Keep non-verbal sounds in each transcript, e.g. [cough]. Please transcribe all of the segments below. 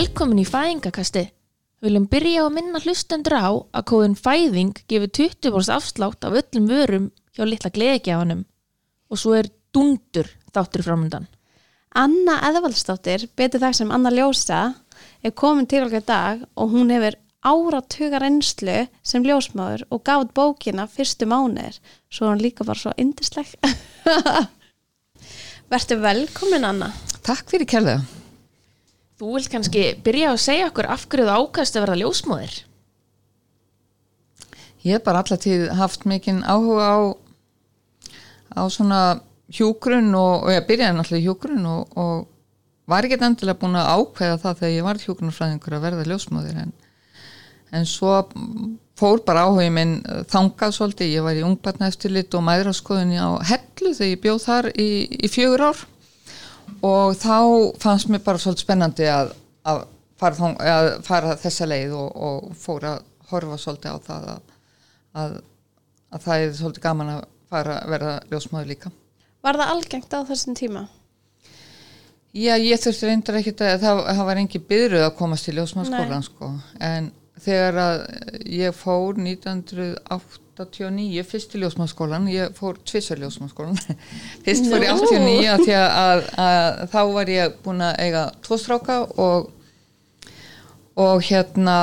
Velkomin í fæðingakasti. Við viljum byrja á að minna hlustendur á að kóðin fæðing gefur 20% afslátt af öllum vörum hjá litla gleðegjafanum og svo er dundur þáttur framöndan. Anna Eðvaldsdóttir, betur það sem Anna Ljósa, er komin til okkar í dag og hún hefur áratuga reynslu sem ljósmáður og gaf út bókina fyrstu mánuðir, svo hún líka bara svo indisleg. [laughs] Vertu velkomin Anna. Takk fyrir kærlega. Þú vilt kannski byrja að segja okkur af hverju þú ákast að verða ljósmóðir? Ég hef bara alltaf tíð haft mikinn áhuga á, á svona hjúgrun og, og ég byrjaði náttúrulega hjúgrun og, og var ekki endilega búin að ákveða það þegar ég var hjúgrunarfræðingur að verða ljósmóðir en, en svo fór bara áhugin minn þangað svolítið, ég var í ungbarna eftir lit og mæðraskoðunni á hellu þegar ég bjóð þar í, í fjögur ár og þá fannst mér bara svolítið spennandi að, að, fara, þóng, að fara þessa leið og, og fór að horfa svolítið á það að, að það er svolítið gaman að fara að verða ljósmáður líka. Var það algengt á þessum tíma? Já, ég þurfti reyndar ekki að það, það var engi byrjuð að komast til ljósmáðskólan sko, en þegar að ég fór 1908 89, fyrst í ljósmáðskólan ég fór tvissar ljósmáðskólan [laughs] fyrst fór ég 89 að því að, að, þá var ég búin að eiga tvo stráka og og hérna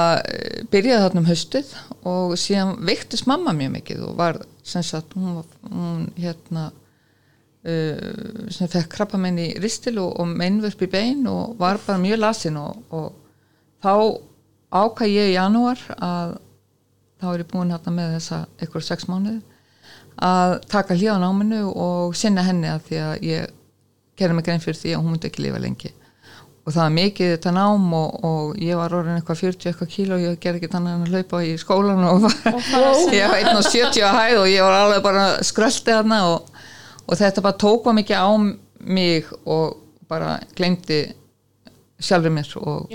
byrjaði þarna um höstuð og síðan veiktist mamma mjög mikið og var sem sagt hún, hún hérna uh, sem fekk krabba menn í ristil og, og mennvörp í bein og var bara mjög lasin og, og þá ákvað ég í janúar að þá er ég búin hérna með þessa ykkur sex mánuði að taka hljóðan á minnu og sinna henni að því að ég gerði mig grein fyrir því að hún myndi ekki lifa lengi. Og það var mikið þetta nám og, og ég var orðin eitthvað 40 eitthvað kíl og ég gerði ekki þannig að hlaupa í skólan og var, ég var 1,70 að hæð og ég var alveg bara skröldi þarna og, og þetta bara tók var mikið á mig og bara glemdi sjálfur mér og,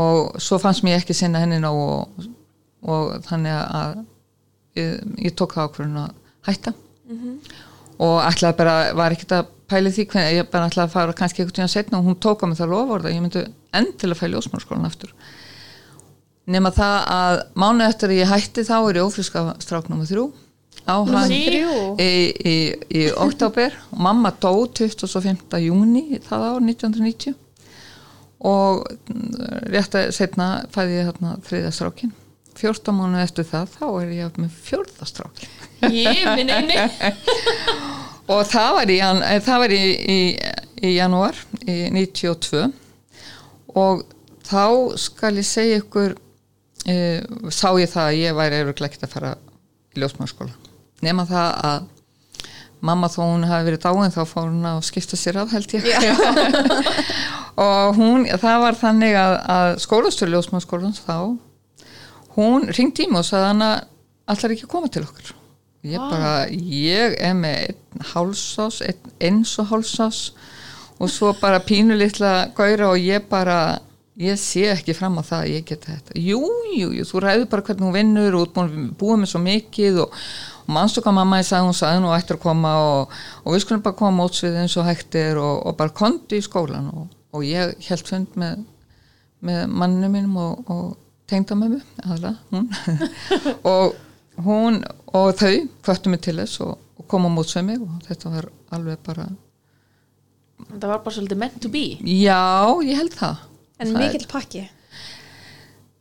og svo fannst mér ekki sinna henni ná og og þannig að ég, ég tók það ákveðin að hætta mm -hmm. og ætlaði bara, var ekkert að pæli því hvernig, ég bara ætlaði að fara kannski einhvern tíðan setna og hún tók á mig það lofórða ég myndi endilega fæli ósmárskólan aftur nema það að mánu eftir að ég hætti þá er ég ófriska stráknum og þrjú á hann í, í, í oktober og mamma dó 25. júni það ár 1990 og rétt að setna fæði ég þarna þriða strákin 14 mánu eftir það þá er ég með fjörðastrák [laughs] og það var í, það var í, í, í janúar í 92 og þá skal ég segja ykkur e, sá ég það að ég væri ekkert að fara í ljósmannskóla nema það að mamma þó hún hafi verið dáin þá fór hún að skipta sér af held ég. [laughs] Og hún, það var þannig að, að skólastur ljósmannskólans þá hún ringdi í mig og sagði hann að allar ekki koma til okkur ég bara, ég er með einn hálsás, einn eins og hálsás og svo bara pínu litla gæra og ég bara ég sé ekki fram á það að ég geta þetta. Jú, jú, jú, þú ræður bara hvernig hún vinnur og búið með svo mikið og, og mannstu hvað mamma ég sagði, hún sagði nú ættir að koma og, og við skulum bara koma mótsvið eins og hættir og, og bara kondi í skólan og ég held fund með, með manninu mínum og tengdamömu aðla hún. [laughs] Og hún og þau hvöttu mig til þess og, og kom á mótsveið mig og þetta var alveg bara Það var bara svolítið meant to be. Já, ég held það. En það mikill pakki?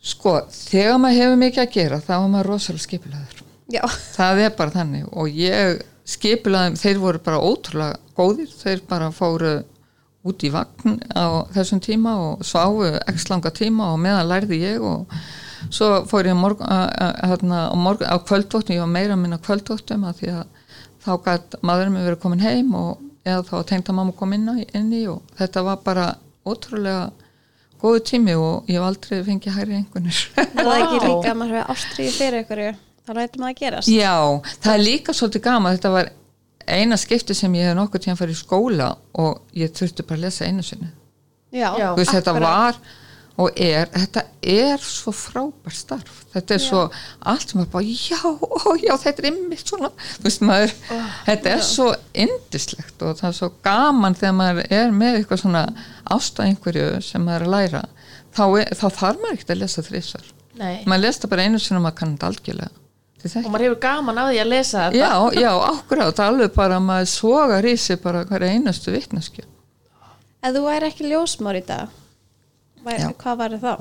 Sko, þegar maður hefur mikið að gera þá er maður rosalega skipilaður Já. Það er bara þannig og ég skipilaði, þeir voru bara ótrúlega góðir, þeir bara fóru út í vagn á þessum tíma og sváu x langa tíma og meðan lærði ég og svo fór ég morg, hérna, morg, á kvöldvóttum, ég var meira að minna kvöldvóttum að því að þá gæti maðurinn með verið komin heim og eða þá tengta mamma kom inn, inn í og þetta var bara ótrúlega góðu tími og ég hef aldrei fengið hæri einhvernir Það er ekki [laughs] líka að maður hefur ástriði fyrir ykkur þá lætum maður að gerast Já, það er líka svolítið gama, þetta var eina skipti sem ég hef nokkur tíma farið í skóla og ég þurfti bara að lesa einu sinni. Já, veist þetta var og er, þetta er svo frábær starf, þetta er já. svo allt sem er bara, já, ó, já þetta er ymmið svona, þú veist maður oh, þetta er já. svo indislegt og það er svo gaman þegar maður er með eitthvað svona ástæð einhverju sem maður er að læra. Þá, er- þá þarf maður ekkert að lesa þrísar Nei. maður lesa það bara einu sinni og maður kann þetta algjörlega og maður hefur gaman af því að lesa þetta. Já, já, akkurát, alveg bara að maður sogar í sig bara hverja einustu vitneskju. Ef þú væri ekki ljósmár í dag væri, Já. hvað væri þá?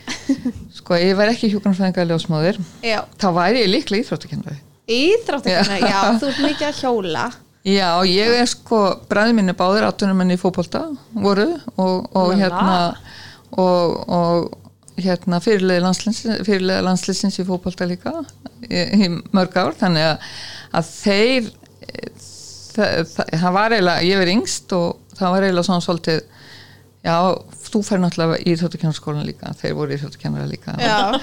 [laughs] sko, ég væri ekki hjúkranfæðingar ljósmáður Já, þá væri ég líklega íþróttakennari. Íþróttakona, já. þú ert mikið að hjóla. Já, ég er sko, bræði minni báðir áttunumenn í fótbolta voru og, og hérna og, og hérna fyrirlega landsliðsins, fyrirlega landsliðsins í fótbolta líka í, í mörg ár, þannig að, að þeir það, það, það var eiginlega, ég verið yngst og það var eiginlega svona svolítið já, þú fær náttúrulega í Íþjóttakennarskólan líka, þeir voru í Íþjóttakennara líka. Já.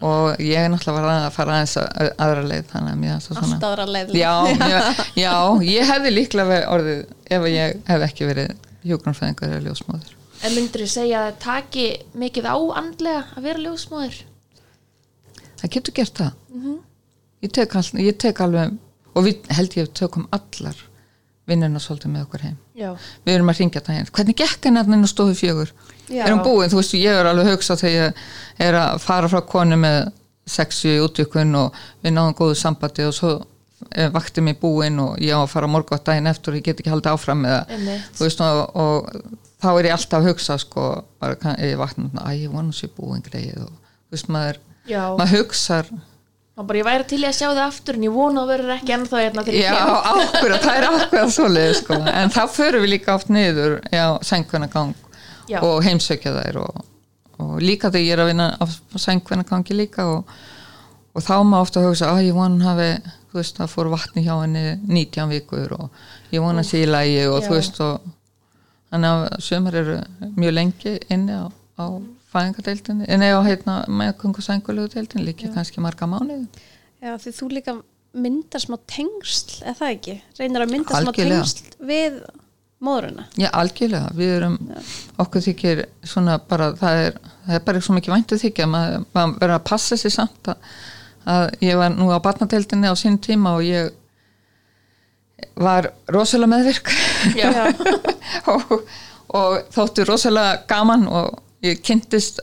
og ég er náttúrulega var að fara aðeins að, aðra leið þannig að mér svona Allt aðra leið. Já, [laughs] já, já, ég hefði líklega orðið ef ég hef ekki verið hjúgrunfæðingar eða ljósmóður en myndur þú segja að það taki mikið á andlega að vera ljósmóður það getur gert það. Ég, tek all, ég tek alveg og við held ég tökum allar vinnuna svolítið með okkur heim. Já, við erum að ringja það hérna, hvernig gekk henni að henni stofu fjögur? Já. er hún búin, þú veist, ég er alveg að hugsa þegar ég er að fara frá konu með sexu í útvikun og við náðum góðu sambandi og svo er vakti mig búin og ég á að fara morgótt daginn eftir og ég get ekki haldið áfram með það þú veist, og, og þá er ég alltaf að hugsa sko, bara, ég vakna að ég vonu sér búin greið og þú veist, maður, já maður bara ég væri til í að sjá það aftur en ég vona að verður ekki ennþá hérna til Já, ákveða, það er ákveða svoleið sko. en þá förum við líka oft niður já, sængvennagang og heimsökja þær og, og líka þegar ég er að vinna á sængvennagangi líka og, og þá má ofta hugsa að ég vona hafi, þú veist, það fór vatni hjá henni 19 vikur og ég vona sé í lægi og Já. þú veist og þannig að sömur eru mjög lengi inni á, á fæðingadeildinni, en eða heitna meðkungu sængulegu deildin líka kannski marga mánuði. Já, því þú líka myndar smá tengsl, eða það ekki? Reynir að mynda smá tengsl við móðurina. Já, algjörlega, við erum okkur þykir svona bara það er, það er bara svo mikið væntu þykja maður, maður verður að passa sér samt að, að ég var nú á barnadeildinni á sín tíma og ég var rosalega meðvirk. [laughs] Og, og þóttu rosalega gaman og ég kynntist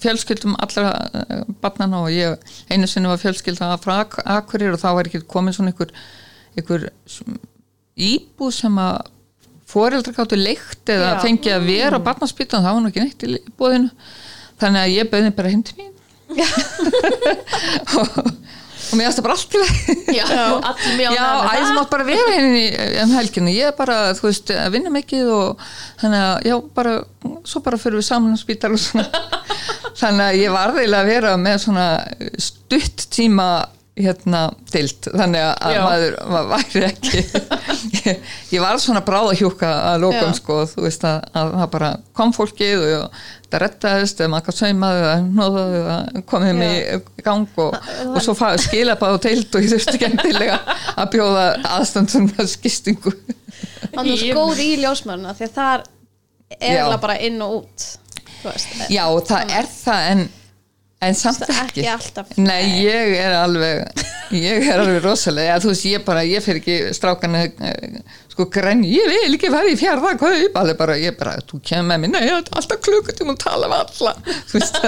fjölskyldum allra uh, barnana og ég einu sinni var fjölskylda frá Ak Akurir og þá var ekki komin svona ykkur, ykkur íbúð sem að foreldrar gáttu leikt eða Já. fengi að vera á barnaspítan það var nú ekki neitt í búðinu þannig að ég bauði bara til mín. [laughs] [laughs] Og, og mér aðstu bara allt í leið já, allir mjög Já, æ, þú mátt bara vera henni um helginu, ég er bara, þú veist, að vinna mikið og þannig að, já, bara svo bara fyrir við saman á spítar og svona. [laughs] Þannig að ég var eiginlega að vera með svona stutt tíma hérna dild, þannig að að Já. maður maður væri ekki [laughs] ég, ég var svona bráðahjúka að lókum sko, þú veist að, að það bara kom fólkið og það rettaðist eða maður eða nóðaði eða komið mig í gang og, og svo skila bara á deild og ég þurfti ekki endilega að bjóða aðstandum skistingu Þannig að skóð í ljósmöruna því að það er eiginlega bara inn og út. Veist, Já, það er það en, en samt ekki, ekki. Nei, ég er alveg ég er alveg rosalega ja, þú veist, ég bara, ég fer ekki strákan sko grenn, ég vil ekki vera í fjárða kaup, alveg bara, ég bara þú kemur með mér, nei, þetta er alltaf klukkutum og tala við alla. Þú veist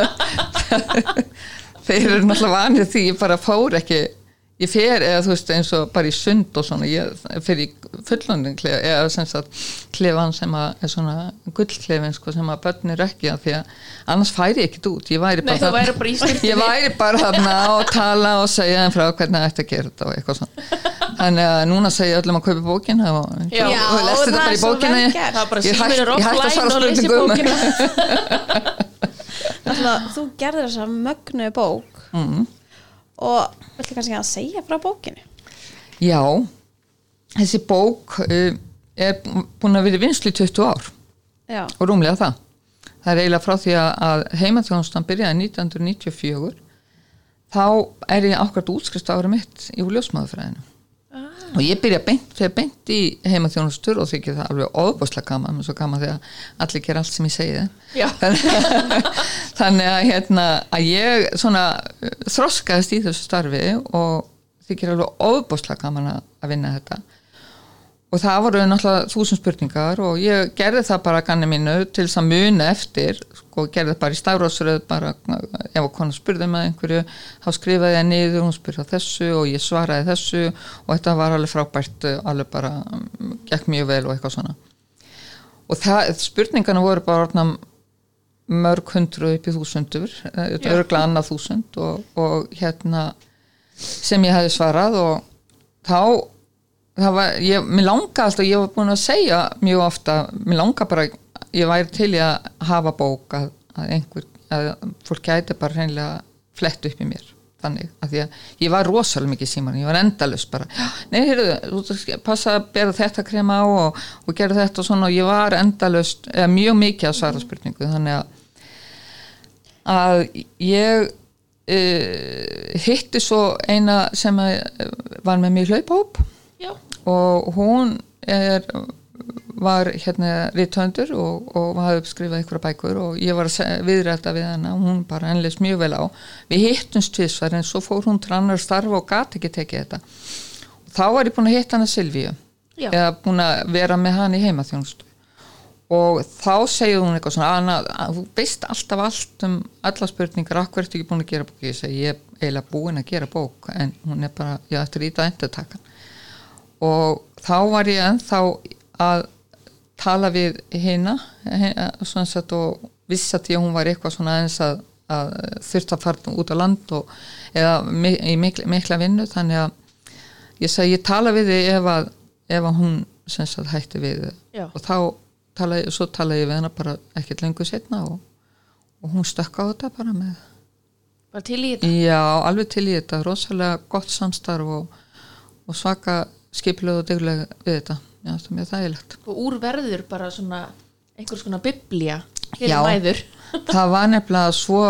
[laughs] þeir eru náttúrulega vanið því ég bara fór ekki ég fer, eða þú veist, eins og bara í sund og svona, ég fer í fullondin klefa, eða sem sagt klefan sem að er svona gullklefin sko, sem að börnir ekki að því að annars færi ég ekkit út, ég væri Nei, bara þú þarna- væri bara ég væri bara þarna og tala og segja þeim frá hvernig það ætti að gera þetta og eitthvað svona. Þannig að núna segja ég öllum að kaupa bókina og, Já. og, og lesti það þetta bara í bókina. Ég hætt- ég hætti að svara spurningum. bókina. [laughs] [laughs] Alltaf, þú gerðir þessa mögnu bók. Mm. Og viltu kannski að segja frá bókinni? Já, þessi bók uh, er búin að vera vinslu í 20 ár Já, og rúmlega það. Það er eiginlega frá því að, heimaþjónustan byrjaði 1994 þá er ég ákvæmt útskrist ára mitt í ljósmaðurfræðinu og ég byrja beint, þegar beint í heimaþjónustur og þykir það alveg óbúslega gaman, mér er svo gaman þegar allir gera allt sem ég segi [laughs] þannig að, hérna, að ég svona uh, þroskaðist í þessu starfi og þykir alveg óbúslega gaman að, að vinna þetta. Og það voru náttúrulega þúsund spurningar og ég gerði það bara ganni mínu til þess að muna eftir sko, gerði það bara í stafrósröð bara ef að konar spurði með einhverju þá skrifaði ég niður, hún spurði þessu og ég svaraði þessu og þetta var alveg frábært, alveg bara mm, gekk mjög vel og eitthvað svona. Og það, spurningarna voru bara orðna mörg hundru upp í þúsundur þetta eru örgla annað þúsund og, og hérna sem ég hefði svarað og þá það var, ég, mér langa alltaf, ég var búin að segja mjög ofta, mér langa bara ég væri til í að hafa bók að, að einhver, að fólk gæti bara reynilega flett upp í mér þannig, að því að ég var rosalega mikið síman, ég var endalust bara nei, heyrðu, þú passa að bera þetta krema á og, og gera þetta og svona og ég var endalust, eða mjög mikið að svara spurningu, þannig að að ég uh, hitti svo eina sem var með mér hlaupahóp og hún er, var hérna rítvöndur og, og hafði skrifað ykkur bækur og ég var að viðræta við hana. Og hún bara ennleis mjög vel á. Við hittumst tvísvar en svo fór hún til annar starfa og gati ekki tekið þetta. Og þá var ég búin að hitta hana Silvíu. Já. eða búin að vera með hann í heimaþjónustu. Og þá segir hún eitthvað svona Anna, þú veist alltaf allt um alla spurningar, akkur ertu ekki búin að gera bók? Ég segi, ég er eiginlega búin að gera bók en hún er bara, ég ætti að rýta endur takan og þá var ég ennþá að tala við sett og viss að ég hún var eitthvað svona eins að, að þurft að fara út á land og, eða í mikla, mikla vinnu þannig að ég segi ég tala við þig ef að, ef að hún sagt, hætti við Já. og þá talaði, svo talaði ég við hana bara ekkert lengur setna og, og hún stökka á þetta bara með Bara til í þetta. já, alveg til í þetta, rosalega gott samstarf og, og svaka skipilög og deglega við þetta já, það er mjög þægilegt Og úr verður bara svona einhvers konar biblía fyrir Já. mæður. það var nefnilega svo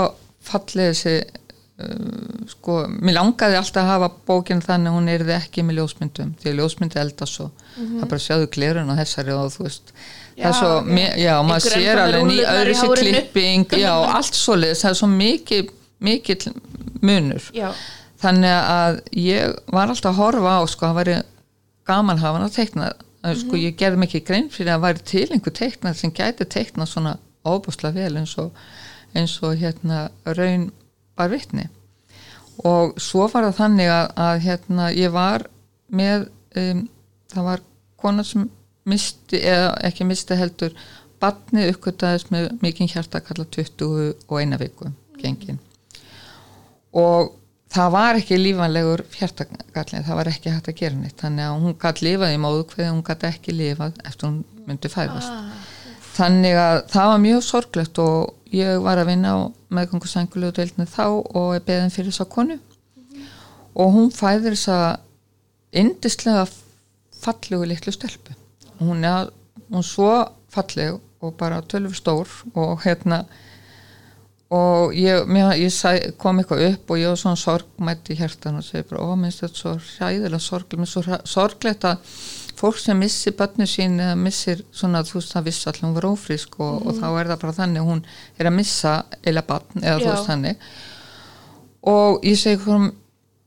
fallið þessi uh, sko, mér langaði alltaf að hafa bókinn þannig að hún erði ekki með ljósmyndum því að ljósmyndi eldast svo það er bara sjáðu glerun og þessari og þú veist það Já, svo, já. já, maður sér alveg ný öðru sér klipping, já, [laughs] allt svoleiðis það er svo mikið, mikið munur Já. þannig að ég var alltaf að horfa á sko, það væri gaman hafa hann að teikna mm sko, ég gerði mikið grein fyrir að væri til einhver teikna sem gæti teikna svona óbúslega vel eins og, eins og hérna raun var vitni. Og svo var það þannig að, að hérna ég var með um, það var kona sem misti, eða ekki misti heldur batnið uppgötaðist með mikinn hjarta kalla 20 og eina viku gengin. Og það var ekki lífanlegur hjartagallin, það var ekki hægt að gera neitt. Þannig að hún gætt lifað í móðu hverði hún gætt ekki lifað eftir hún myndi fæðast. Þannig að það var mjög sorglegt og ég var að vinna á meðgangusængulegu deildinu þá og er beðin fyrir þessa konu. Og hún fæðir þessa indislega fallegu litlu stelpu. Hún er hún svo falleg og bara tölfur stór og hérna og ég, mér, ég sæ, kom eitthvað upp og ég var svona sorgmætt í hjertan og segi bara, ó, minnst þetta svo hræðilega sorglega, minnst svo hræ- sorglegt að fólk sem missir börnu sín eða missir svona, þú veist, það vissi allir hún var ófrísk og, og þá er það bara þannig hún er að missa eila barn eða þú Já. veist þannig og ég segi hverjum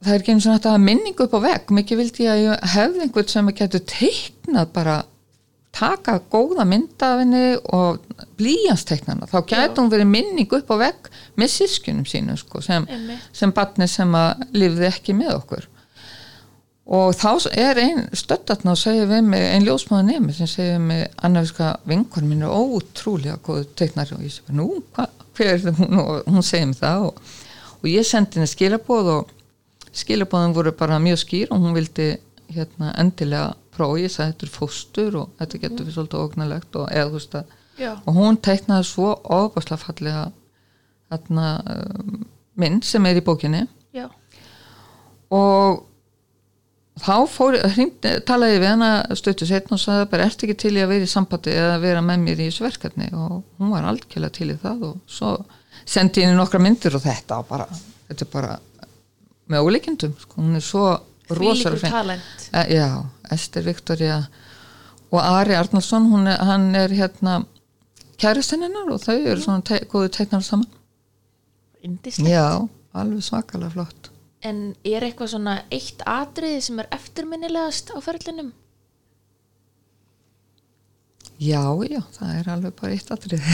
það er ekki eins og þetta minningu upp á vegg mikið vildi ég að ég hefði einhvern sem að getur teiknað bara taka góða myndafinni og blíjansteiknana, þá gæti hún verið minning upp á vegg með sískunum sínum sko, sem, sem barni sem að lifði ekki með okkur. Og þá er einn stöttatna og segir við mig, einn ljósmáða nemi sem segir mig, annarviska vinkon mín er ótrúlega góð teiknari og ég segi bara, nú, hva, hver er það hún? Og hún segir mér það og, og ég sendi henni skilabóð og skilabóðin voru bara mjög skýr og hún vildi hérna endilega prófa, ég sagði þetta er fóstur og þetta getur við svolítið ógnalegt og eða þú veist að Já. og hún teiknaði svo ofaslega fallega þarna um, mynd sem er í bókinni Já. og þá fór, hringdi, talaði við hana stöttu setn og sagði bara ert ekki til í að vera í sambandi eða vera með mér í þessu verkefni og hún var algjörlega til í það og svo sendi henni nokkra myndir og þetta var bara, þetta er bara með ólíkindum, sko, hún er svo rosalega talent. E, já, Ester Viktoria og Ari Arnarsson hún er, hann er hérna kæristinn hennar og þau eru svona te góðu teiknar saman Indislegt. já, alveg svakalega flott En er eitthvað svona eitt atriði sem er eftirminnilegast á ferlinum? Já, já, það er alveg bara eitt atrið.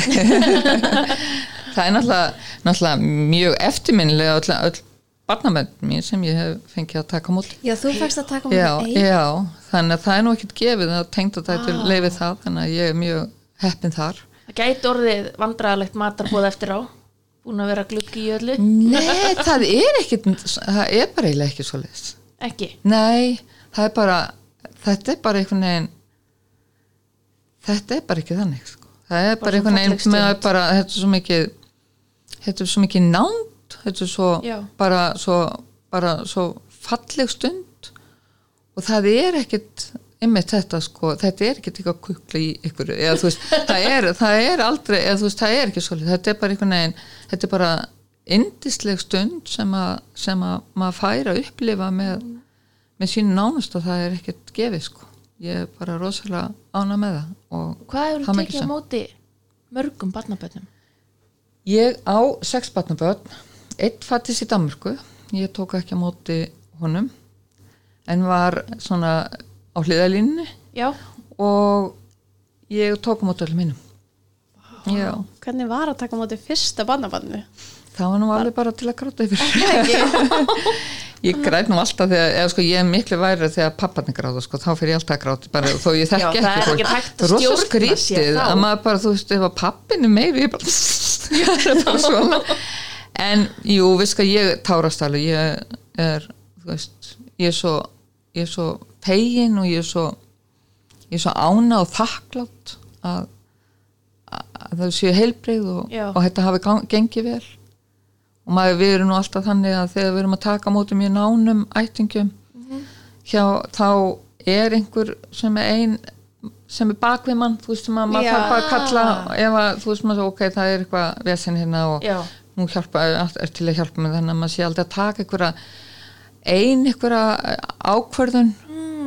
[laughs] það er náttúrulega, náttúrulega mjög eftirminnilega öll, öll barnamenn mín sem ég hef fengið að taka múti. Já, þú fækst að taka Já, mútið einn. já, þannig að það er nú ekkert gefið að tengda þetta Vá. wow. leifið það, þannig að ég er mjög heppin þar. Það gæti orðið vandræðalegt matarbóð eftir á búin að vera gluggi í öllu Nei, [laughs] það er ekkert, það er bara eiginlega ekki svo leist. ekki, Nei, það er bara, þetta er bara einhvern veginn, þetta er bara ekki þannig, sko. Það er Bara bara, einhvern veginn með að bara, þetta er svo mikið, þetta er svo mikið nánd, þetta er svo, bara svo, bara svo falleg stund. Og það er ekkert, einmitt þetta sko, þetta er ekkert eitthvað kukla í ykkur, eða þú veist, [laughs] það er, það er aldrei, eða þú veist, það er ekki svolítið, þetta er bara einhvern veginn, þetta er bara indisleg stund sem að, sem að maður fær að upplifa með, með sínu nánust og það er ekkert gefið sko, ég er bara rosalega ána með það og hvað ekki tekið á móti mörgum barnabönnum Ég á sex barnabörn, eitt fættist í Danmörku, ég tók ekki á móti honum, en var svona á hliðalínni og ég tók á móti öllum minnum. Já, Hvernig var að taka mútið fyrsta barnabarnu? það var nú alveg bara til að gráta yfir. [laughs] [laughs] ég græt nú alltaf þegar, eða sko ég er miklu værið þegar papparnir gráta, sko, þá fyrir ég alltaf að gráta, bara þó ég Já, þekki það er ekki. hægt að er stjórna sér skrítið þá. að maður bara, þú veist, ef að pappin er meiri, ég bara, [laughs] það er bara svona. En jú, við sko, ég tárast alveg, ég er, þú veist, ég er svo, ég er svo pegin og ég er svo, ég er svo ána og þakklátt að, að það séu heilbrigð og, og þetta hafi gengið vel. Og maður við erum nú alltaf þannig að þegar við erum að taka móti mjög nánum ættingum hjá, þá er einhver sem er ein sem er bak við mann, þú veist sem að maður þarf bara að kalla. Ef að þú veist maður ok, það er eitthvað vesen hérna og já, hún hjálpa, er til að hjálpa með þannig að maður sé aldrei að taka einhverja ein einhverja ákvörðun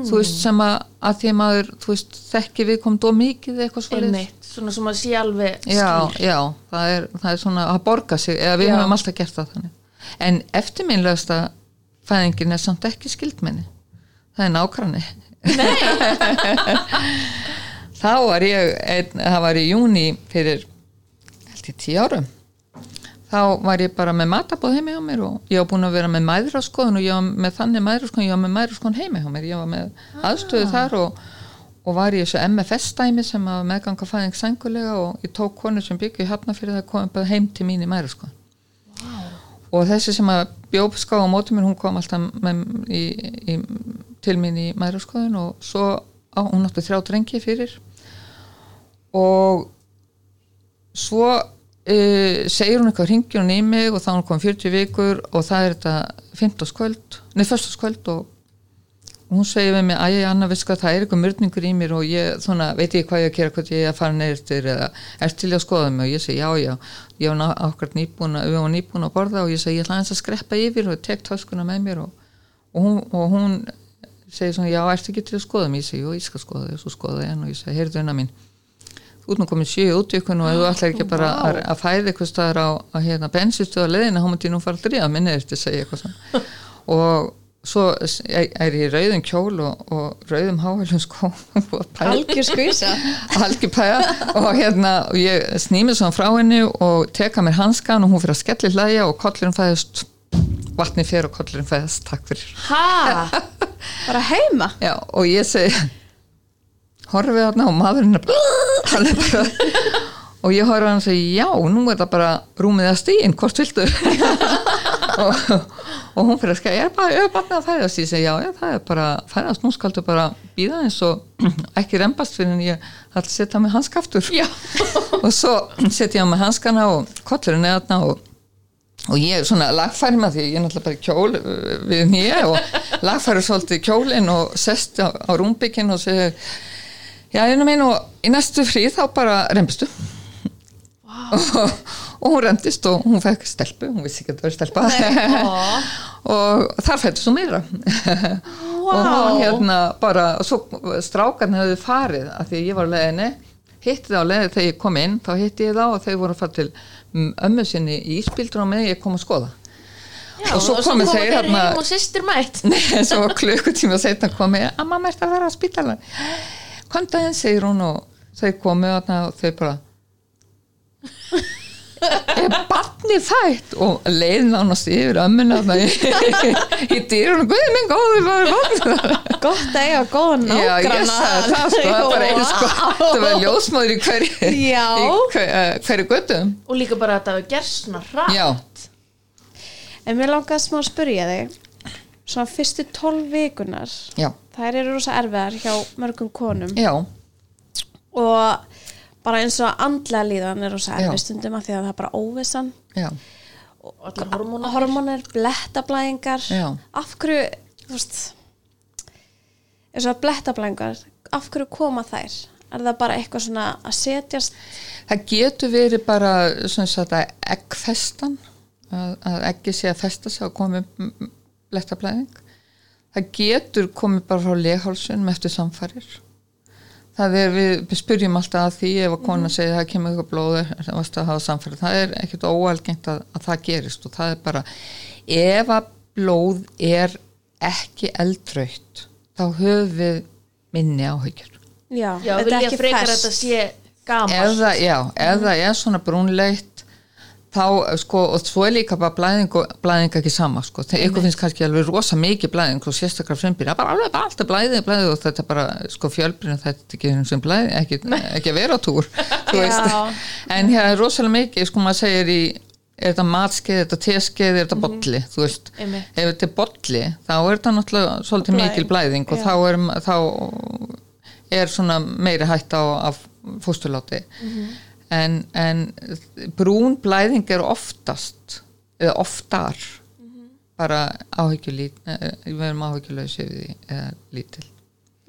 þú veist sem að, að því að maður þú veist, þekki við komið og mikið eitthvað einmitt svona sem að sé alveg já, skýr. já, það er, það er svona að borga sig, eða við Já. höfum alltaf gert það þannig. En eftirminnlegasta fæðingin er samt ekki skildmenni það er nákvæmni [laughs] þá var ég það var í júni fyrir held ég tíu árum þá var ég bara með matabóð heimi á mér og ég var búin að vera með mæðraskoðun og ég var með þannig mæðraskoðun, ég var með mæðraskoðun heimi á mér, ég var með aðstöðu þar og, og var í þessu MFS dæmi sem að meðganga fæðing sængulega og ég tók konu sem byggju í hafna fyrir það kom bara heim til mín í mæðraskoðun. Og þessi sem að bjóp ská á móti mér, hún kom alltaf með, í, í, til mín í mæðraskoðun og svo á, hún átti þrjá drengi fyrir. Og svo uh, segir hún eitthvað ringjur hún í mig og þá hún kom 40 vikur og það er þetta 15. kvöld, nei, förstaskvöld og og hún segir við mig, æ, Anna, veist hvað, það er eitthvað mörningur í mér og ég, svona, veit ég hvað ég að gera, hvað ég að fara neyrstur eða er til að skoða mig og ég segi, já, já, ég var ákvæmt nýbúin að, við varum nýbúin að borða og ég segi, ég ætla aðeins að skreppa yfir og tek töskuna með mér og, og, hún, og hún segir svona, já, ertu ekki til að skoða mig, ég segi, jú, ég skal skoða þig og svo skoða ég og ég segi, heyrðu unna mín, þú ert nú komin sjö útvíkun og þú ætlar ekki bara Vá. að, að fæða eitthvað staðar á, á hérna, bensistu á leðina, þá myndi nú fara að dríða minni eftir, segi ég eitthvað svona. [laughs] Og svo er ég í rauðum kjól og, og rauðum háhælum [laughs] skó Algjör skvísa [laughs] algjörpæja og hérna og ég snýmið svona frá henni og teka mér hanskan og hún fyrir að skelli hlæja og kollurinn fæðist. Vatni fyrir og kollurinn fæðist. Takk fyrir. Ha, Bara heima? Já, og ég segi horfið þarna og maðurinn er bara, [laughs] hann er bara og ég horfið hann og segi já, nú er það bara rúmið að stíin, hvort viltu? [laughs] Og, og hún fyrir að skæða ég er bara, ég er bara að fæðast. Ég segi já, já, það er bara fæðast, nú skaldu bara býða eins og [clears throat] ekki rembast fyrir en ég ætla að setja með hanskaftur [laughs] og svo setja ég á með hanskana og kollurinn er þarna og og ég svona lagfæri með því ég er náttúrulega bara kjól uh, við nýja og lagfæri svolítið kjólinn og sest á, á rúmbygginn og segi já, einu minn og í næstu frí þá bara rembistu [laughs] og, og hún rendist og hún fekk stelpu, hún vissi ekki að það var stelpa. [laughs] Og þar fættu svo meira. Og hún hérna bara og svo strákarni hefði farið af því ég var á leiðinni hitti það á leiði þegar ég kom inn þá hitti ég þá og þau voru að fara til mm, ömmu sinni í íspildur á með ég kom að skoða. Já, Og svo komu þeir þeir heim og sýstir mætt. [laughs] Nei, svo klukkutíma setna kom ég að mamma ert að vera á spítalan komdu aðeins, segir hún og þeir komu og þeir bara [laughs] er barni fætt? Og leið nánast yfir ömmuna þarna í, í dýrun og guði minn góði var barni Gott að eiga góðan nágranna það sko, það var einu sko það var [laughs] ljósmáður í hverju hver, uh, hverju göttum og líka bara að þetta hafi gerst svona hratt. Já, En mér langaði smá að spyrja þig Svona fyrstu tólf vikunar já, Þær eru rosa erfiðar hjá mörgum konum. Já, Og bara eins og andlega líðan er rosa erfið stundum af því að það er bara óvissan. Já, og allar hormónar. Hormonir, blettablæðingar. Já. Af hverju, þú veist eins og blettablæðingar Af hverju koma þær? Er það bara eitthvað svona að setjast? Það getur verið bara svona sagt að eggfestan að, að eggi sé að festa sig og komi blettablæðing það getur komið bara frá leghálsunum eftir samfærir það er, við spyrjum alltaf að því ef að kona segir það kemur eitthvað blóður það varst að hafa samfærir, það er ekkert óalgengt að, að það gerist og það er bara ef að blóð er ekki eldraut þá höfum við minni áhyggjur. Já, já, þetta er ekki frekar að þetta sé gaman ef það, já, ef það er svona brúnleitt þá, sko, og svo er líka bara blæðing og blæðing ekki sama, sko, ykkur finnst kannski alveg rosa mikið blæðing og sérstaklega frembýr bara alveg bara alltaf blæðið, blæðið og þetta er bara sko fjölbrinn, þetta er ekki og blæðið ekki, ekki að vera á túr [laughs] þú veist, en hér er rosalega mikið sko maður segir í, er þetta matskeið, er þetta teskeið, er þetta bolli þú veist, Einmitt. ef þetta er bolli þá er þetta náttúrulega svolítið Blæðing. mikil blæðing og þá er, þá er svona meiri hætt á, fósturláti en, en brún blæðing er oftast eða oftar bara áhyggjulít við erum áhyggjulösi við því eða lítil.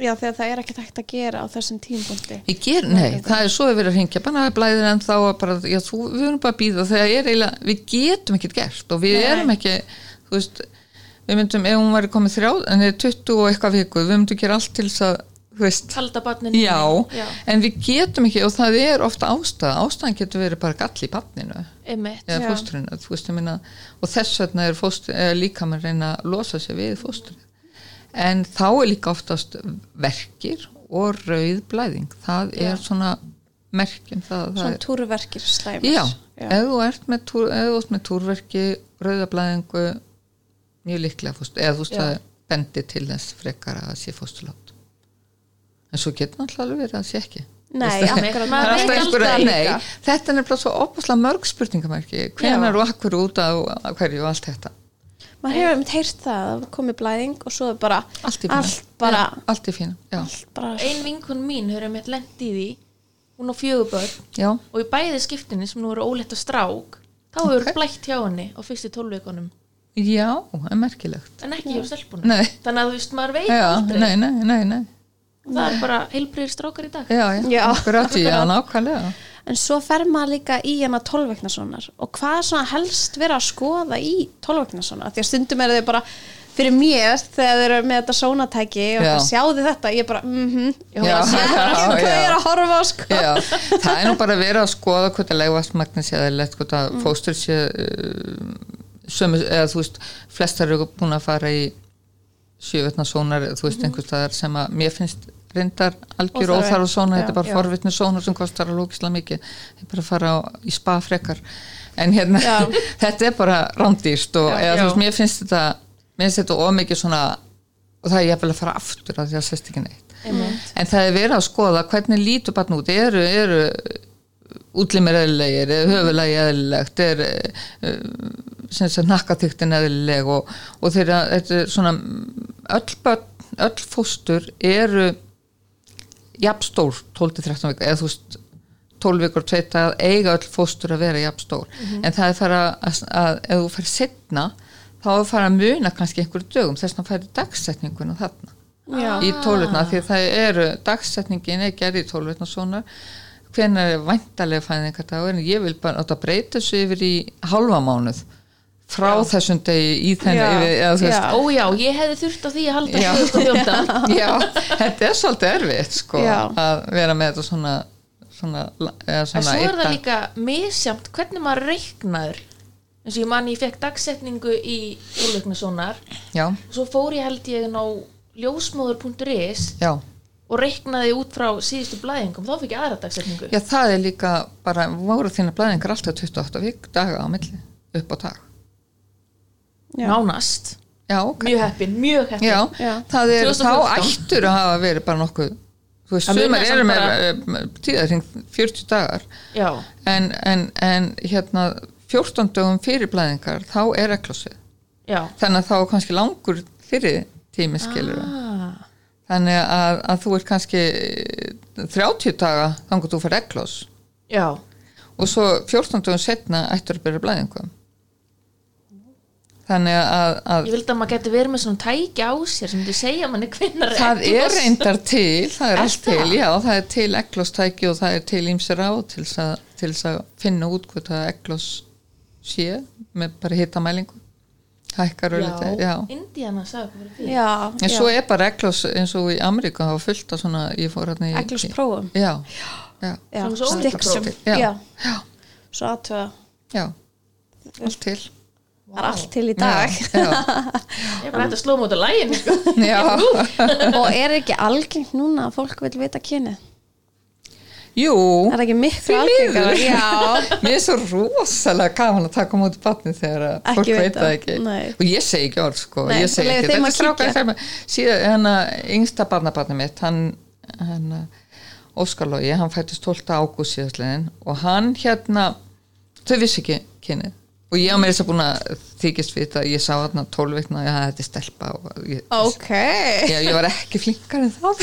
Já, þegar það er ekki hægt að gera á þessum tímpunkti ger, nei, það er svo að vera að hringja bara blæðir en þá að bara, já, þú, við erum bara að býða þegar er eiginlega, við getum ekkert gert og við Nei. erum ekki, veist við myndum, ef hún væri komið þrjá en það er 20 og eitthvað viku, við myndum gera allt til þess að, þú veist, halda barninu já, já. en við getum ekki og það er ofta ástæða, ástæðan getur verið bara gall í barninu. Einmitt. Eða Já. fóstrinu, veist, ég minna og þess vegna er fóstri, eða líka maður reyna að losa sig við fóstrinu en þá er líka oftast verkir og rauð blæðing. Það Já. er svona merkjum það, það Svona er, túruverkir slæmir. Já, ef þú ert með, túr, ef þú ert með túrverki rauðablæðingu mjög líklega fóstur, eða þú veist Já. það bendi til þess frekar að það sé fósturlát en svo getur náttúrulega alveg verið að það sé ekki. Nei, akkurat, það maður veit alltaf einhverja, líka. nei, þetta er nefnilega svo opaslega mörg spurningamærki, hvenar og akkur út af hverju og allt þetta? Maður hefur um heyrt það að komið blæðing og svo er bara allt í fína, allt bara, já, allt í fína já, allt bara ein vinkun mín hefur með lent í því hún á fjögubörn já, og í bæði skiptinni sem nú eru ólétt og strák þá hefur Ok. blætt hjá henni á fyrstu tólveikunum já, er merkilegt. En ekki hjá stelpunum. Nei, þannig að þú veist maður veit já, aldrei. nei, nei, nei, nei það er bara heilbriðir strákar í dag. Já, já, Já. akkurat, já, nákvæmlega. En svo fer maður líka í hana tólveknasonar og hvað er svona helst vera að skoða í tólveknasonar? Því að stundum eru þau bara fyrir mér þegar þau eru með þetta sónatæki og bara sjáðu þetta, ég mhm, sé bara já, hvað já. ég er að horfa á sko. Já, það er nú bara að vera að skoða hvort að legvastmagnin sé eðlilegt, hvort að fóstur sé uh, sömu, eða þú veist, flestar eru búin að fara í sjövetna sónar, þú veist, einhvers staðar sem að mér finnst reyndar algjör óþarf sónar, Já, þetta er bara já. forvitni sónar sem kostar að lókislega mikið, þetta er bara að fara á, í spa frekar, en hérna [laughs] þetta er bara rándýrst og Já. eða, þú Já. veist, mér finnst þetta mér finnst þetta ómikið svona og það er jafnvel að fara aftur að því að sést ekki neitt Einmitt. en það er verið að skoða hvernig lítur barn út eru, eru útlimir eðlilegir, höfulagi eðlilegt er nakkatyktin eðlileg og, og þeirra, þetta er svona öll börn, öll fóstur eru jafnstór 12-13 vika, eða þú veist 12 vikur og tveita að eiga öll fóstur að vera jafnstór, en það er fara að, að ef þú fyrir setna þá er fara að muna kannski einhverju dögum þess að færi dagsetninguna þarna Já. í tólvetna því að það eru dagsetningin er gerð í tólvetna svona. Hvenær er væntalega fæðingardagur? En ég vil bara að það breyta þessu yfir í halva mánuð frá þessum degi í þennan Já. yfir, eða, þú veist, Já. Ó já, ég hefði þurft á því að halda Já. 2014 [laughs] já, þetta er svolítið erfitt sko, Já. að vera með þetta svona svona, eða En svona svo er það líka misjamt hvernig maður reiknaður eins og ég man ég fekk dagsetningu í úrleikna sonar já, og svo fór ég held ég á ljósmóður.is já, og reiknaði út frá síðustu blæðingum þá fikk ég aðra dagsetningu Já, það er líka bara, voru þína blæðingar alltaf 28 vik daga á milli upp á dag. Já. nánast, mjög heppin, mjög heppin Já, Já. það er, 2014. þá ættur að hafa verið bara nokkuð, þú veist, sumar eru með bara... tíðarhing 40 dagar, já, en, en, en hérna 14 dögum fyrir blæðingar, þá er eklosið. já. Þannig að þá er kannski langur fyrir tími skilur Ah, Þannig að, að þú ert kannski 30 daga þannig að þú fyrir eklos já, og svo 14 dögum setna ættur að byrja blæðingum. Þannig að, að ég vildi að maður geti verið með svona tæki á sér sem þið segja manni hvinnar það er reyndar til, það er allt til, það? já, það er til eklostæki og það er til ímsir á til þess að, til þess að finna út hvað það eklos sé með bara hitamælingu, hækkar já, Indiana sagði Já, En svo er bara eklos eins og í Ameríku það var fullt af svona, ég fór hérna í Eklos prófum Já, já, Já, Svona svo stiksum. Svo aðtöða já, allt til Það er allt til í dag Já, ég er bara [laughs] hægt að slóma út á lægin sko. [laughs] já, já. Og er ekki algengt núna að fólk vil vita kyni? Jú, Er það ekki miklu algengar? Já, mér er svo rosalega gaman að taka mútið batni þegar Ekki fólk veit það ekki nei. og ég segi ekki orð sko Nei, ég segi ekki, þetta er strákar kíkja. sem síðan hérna yngsta barnabarni mitt hann, hann Óskar Lógi, hann fættist 12. ágúst síðastlegin og hann hérna þau vissi ekki kynið og ég á mér þess að búin að þykist við þetta ég sá hérna 12 vikna, já þetta er stelpa og ég, ok. Já, ég var ekki flinkar en það.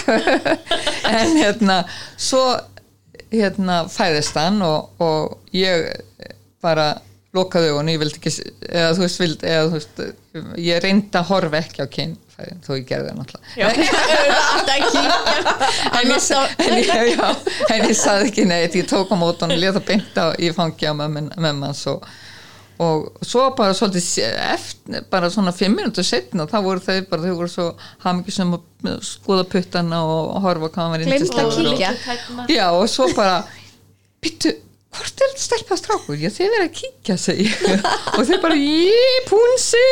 [laughs] En hérna svo hérna fæðist hann og, og ég bara lokaði og ég vildi ekki eða þú veist, vild, eða, þú veist ég reyndi að horfa ekki á kyn þó ég gerði það náttúrulega. [laughs] En ég, ég, ég saði ekki neitt. Ég tók á mótan og leta beinta í fangi á mömmans og, og svo bara svolítið eftir, bara svona fimm minútur setna þá voru þau bara, þau voru svo hafmyggjum að skoða puttana og horfa hvað hann var yndislegur og-. Já, og svo bara byttu, hvort er þetta stelpa strákur? Já, þið verið að kíkja sig [laughs] og þau bara, ég, púnsi.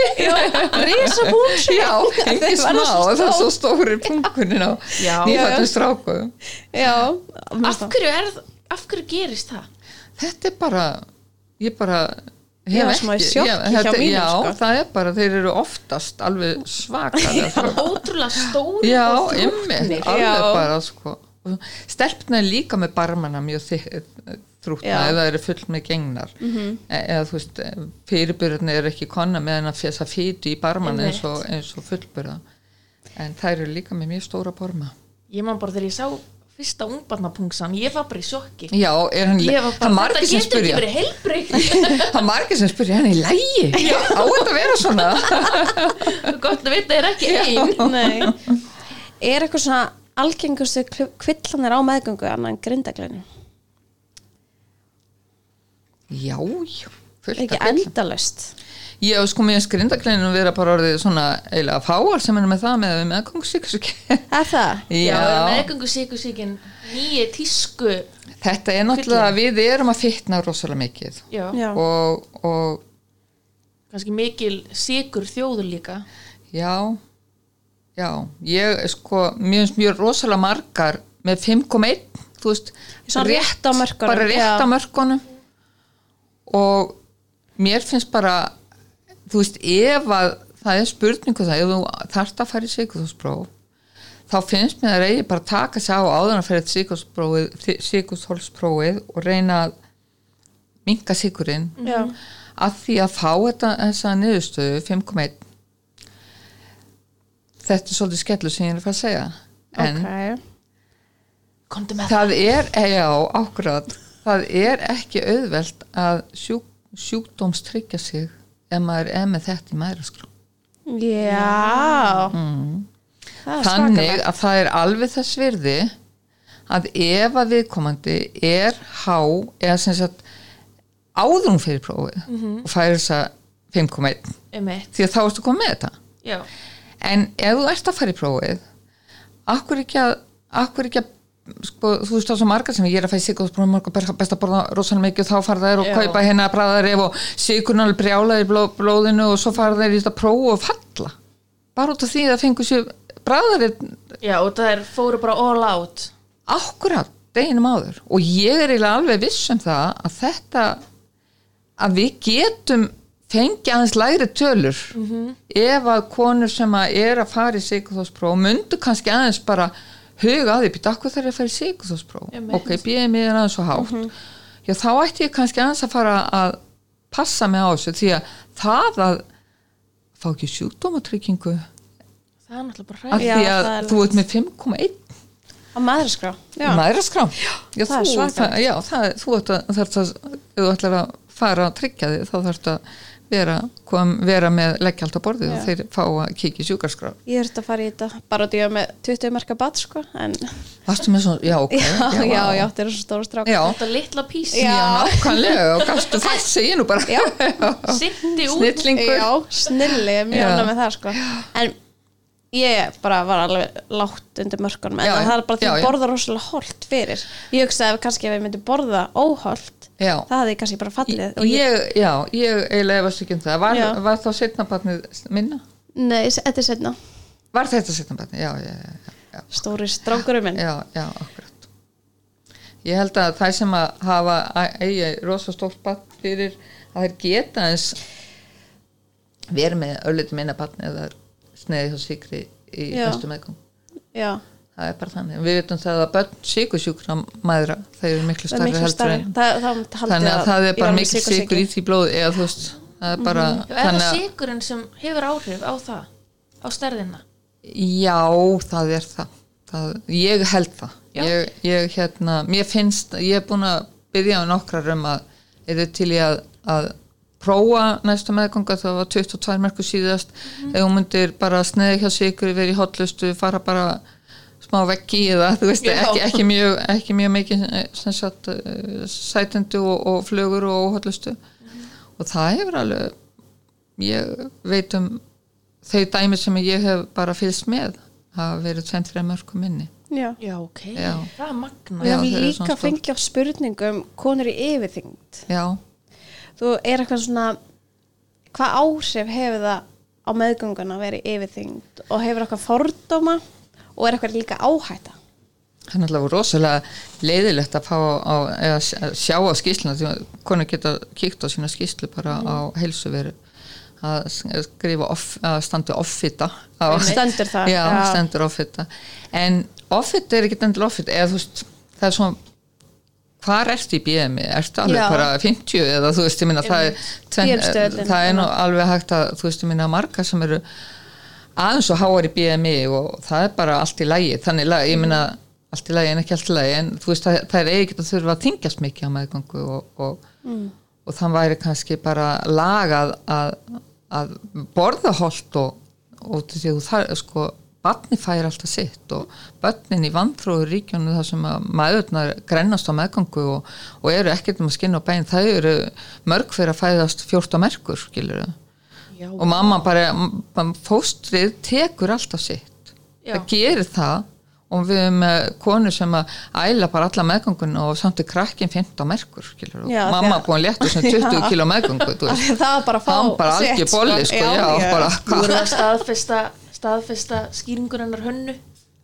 Rísa púnsi. Já, ekki smá, það er svo stóri punkunin á nýfættum strákum. Já, af hverju, er, af hverju gerist það? Þetta er bara, ég bara hef ekki- hjá þetta- mínum, Já, sko. það er bara, þeir eru oftast alveg er ótrúlega stóri Já, ymmið, alveg Já. bara sko. stelpna er líka með barmana mjög þrútna Já. Mhm. eða eru full með gengnar -hmm. eða þú veist fyrirbyrðin er ekki konna með hann að fjasa fýti í barmana eins og, eins og fullbyrða en þær eru líka með mjög stóra barma ég man bara þegar ég sá fyrsta ungbarnapungsan, ég var bara í sjokki. Já, er hann, ég var það bara, margir þetta sem getur ekki spyrja verið heilbreykt það [laughs] margir sem spyrja hann í lægi á þetta að vera svona? [laughs] Gott að vita er ekki einn Nei. Er eitthvað svona algengustu kvillanir á meðgöngu annað en grindagleinu? Já, já fullt Ekki af endalust Já, sko mér skrindakleinu vera bara orðið svona eiginlega fáar sem er með það með meðgangssíkusík Er það? [laughs] já, meðgöngu síkusíkin nýju tísku. Þetta er náttúrulega, við erum að fitna rosalega mikið. Já, og, og kannski mikil síkur þjóður líka. Já, já, ég sko, finnst mjög rosalega margar með 5,1, þú veist, Svona rétt á mörkunum, bara rétt já. á mörkunum. Og mér finnst bara, þú veist, ef að það er spurningu það, ef þú þarft að fara í síkuþóspróf þá finnst mér að reyði bara að taka sig á áður að fyrir síkuþólsprófið og reyna að minka síkurinn Já. að því að fá þetta þessa niðurstöðu 5,1 þetta er svolítið skellu sem ég er að fara að segja. En Ok. komdu með það er, já, ákvæðat það er ekki auðvelt að sjúk, sjúkdómstryggja sig ef maður er með þetta í mæðraskrá. Já. Er þannig að það er alveg þess virði að ef að viðkomandi er há eða sem sagt áðrum fyrir prófið og færi þess að 5,1 einmitt, því að þá ertu komið með þetta. Já, en ef þú ert að fara í prófið akkur ekki að akkur ekki að sko, þú veist það svo margar sem ég er að fæ sigur best að borða rosalega mikið og þá fara þær og Já. kaupa hérna bræðarif og sigurinn alveg brjálaði í bló, blóðinu og svo fara þær í þetta prófu og falla. Bara út af því að það fengur sér bræðarinn Já, og það er fóru bara all out. Akkurat deginum áður. Og ég er eiginlega alveg viss um það að þetta að við getum fengi aðeins lægri tölur ef að konur sem að er að fara í sigurþóspróf myndu kannski aðeins bara huga að því býta akkur þegar að fara í Einmitt. ok, BMI er aðeins svo hátt. Já þá ætti ég kannski aðeins að fara að passa mig á þessu því að það að fá ekki sjúkdómatryggingu Það er náttúrulega bara Já, því að er þú ert með 5,1 á maðurskrá já. maðuraskrá. Já, Það er þú, svakalegt. það, já, það, þú ert að, að ef þú ætlar að fara að tryggja þig þá þarf að vera, kom, vera með leggjald á borðið Já. og þeir fá að kíkja í sjúkarskrá ég þurfti að fara í þetta bara því að með 20 marka bat sko en varstu með svona, já, ok já, já, vá. já, þetta er svo stóra strák já, Þetta litla pís já, Já. nákvæmlega og gastu það segja nú bara Já. Sitti út snillingur já, snilli, mjög Já. ánægð með það sko en ég bara var alveg látt undir mörkunum en Já, það er bara því að já. borða rosalega holt fyrir. Ég hugsaði að kannski ef ég myndi borða óholt já, það hefði kannski bara fallið ég, ég, já, ég eiginlega efast ekki um það. Var, var þá setnabarnið minna? nei, þetta er setna var þetta setnabarnið? Já, já, já, stóri strákurum minn. Já, já, akkurat. Ég held að það sem að hafa eigi rosa stórt barn fyrir að þeir geta eins verið með ölliti minna barn eða sneiði hjá síkri í næstu meðgum já, það er bara þannig, við veitum það að börn síkusjúkra mæðra, þeir eru miklu það starri heldur en það, það þannig að það er ég bara miklu síkur í því blóð eða þú veist, það er bara Já, Er það sigurinn sem hefur áhrif á það á stærðina? Já, það er það, það ég held það. Já. ég, ég hérna, mér finnst ég er búin að byggja á nokkrar um að er þið til í að, að prófa næsta meðganga það var 22 merkur síðast Mhm. ef hún myndir bara sneiði hjá sigur verið í hotlustu, fara bara smá veggi eða þú veist ekki, ekki mjög, ekki mjög mikið eh, sem sagt eh, sætendu og, og flugur og hotlustu Mhm. og það hefur alveg ég veit um þau dæmi sem ég hef bara fylgst með hafa verið 23 mörgum minni já. Já, ok, Já. það er magna og Já, ég þeir hef eru líka fengið á spurningum konur í yfirþyngd já, þú er eitthvað svona hvað áhrif hefur það á meðgönguna að vera yfirþyngd og hefur eitthvað fordóma og er eitthvað líka áhætta? Það er náttúrulega rosalega leiðilegt að á, að sjá á skýsluna því að konur geta kíkt á sína skýslu bara á heilsuveru að skrifa off, að standi offita stendur það já, stendur offita en offita er ekki endur offita eða þú veist, það er svona hvar ertu í BMI, ertu alveg Já. bara 50 eða þú veist, ég minna það er BM-stöðlin, það er nú þannig. alveg hægt að, þú veist, ég minna marga sem eru aðeins og háar í BMI og það er bara allt í lægi þannig, lag- ég minna allt í lægi en ekki allt í lægi en þú veist, það, það er eiginlega að þurfa að þingjast mikið á meðgangu og, og, og þann væri kannski bara lagað að, að borða holt og, og til því að þú þar, sko, barni fær alltaf sitt og börnin í vandróðu ríkjónu þar sem að maðurnar grennast á meðgangu og, og eru ekkert um að skinna á bein, það eru mörg fyrir að fæðast 14 merkur, skilur þau Já, og mamma bara, fóstrið tekur alltaf sitt. Já. það gerir það. Og við erum með konu sem að æla bara alla meðgangun og samt er krakkin 15 merkur skilur, og Já, mamma búin að létta sem [laughs] 20 Já. kilo meðgangu þú veist. það var bara að fá hann bara sitt, algjör bolli sko, já, bara, Þú voru að staðfesta, staðfesta skýringur hennar hönnu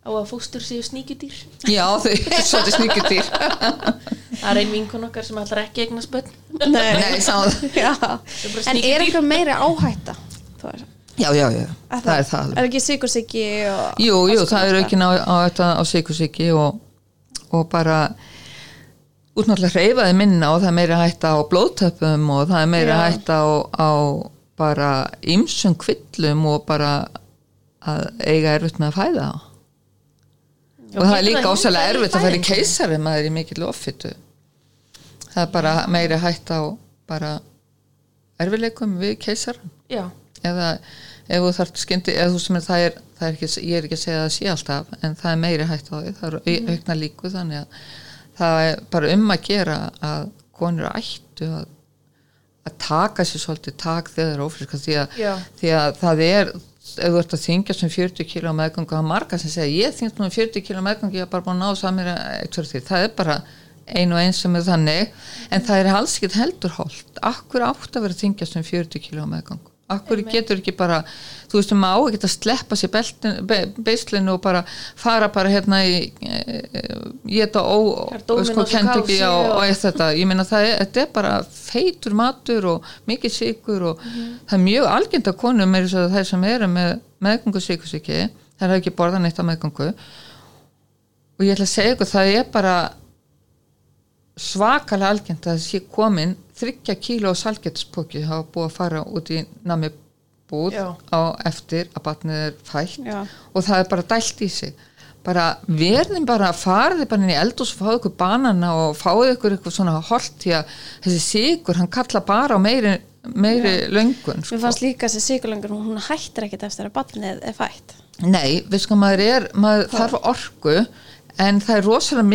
á að fóstur séu sníkjudýr já, þau er svolítið sníkjutýr [laughs] Það er ein vinkun okkar sem ætlar ekki að eignast börn Nei. Nei, sá, [laughs] Já. bara en sníkjudýr. er eitthvað meira áhætta já, já, já, að það er það alveg. er ekki sykursiki og Jú, jú, það er konar aukin á, á, sykursíki og, og bara út náttúrulega hreyfaði minna og það er meira hætta á blóðtöpum og það er meira Já. hætta á, á bara ymsum kvillum og bara að eiga erfitt með að fæða á. Já, og það er líka í erfitt að fara í keisari maður í mikill offitu. Það er bara meira hætta á bara erfileikum við keisaran Já, eða ef þú þarf skyndi eða þú sem er það er, það er ekki, ég er ekki að segja að það sé alltaf en það er meiri hægt á því, það eru mm. aukna líku þannig að það er bara um að gera að konur ættu að, að taka sér svolítið tak þegar það er ófriska því því að það er ef þú ert að þingja sem 40 kíló meðgangu það er marga sem segja ég þingst nú um 40 kíló meðgangu ég er bara búin að ná samir það er bara ein og eins sem er þannig. En það er alls ekkert heldur holt akkur átt að vera að þingja sem 40 kíló meðgangu akkur getur ekki bara þú veist, maður á ekki að sleppa sér beislinu og bara fara bara hérna í ég þetta ó, sko, KFC og, og- eitt þetta, ég meina það er, þetta er bara feitur matur og mikið sigur og það er mjög algjönd að konum er þess að það sem eru með meðgöngu sigursiki, það er ekki borðan eitt af meðgöngu. Og ég ætla að segja ykkur, það er bara svakalega algjönd að sé komin þryggja kíló salgetspóki hafa búið að fara út í nami búð Já. á eftir að batnið er fætt Já. og það er bara dælt í sig bara verðin bara farið bara inn í eldús og fáðu ykkur banana og fáðu ykkur eitthvað svona holt því að þessi sigur, hann kalla bara á meiri, meiri löngun sko. Mér fannst líka þessi sigurlengur, hún hættir ekkit eftir að barnið er fætt. Nei, við sko maður er, maður þarf orku en það er rosalega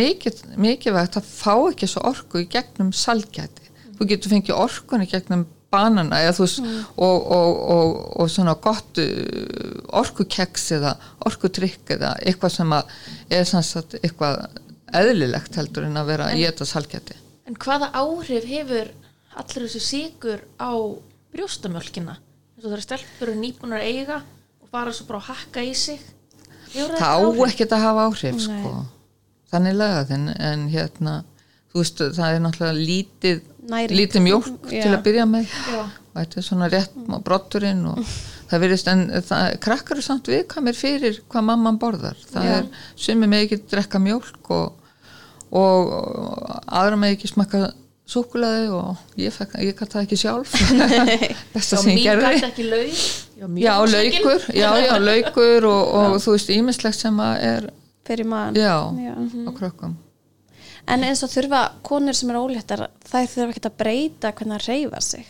mikið, vegt að fá ekki svo orku í gegnum salgæti. Þú getur fengið orkun í gegnum banana eða þú veist og, og, og, og svona gott uh, orkukeks eða orkudrykk eða eitthvað sem að er sanns að eitthvað eðlilegt heldur en að vera að geta salgæti. En hvaða áhrif hefur allir þessu sigur á brjóstamjölkina? Þess að það eru stelpur og nýbúnar að eiga og fara svo bara að hakka í sig. Það á ekkert að hafa áhrif sko. Þannig lagað en, en hérna þú veist það er náttúrulega lítið lítið mjólk Já. til að byrja með Já. og þetta er svona rétt á brotturinn og það verðist en það, krakkar er samt viðkamir fyrir hvað mamman borðar það Já. er sumi með ekki drekka mjólk og, og, og aðra með ekki smakka súkulaði og ég, fekk, ég gæti það ekki sjálf [laughs] besta sem ég mín gerði gæti ekki laug. Já, laukur, já, já, laukur og, og þú veist, ímislegt sem að er Fyrir maðan. já, Já. á krökkum En eins og þurfa konur sem eru óléttar, þær þurfa ekkert að breyta hvernig það reyfa sig.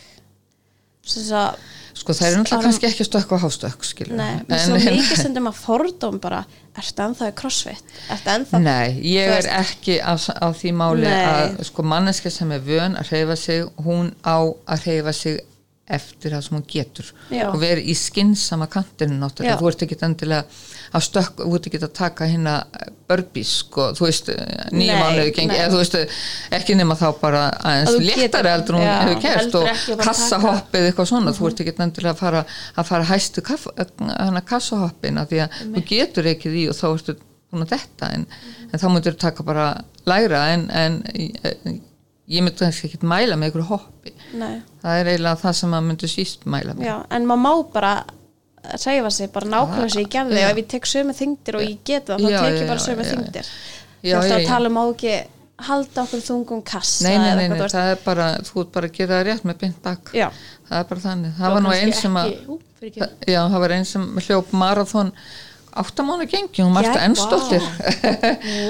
Sko það er náttúrulega Árum- kannski ekki stökk og hástökk nei, en, svo mikið stundum að fordóm bara, ertu ennþá í crossfit? Ertu ennþá? Nei, ég er ekki á, á því máli Nei. að sko manneska sem er vön að hreyfa sig hún á að hreyfa sig eftir það sem hún getur. Já. og verið í skinnsama kantinu náttúrulega, Já. þú ert ekki endilega að stökk, þú ert ekki að taka hérna börbís, sko, þú veist Nei, mánuði gengi, eða þú veist ekki nema þá bara Að aðeins léttari heldur hún Já. hefur Heldur og að kassahoppið eitthvað svona, þú ert ekki endilega að fara að fara hæstu kaff, hana kassahoppina því að þú getur ekki því og þá ertu búin að detta en, en þá myndir þú taka bara lægra en, en ég, myndi kannski ekki mæla með ykkur hoppi. Nei, það er eiginlega það sem maður myndi síst mæla með. Já, en maður má bara reyfa sig, bara nákvæmlega sem ég gerði. Já. og ef ég tek sömu þingdir og ég geta það, þá tek ég bara sömu þingdir. Þú veist að tala um á ekki halda okkur þungum kassa nei, nei, nei, það er bara þú ert bara að gera það rétt með bynd bak Já, það er bara þannig, það var nú einn sem að já, það var einn sem hljóp marathon áttamánu gengi, hún marsta Já, ennstóttir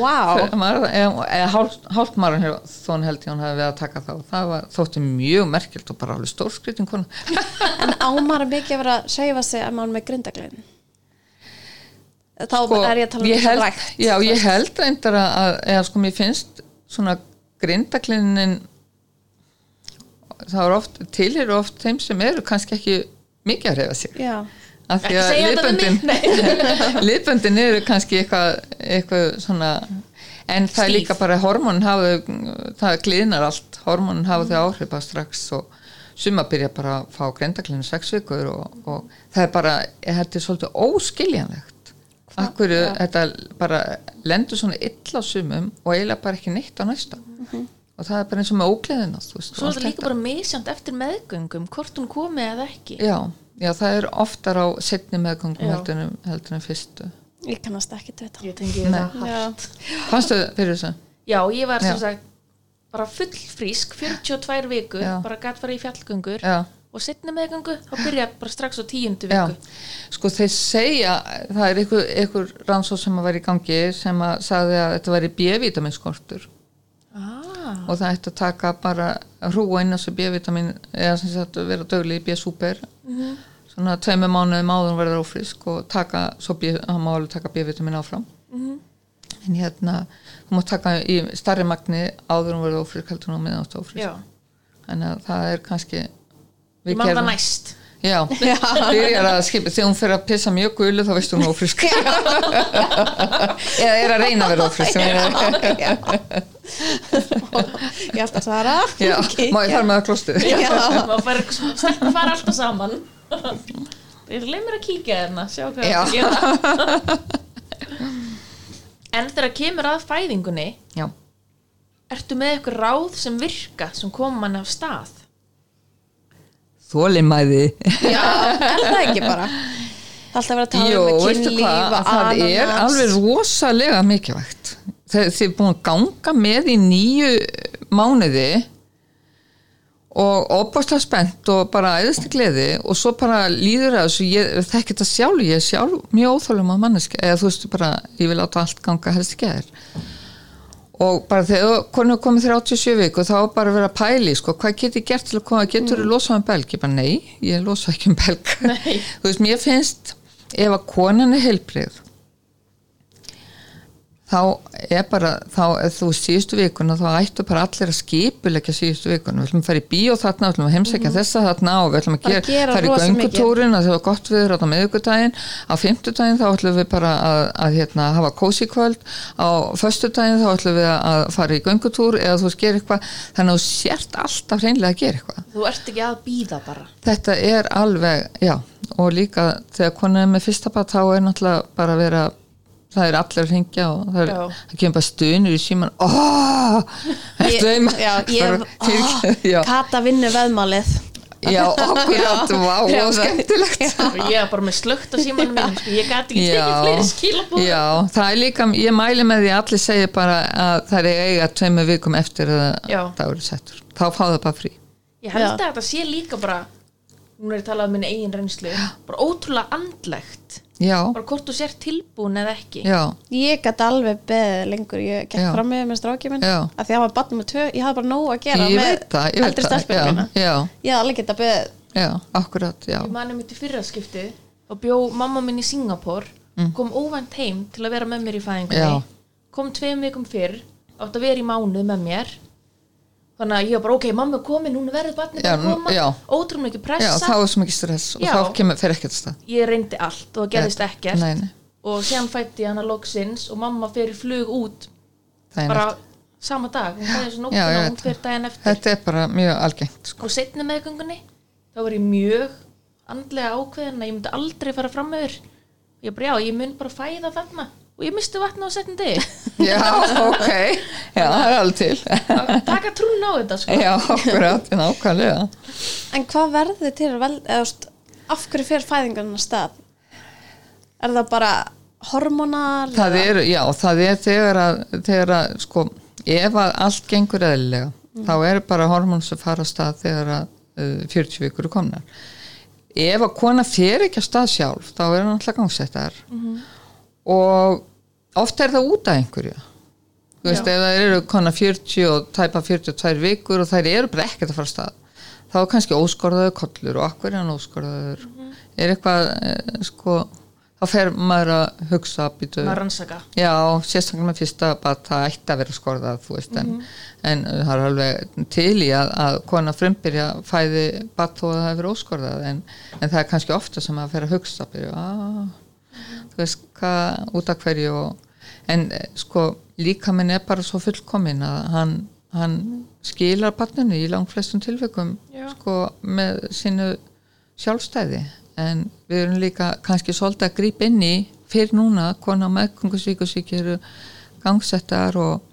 vá. Eða [laughs] hálft marathon held ég hún hefði við að taka þá. Það var, þótti mjög merkilt og bara alveg stórskritin kona. [laughs] En ámar mikið að vera að reyfa sig að maður með grindaglinn Þá er ég að tala um þessu rækt já, ég held reyndar að, eða sko mér finnst svona grindaklinin það er oft, tilhýru oft þeim sem eru kannski ekki mikið að reyfa sig. Já, af því að liðböndin [laughs] liðböndin eru kannski eitthvað, eitthvað svona en það er Stíf. líka bara hormónin hafa það gliðnar allt, hormónin hafa þau áhrif bara strax og suma byrja bara að fá grindaklinu sex vikur og, og það er bara, þetta er svolítið óskiljanlegt. Akkur þetta bara lendur svona illa á sumum og eiginlega bara ekki neitt á næsta. Og það er bara eins og með ógleðina þú veist, Svo er þetta líka bara misjant eftir meðgöngum, hvort hún komi eða ekki. já, já, það er oftar á setni meðgangum Já. heldur en, heldur en fyrstu ég kannast ekki þetta Ég tengi hart. Já, fannstu fyrir þessu? Já, ég var sem Já. sagt bara full frísk, 42 vikur, Já. bara gætt fara í fjallgöngur Já, og setna meðgöngu, þá byrja bara strax á tíundu já, viku. sko þeir segja það er einhver, einhver rannsóð sem að vera í gangi sem að sagði að þetta væri B-vitaminskortur Ah, og það ætti að taka bara hrúa inn á þessu B-vitamin eða sem sagt vera dögli í B-super svona tveimur mánuðum áður en verður ófrisk og taka, svo hann má alveg taka B-vitamin áfram. En hérna, þú mátt taka í starri magni áður en verður ófrisk heldur en á ert ófrisk já, þannig að það er kannski ég man það næst. [laughs] Já, byrjar að skipa þegar hún fyrir að pissa mjög gulu þá veistu hún ófrisk [laughs] eða er að reyna að vera er- ég ætla að svara Já, má ég fara með það klostið Já, Maður fara alltaf saman. Ég leið mér að kíkja hérna, sjá hvað Já. það gera. [laughs] En þegar kemur að fæðingunni, já, ertu með eitthvað ráð sem virka, sem kom mann af stað? þólimæði Já, er það [laughs] ekki bara? Það er alltaf verið að tala Jó, um veistu kynlíf hvað, og það er ananas. alveg rosalega mikilvægt þegar þið er búin að ganga með í nýju mánuði og opast spennt og bara í gleði og svo bara líður það þessu, ég þekki þetta sjálf, ég er sjálf mjög óþólum að manneski, eða þú veist bara, ég vil átta allt ganga helst ekki að þér. Og bara þegar konu komið 37 viku þá er bara að vera pæli sko, hvað get ég gert til að koma, getur þú losað um belg? Ég bara nei, ég losa ekki um belg. [laughs] Þú veist, mér finnst ef að konan er heilbrið þá er bara þá, þú síðustu vikuna þá ættu bara allir að skipulegja síðustu vikuna. Við ætlum að fara í bíó þarna, við ætlum að heimsækja þessa þarna og við ætlum að gera, gera fara í göngutúrin að það var gott viður á miðvikudaginn. Á fimmtudaginn þá ætlum við bara að, að hérna, hafa kósi kvöld. Á föstudaginn þá ætlum við að fara í göngutúr eða þú gera eitthvað. Þannig að þú sért alltaf hreinlega að gera eitthvað. Þú ert ekki að býða bara. þetta er alveg, já og líka þegar er með fyrsta bat þá er náttúrulega bara að vera það er allir að hringja og það, er, það kemur bara stunur í síman oh, Ég- Já, ég, Bara- já, Kata vinnu veðmálið. Já, akkurat. Vá, Já, og skemmtilegt. Ég er bara með slögt á símanum minn, sko. ég gæti ekki Já. tekið fleiri skilabóð. já, það er líka ég mæli með því allir segja bara að það er eiga tveimur vikum eftir að það eru settur. Þá fá það bara frí. Ég held Já. að þetta sé líka bara, hún er talað um minni eigin reynslu, bara ótrúlega andlegt. Já, Bara hvort þú sér tilbúin eða ekki. já, Ég gæti alveg beðið lengur Ég gekk Já. fram með með strákið minn Já. að því að hann var barn með tvö Ég hafði bara nóg að gera ég með það eldri það, já, Ég hafði alveg geta beðið já, akkurat, já Ég mani mitt í fyrraskipti og bjó mamma minn í Singapur, kom óvænt heim til að vera með mér í fæðingunni. Mm. Kom tveim vikum fyrr, átt að vera í mánuð með mér. Þannig að ég var bara, ok, mamma er komin, hún er verið barnið Já, að koma, já. ótrúlega mikið Já, pressa. þá er svo mikið stress og Já. þá kemur, fer ekkert stað. Ég reyndi allt og það gerðist ekkert. Nei, nei, Og síðan fætti ég hana loksins og mamma fyrir flug út er bara nefnt. sama dag. Hún fæði Já, nóttina ég og hún fyrir daginn eftir. Þetta er bara mjög algengt, sko. Og setni meðgöngunni, þá var ég mjög andlega ákveðin að ég myndi aldrei fara fram meður. Ég bara, já, ég mun bara fæða þarna. Og ég misti vatna á setni degi. [laughs] Já, ok. Já, það er alveg til. Taka trún á þetta, sko. Já, akkurat, nákvæmlega. En hvað verður til að vel eða, þú veist, af hverju fyrir fæðingarinn að stað? Er það bara hormonar? Það er, já, það er þegar að, þegar að, sko, ef að allt gengur eðlilega, þá er bara hormón sem fara að stað þegar að uh, 40 vikur er komnar. Ef að kona fer ekki að stað sjálf, þá er hann alltaf gangsettar. Og ofta er það út af einhverju. Þú veist, Já. ef það eru kona 40 og tæpa 42 vikur og þær eru bara ekkert að fara stað, þá er kannski óskorðaður kollur og akkur er hann óskorðaður. Er eitthvað, eh, sko, þá fer maður að hugsa, býtu, Maður rannsaka. Já, sérstaklega með fyrsta að það ætti að vera skorðað, veist, en, en það er alveg til í að, að kona frumbyrja fæði bat þó að það hefur óskorðað, en, en það er kannski ofta sem að fer að hugsa, byrja, að, veist, hvað, út af hverju og, en eh, sko, líka minn er bara svo fullkomin að hann, hann skilar batninu í langflestum tilvikum, Já. sko, með sínu sjálfstæði en við erum líka kannski svolítið að grípa inn í fyrir núna kona meðkungusvíkusík eru gangsettar og,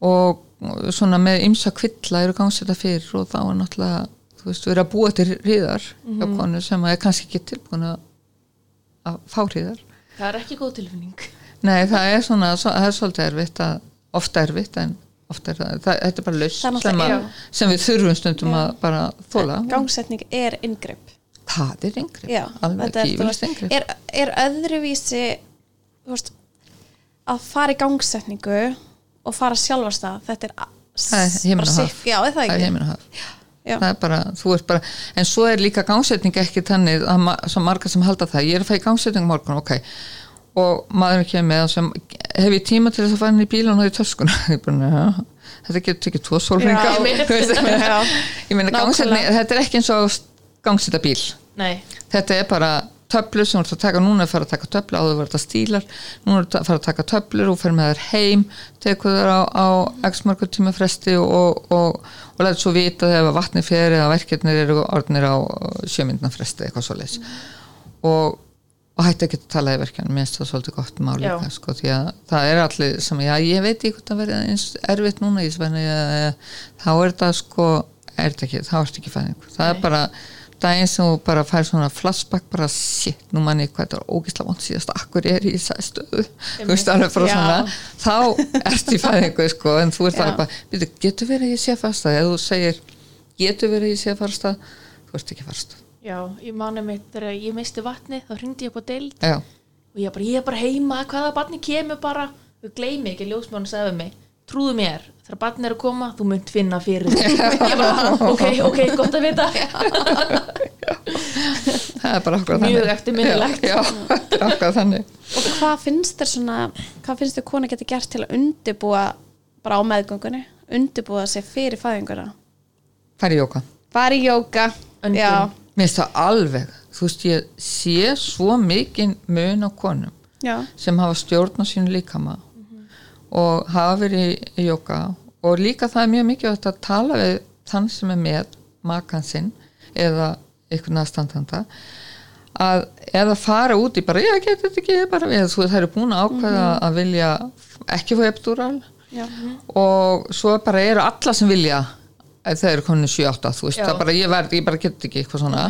og svona með ymsa kvilla eru gangsettar fyrir og þá er náttúrulega þú veist, við erum að búa til hríðar hjá konu sem er kannski ekki tilbúin að að fá hríðar. Það er ekki góð tilfinning. Nei, það er svona, svo- það er svolítið erfitt að, ofta erfitt en ofta er það, það þetta er bara laus sem, að, sem við þurfum stundum að bara þóla Gangsetning er inngrip. Það er yngri, Já, alveg er, veist, yngri er, er öðruvísi þú veist, að fara í gangsetningu og fara sjálfarstað þetta er er bara og haf. Er það er ekki bara, þú ert bara en svo er líka gangsetning ekki þannig að ma margar sem halda það, ég er að fæ gangsetning morgun, ok, og maður kemur með sem, hef ég tíma til þess að fara inn í bílan og [laughs] bara, ja, þetta getur tekið tvo einmitt. [laughs] ég meina gangsetning þetta er ekki eins og gangsetta bíl Nei, þetta er bara töflur sem þú ert að taka, núna er að fara að taka töflur áður var þetta stílar, núna er að fara að taka töflur og fer með þær heim tekur þær á, á x margur tíma fresti og, og, og, lætur svo vita þegar vatni fer eða verkefnir eru orðnir á sjömyndna fresti eitthvað svo leis og, og hætti ekki að tala í verkefnum mér finnst það svolítið gott mál Já. líka sko, því að það er allir sem, já ég veit ekki hvort það verið eins erfitt núna í Svenni þá er þetta sko er þetta ekki, þá er þetta ekki fæðingu bara daginn sem þú bara fær svona flashback bara shit, nú manni hvað þetta er ógislega vond síðast akkur er í þessari stöðu? Þú veist alveg bara Já. svona. Þá ert í fæðingu sko en þú ert alveg bara, getur verið að ég sé að fara stað ef þú segir, getur verið að ég sé að fara stað þú ert ekki að fara stað Já, ég mani mitt þegar ég misti vatni þá hringdi ég upp á deild. Já, og ég bara, ég er bara heima, hvaða barni kemur bara. Við gleymi ekki, ljósmjónu sagði við mig trúðu mér, þegar barni er að koma þú munt finna fyrir því. [laughs] Ok, ok, gott að vita. Það er bara okkur Mjög okkur þannig. Og hvað finnst þér svona, hvað finnst þér kona geti gert til að undibúa bara á meðgöngunni, undibúa sig fyrir fæðinguna? færi jóka í jóka, já, mér finnst það alveg, þú veist ég sé svo mikinn mun á konum já, sem hafa stjórn á sínu líkama og hafa verið í, jóka og líka það er mjög mikið að tala við þann sem er með makan sinn eða einhvern aðstandanda að eða fara út í bara, ég get þetta ekki bara við, þú eru búin að ákveða að vilja ekki fá epidúral já, og svo bara eru alla sem vilja ef það eru komin 7-8 þú veist, bara, ég, verð, ég bara get ekki eitthvað svona.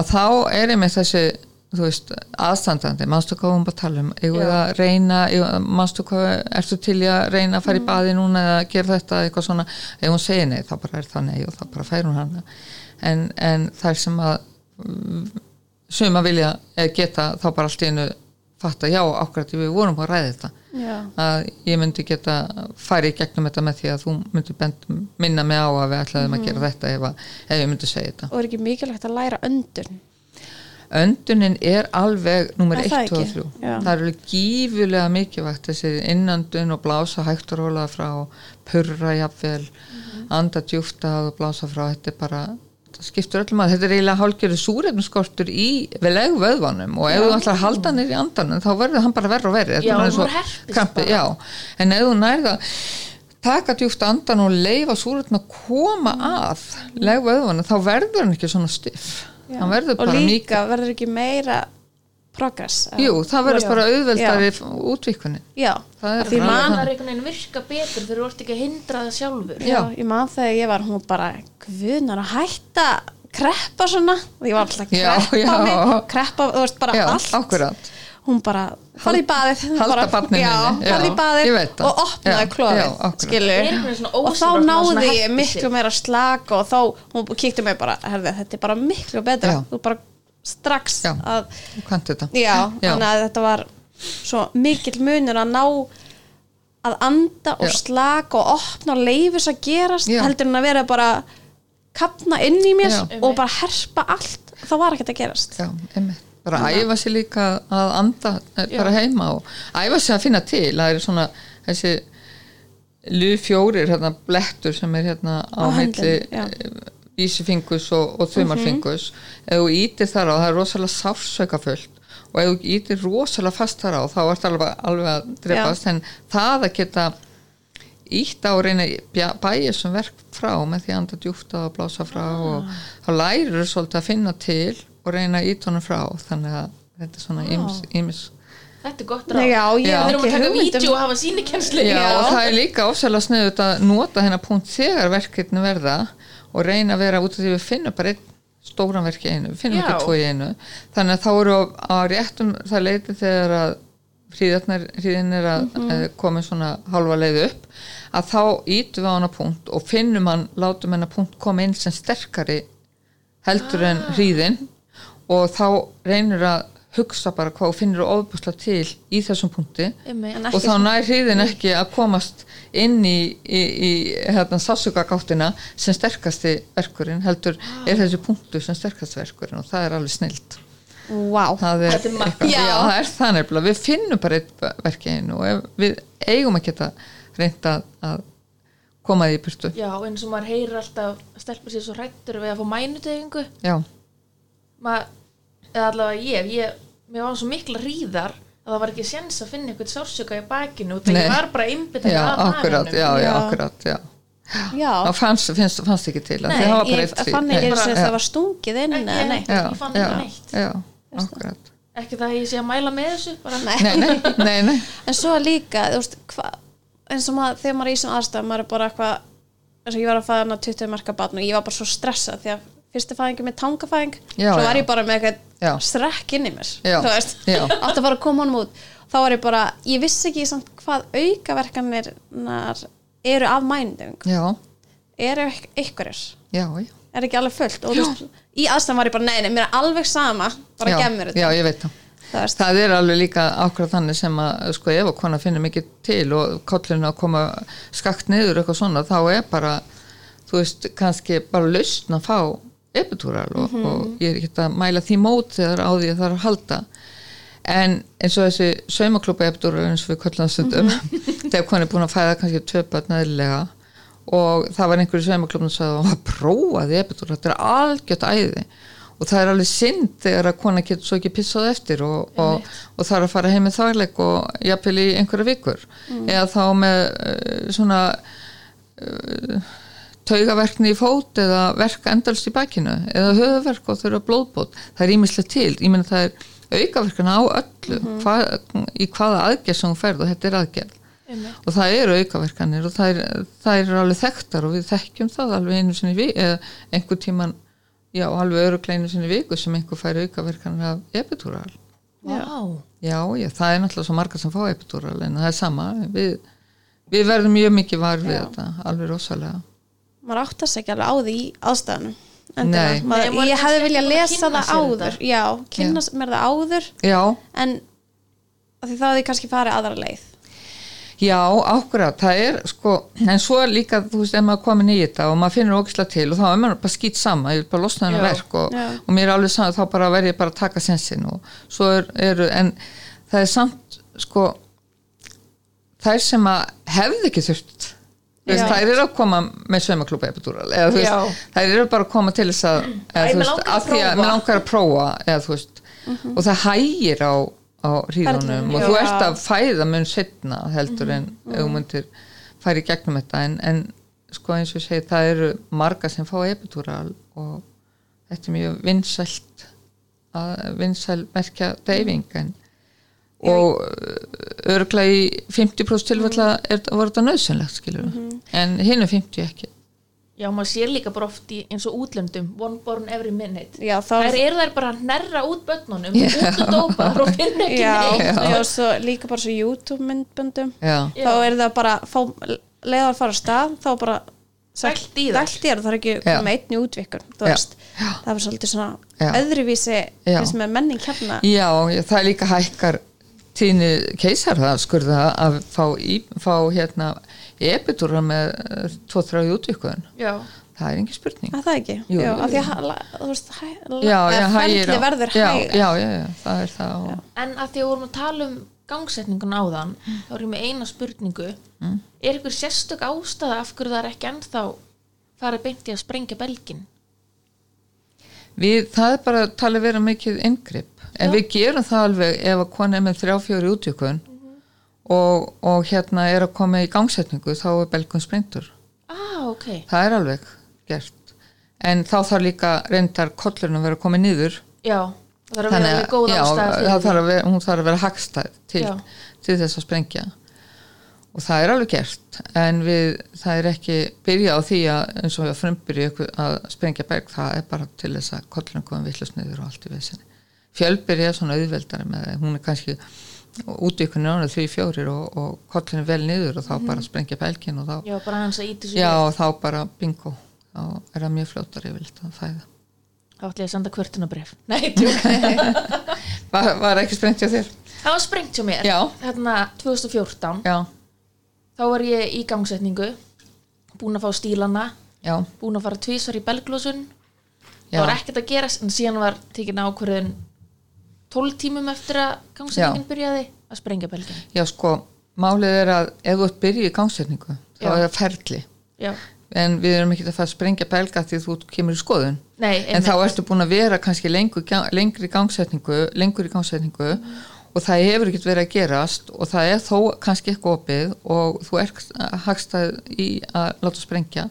Að þá er ég með þessi þú veist, aðstandandi mannstu hvað hún bara tala um, eigum við að reyna manstu hvað, ertu til í að reyna að fara í baði núna eða gera þetta eitthvað svona, ef hún segir nei, þá bara er það nei og þá bara fær hún hana. En, en þær sem að suma vilja eða geta þá bara allt í einu fatta, já, ákvært við vorum að ræða þetta. Já, að ég myndi geta farið í gegnum þetta með því að þú myndi bend, minna mig á að við ætlaðum að gera þetta ef, að, ef ég myndi segja þetta öndunin er alveg nummer Er 1, það 2 og ekki? 3 Já. það er alveg gífulega mikilvægt þessi innöndun og blása hægt og róla frá purra jafnvel Mhm. anda djúfta og blása frá þetta er bara það skiptur öllum að þetta er eiginlega hálfgerðu súrefnuskortur í vel vöðvanum og ef þú ætlar að halda í andanum þá verður hann bara verður og verður Já, hann herpist bara. já. en ef þú nærða taka djúft andan og leifa súrefn að koma að leg vöðvanum þá verður hann ekki svona stiff og líka verður ekki meira progress Jú, það verður Já. bara auðveldari útvíkunni. já, Það er Af því er veginn virka betur þegar þú ert ekki að hindra það sjálfur já, Já. ég man þegar ég var hún bara, guðnar að hætta kreppa svona og ég var alltaf að Já, kreppa já. mig kreppa, þú veist bara Já, allt akkurat. Hún bara, farði í baðið farði í baðið og opnaði svona og þá náði ég miklu meira slag og þá, hún kíkti mig bara herði, þetta er bara miklu betra Já. þú bara strax Já. að þetta. já, Já. þannig að þetta var svo mikill munur að ná að anda og slaka og opna og leifis að gerast Já. heldur en að vera bara kapna inn í mér Já. og bara herpa allt þá var ekkert að gerast Já, einmitt. Bara æfa sér líka að anda eh, bara heima og æfa sér að finna til. Það er svona þessi lufjórir, hérna blettur sem er hérna á, höndum, já. vísifingus og, og þumalfingus. Ef þú ítir þar á, það er rosalega sársökafullt og ef þú ítir rosalega fast þar á, þá ert alveg, alveg að drefast. En það að geta ítt á að reyna að bæja sem verk frá með því að anda djúfta og blása frá og þá lærir þú svolítið að finna til og reyna að íta honum frá þannig að þetta er svona ýmis, ýmis. Þetta er gott Nei, ráð. já, Já. Við erum að taka hugmynd um- og hafa sínikenslu Já, og það er líka ofsalega sniðut að nota hennar punkt þegar verkefni verða og reyna að vera út af því við finnum bara einn stóran verk í einu, við finnum Já. ekki tvo í einu. Þannig að þá eru á, réttum það leiti þegar að hríðin er að mm Mhm. koma svona halva leið upp að þá ítum við á hana punkt og finnum hann, látum hennar punkt koma inn sem sterkari heldur en hríðin og þá reynir að hugsa bara hvað og finnur ofbúslega til í þessum punkti. En og þá nær hríðin ekki að komast inn í, í, í hérna, sásugagáttina sem sterkasti verkurinn heldur er þessi punktu sem sterkasti verkurinn og það er alveg snilt Vá, það er, er eitthvað- Já. já, það er það nefnilega. Við finnum bara eitt verk í einu og ef við eigum að geta reynda að, að koma því í burtu. Já, eins og maður heyrir alltaf stelpa sér svo hrættur við að fá mænutegingu já, maður eða allavega ég, ég mér var svo mikla hríðar að það var ekki séns að finna eitthvað sársöka í bakinu og það var bara já, að akkurat, já, já, akkurat já. Já, það fannst, finnst, fannst ekki til að Nei, það var bara ég eitt fann ekki Bara- þess að það var stungið inn Ekki, nei. já, ég fann ekki neitt. já, akkurat. Ekki það að ég sé að mæla með þessu bara Nei. nei, nei, nei, nei. [laughs] En svo líka, þú veist, hva, eins og maður, þegar maður er í þessum aðstæðum, maður er bara eitthvað, eins og ég var að fæða hana 20 marka barn og ég var bara svo stressað því að fyrstu fæðingi með tangafæðing, Já, svo var ég bara með eitthvað strekk inn í mér, þú veist, átt að fara að koma honum út. Þá var ég bara, ég vissi ekki samt hvað aukaverkanir eru af já, eru ykk- einhverjir, já, já. Er ekki alveg fullt? Og veist, í aðstæðum var ég bara, nei, nei, mér er alveg sama, bara já, gef mér já, þetta. ég veit það. Það það er alveg líka akkurat þannig sem að sko ef að kona finnir mikið til og kollinu að koma skakt niður eitthvað svona þá er bara þú veist kannski bara lausn að fá epitúral og, og ég er ekki að mæla því mót þegar á því að það er að halda. En eins og þessi saumaklúpa epitúral eins og við það stundum [laughs] þegar kona er búin að fæða kannski tvö börn eðlilega og það var einhverju saumaklúpum sem sagði að hann prófaði epitúral þetta er algjört æði og það er alveg synd þegar að kona getur svo ekki pissað eftir og, og, og þarf að fara heim með þarleik og jafnvel í einhverja vikur. Eða þá með uh, svona uh, taugaverkni í fót eða verk endalst í bakinu eða höfuverk og þurfa blóðbót. Það er ímislega til, ég meina það er aukaverkana á öllu hvað, í hvaða aðgerð sem hún ferð og þetta er aðgerð. Einmitt. og það eru aukaverkanir og það er, það er alveg þekktar og við þekkjum það alveg einu sinni við eða einhver tíman já, alveg öruglega einu sinni viku sem einhver fær aukaverkanir af epitúral Vá. já, já, það er náttúrulega svo margar sem fá epitúral en það er sama. Við, við verðum mjög mikið var við Já. þetta alveg rosalega maður áttast ekki alveg á því í aðstæðanum er ég hefði viljað lesa það áður. þetta. já, kynna mér það áður já, en af því þá hefði ég kannski farið aðra leið. Já, ákveðat, það er sko, en svo er líka, þú veist, ef maður komin í þetta og maður finnur ógislega til og þá er maður bara skýt sama, ég vil bara losna hennar verk og, og mér er alveg saman, þá bara verð ég bara að taka sensin og svo er, eru, en það er samt, sko, þær sem að hefði ekki þurft, veist, þær eru að koma með saumaklúpa epidúral, eða þú veist, þær eru bara að koma til þess að, eða, Æ, þú mig veist, langar að að því að mér langar að prófa, eða þú veist, og það hægir á, á hríðunum og þú já. ert að fæða mun setna heldur en ef þú myndir færi gegnum þetta en, en sko eins og ég segi það eru marga sem fá epidúral og þetta er mjög vinsælt að vinsæl merkja deyfing en og örglega í 50% tilfella er, voru þetta nöðsynlegt skilur en hinn er 50 ekki. Já, maður sér líka bara oft í eins og útlöndum One born every minute. Já, þá Þær eru þær bara að nerra út börnunum Já. út og dópar og finna ekki já, neitt. já, svo líka bara svo YouTube myndböndum. Já, þá er það bara fá, leiðar að fara af stað þá bara Dælt í þær. dælt í þær, það er ekki Já. með einni útvikun þú Já. veist, það er svolítið svona Já. öðruvísi Já. finnst með menning hérna. Já, já, það er líka hækkar tíðni keisar það skurða að fá, í, fá hérna epidúral með 2-3 útvikun Já, það er engin spurning. Að það ekki, Jú, já, jú, af því að þú veist, á- verður já, hæg já, já, það er það og, en að því að vorum að tala um gangsetningun áðan þá er ég með eina spurningu. Er ykkur sérstök ástæða af hverju það er ekki ennþá farið beint í að sprengja belgin? við, það er bara talið vera mikið inngrip en við gerum það alveg ef að kona er með þrjá fjóri útjökun og, og hérna er að koma í gangsetningu þá er belgun sprengtur Ah, ok. Það er alveg gert. En þá þarf líka reyndar kollurinn að vera komið niður. Já, það er að vera góð já, þarf vera, hún þarf að vera hagstæð til, Já. til þess að sprengja. Og það er alveg gert. En við, það er ekki byrja á því að eins og að frumbyrja að sprengja berg, það er bara til þess að kollurinn komið villusniður og allt í vesinni fjölbyrja er svona auðveldari með það. Hún er kannski útvíkunni ánum því fjórir og, og kollurinn vel niður og þá bara sprengja belgin og þá, Já, já, og þá bara bingo. Þá er það mjög fljótari vilt að fæða. Þá ætla ég að senda kvörtunabrif [laughs] Nei, tjók [laughs] var, var ekki sprengt hjá þér? Það var sprengt hjá mér. Já. Hérna 2014 Já, Þá var ég í gangsetningu Búin að fá stílana já, Búin að fara tvísvar í belglósun Það var ekkert að gerast En síðan var tekin ákvörðun 12 tímum eftir að gangsetningin byrjaði Að sprengja belgin Já, sko, málið er að ef þú ert byrjuð í gangsetningu, þá Já. er það ferli. Já, En við erum ekki að fara að sprengja belga því þú kemur í skoðun. Nei, en þá ertu búin að vera kannski lengur, lengri gangsetningu, lengur í gangsetningu og það hefur ekkert verið að gerast og það er þó kannski eitthvað opið og þú er hagstað í að láta sprengja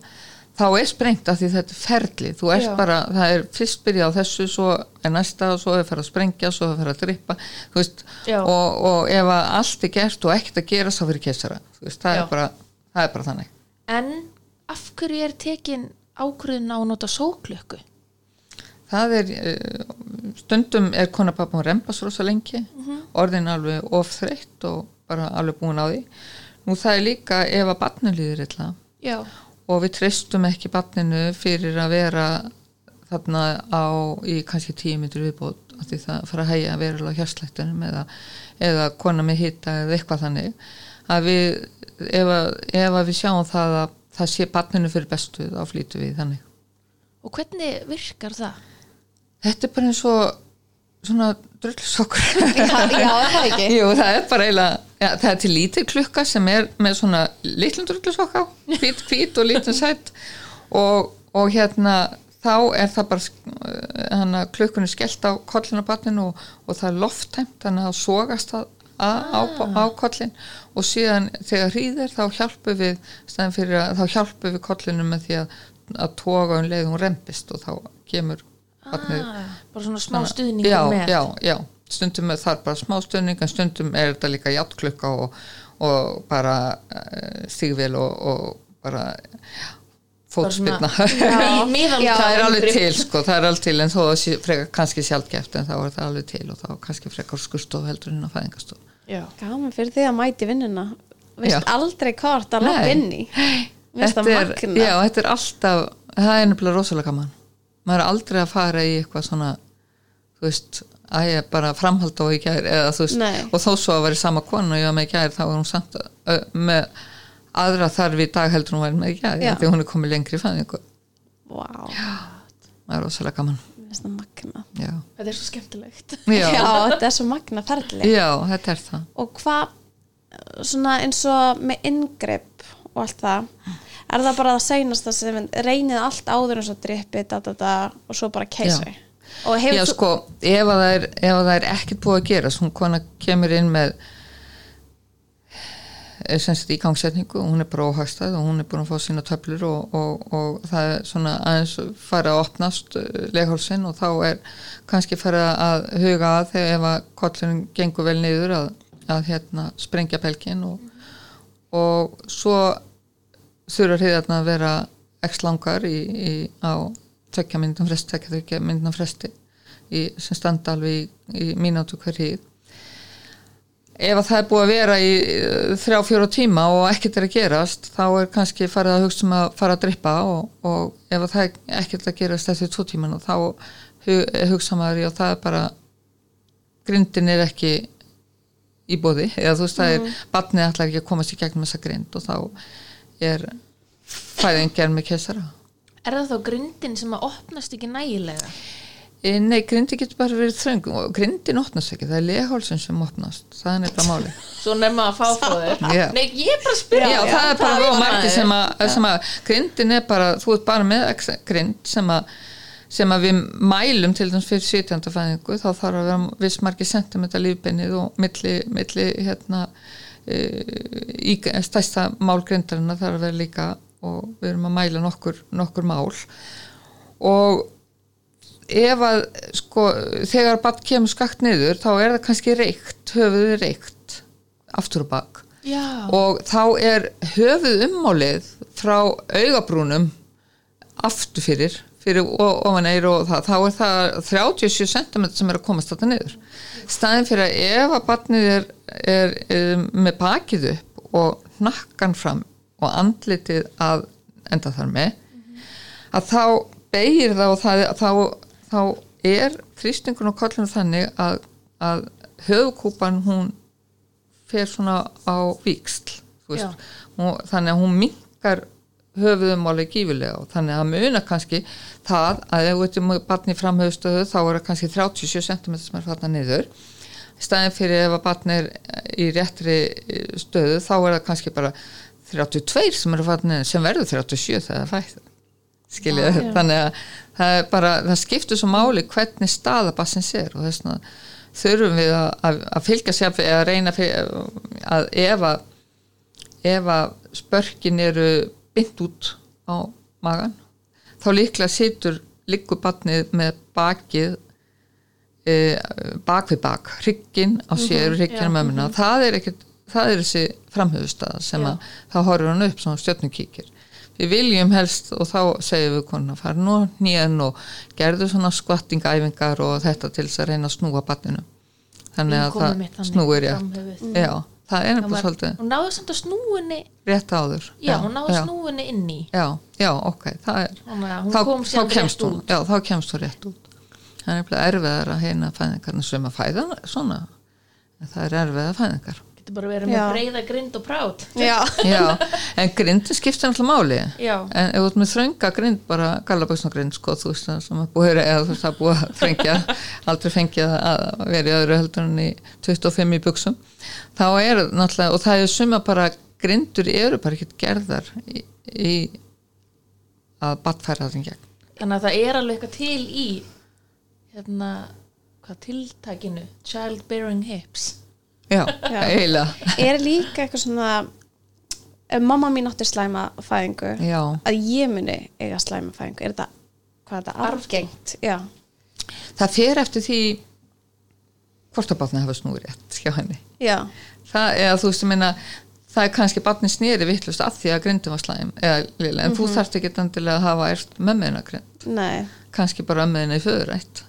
þá er sprengt af því þetta er ferli. Þú ert Já. bara, það er fyrst byrjað á þessu svo er næsta og svo er fyrir að sprengja svo er fyrir að drippa og, og ef að allt er gert og ekkert að gera þá fyrir veist, það, er bara, það er bara þannig. En af hverju er tekin ákvörðin á að nota sóklökku? það er eh, stundum er konapapun rembast rosa lengi orðin alveg ofþreytt og bara alveg búin á því. Nú það er líka ef að barnu líður illa Já. Og við treystum ekki barninu fyrir að vera þarna á í kannski tíu myndir viðbót af því það fara að hægja að vera á hérslættunum eða, eða kona með hita eða eitthvað þannig að við ef að, ef að við sjáum það að það sé barninu fyrir bestu þá flýtu við þannig Og hvernig virkar það? Þetta er bara eins og svona drullusokkur. Já, já, er það ekki? Jú, það er bara eiginlega, ja, það er til lítið klukka sem er með svona litlum drullusokk á, hvít, hvít og lítið sætt og, og hérna þá er það bara hana, klukkunni skellt á kollin á barninu og, og það er lofttæmt þannig að það sogast það á, á, á kollin og síðan þegar hríðir þá hjálpum við stæðan fyrir að þá hjálpum við kollinu með því að, að toga um leið hún rempist og þá kemur Ah, bara svona smá stuðningur já, með. já, já, stundum er það bara smá stuðning en stundum er þetta líka játklukka og, og bara uh, stígvél og, og bara fótspilna [laughs] það er alveg til sko, það er alveg til en þó að sé frekar kannski sjálfgeft en þá er það alveg til og þá kannski frekar skurstof heldur en að fæðingastof Já. Gaman fyrir því að mæti vinnuna. Vist aldrei hvort að inn í. Vist er, magna já, þetta er alltaf það er nefnilega rosalega gaman maður er aldrei að fara í eitthvað svona þú veist, að ég bara framhalda og í gær eða þú veist, Nei. og þó svo að vera sama konu og ég var með í gær þá er hún samt ö, með aðra þarf í dag heldur hún var með í Já. því hún er komið lengri í fæðingu. Vá, það er rosalega gaman. Já, Þetta er svo skemmtilegt. [laughs] já, Já, þetta er svo magna ferli. Já þetta er það. Og hvað svona eins og með inngrip og allt það er það bara það seinasta sem reynið allt áður eins og drippi da, da, da, og svo bara hefur Já, sko, ef að það er, ef að það er ekkert búið að gera, svona kona kemur inn með er sem sagt í gangsetningu hún er bara óhagstæð og hún er búin að fá sína töflur og, og, og það er svona aðeins fara að opnast leghálsinn og þá er kannski fara að huga að þegar ef að kollunum gengur vel niður að, að hérna sprengja belgin og, og svo þurfa hriðarna að vera x langar í, í, á tvekja myndum fresti, tvekja myndum fresti í, sem standa alveg í, í mínútu hver hríð. Ef að það er búið að vera í eh, þrjá fjóra tíma og ekkert er að gerast þá er kannski farið að hugsa um að fara að drippa og, og ef að það er ekkert að gerast eftir tvo tíman og þá hu- hugsa maður í og það er bara grindin er ekki í bóði eða þú veist það er barnið ætlar ekki að komast í gegnum þessa grind og þá er fæðin gerð með kesara Er það þá grindin sem að opnast ekki nægilega? E, Nei, grindi getur bara verið þröng og grindin opnast ekki, það er leghálsun sem opnast það er nefnilega máli [laughs] Svo nefna að fá fóður. [laughs] Já. Nei, ég er bara að spyrja. Já, það er bara mjög aðeins. sem að, sem að grindin er bara, þú ert bara með grind sem að, sem að við mælum til dæmis fyrir 17. fæðingu þá þarf að vera viss margir sentimeter lífbennið og milli, milli hérna í stærsta mál grindarinn þarf að vera líka og við erum að mæla nokkur, nokkur mál og ef að sko þegar bann kemur skakt niður þá er það kannski reykt, höfuðið reykt aftur og bak Já. og þá er höfuð ummálið frá augabrúnum aftur fyrir fyrir o- ofan eir og það þá er það 37 cm sem er að komast þetta niður. Staðin fyrir að ef að barnið er, er, er með bakið upp og nakkan fram og andlitið að enda þar með að þá beigir það og það, þá, þá er þrýstingun og kollinu þannig að, að höfukúpan hún fer svona á hún, þannig að hún minkar höfuðumáli gífilega og þannig að muna kannski það að ef þú ert með barni framhauðstöðu þá er það kannski 37 cm sem er fatna niður í staðin fyrir ef að barni er í réttri eh, stöðu þá er það kannski bara 32 sem er fatna niður sem verður 37 þegar það fætt skiljið, Já. þannig að það bara, það skiptur svo máli hvernig staða bassins er og þess vegna þurfum við að, að, að fylgja sér eða reyna að ef að ef að spörkin eru bynd út á magan þá líklega situr liggur batnið með bakið e, bak við bak hrygginn á sér, hrygginn á já, mömmuna. það er ekkert, það er þessi framhugustað sem Já. að þá horfur hann upp svona stjörnukíkir við viljum helst og þá segjum við konar að fara nú nýjan og gerðu svona skvattingæfingar og þetta til þess að reyna að snúa batninu þannig að það snúir rétt. framhöfuð. já, það er nefnilega svolítið. Hún náði samt að snúinni rétt áður Já, hún náði já, snúinni inn í já, já, ok, það er að hún þá, kom þá kemst hún. já, þá kemst hún rétt út. Það er nefnilega erfiðar að heina fæðingarna sem að fæða svona. Það er erfiðar fæðingar Getur bara Já. með breyða grind og prát. Já, já, en grindin skiptir náttúrulega máli. Já. en ef þú ert með þrönga grind bara gallaböksnagrind sko, þú veist það sem að búið eða þú veist það búið að þrengja aldrei fengið að vera í öðru heldur en í 25 í buksum þá er náttúrulega, og það er suma bara grindur eru bara ekkert gerðar í, í að batfæra það gegn. Þannig að það er alveg eitthvað til í hérna, hvað tiltakinu Childbearing hips já, eiginlega. Er líka eitthvað svona ef mamma mín átti slæma fæðingu já, að ég muni eiga slæma fæðingu? Er þetta, hvað er þetta, arfgengt. já, það fer eftir því hvort að batni hafa snúið rétt hjá henni. Já, það, eða þú veist að minna það er kannski batni snýri vittlust af því að grindum var slæm eða lila, en þú þarft ekki endilega að hafa ert mömmuðina grind. Nei. Kannski bara ömmuðina í föðurætt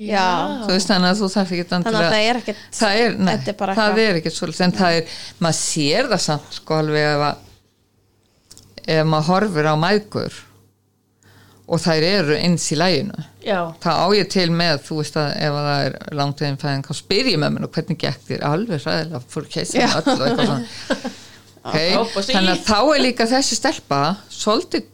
Já. þú veist þannig að þú þarft ekki þannig að það er ekkert það er, nei, er það er ekkert svolítið en það er, maður sér það samt sko alveg ef að ef maður horfir á mæðgur og þær eru eins í læginu Já, það á ég til með, þú veist að ef að það er langt einn fæðin, þá spyr ég með mér og hvernig gekk þér, alveg ræðilega fór keisinn Já. öll og eitthvað svona [laughs] okay. þannig að þá er líka þessi stelpa svolítið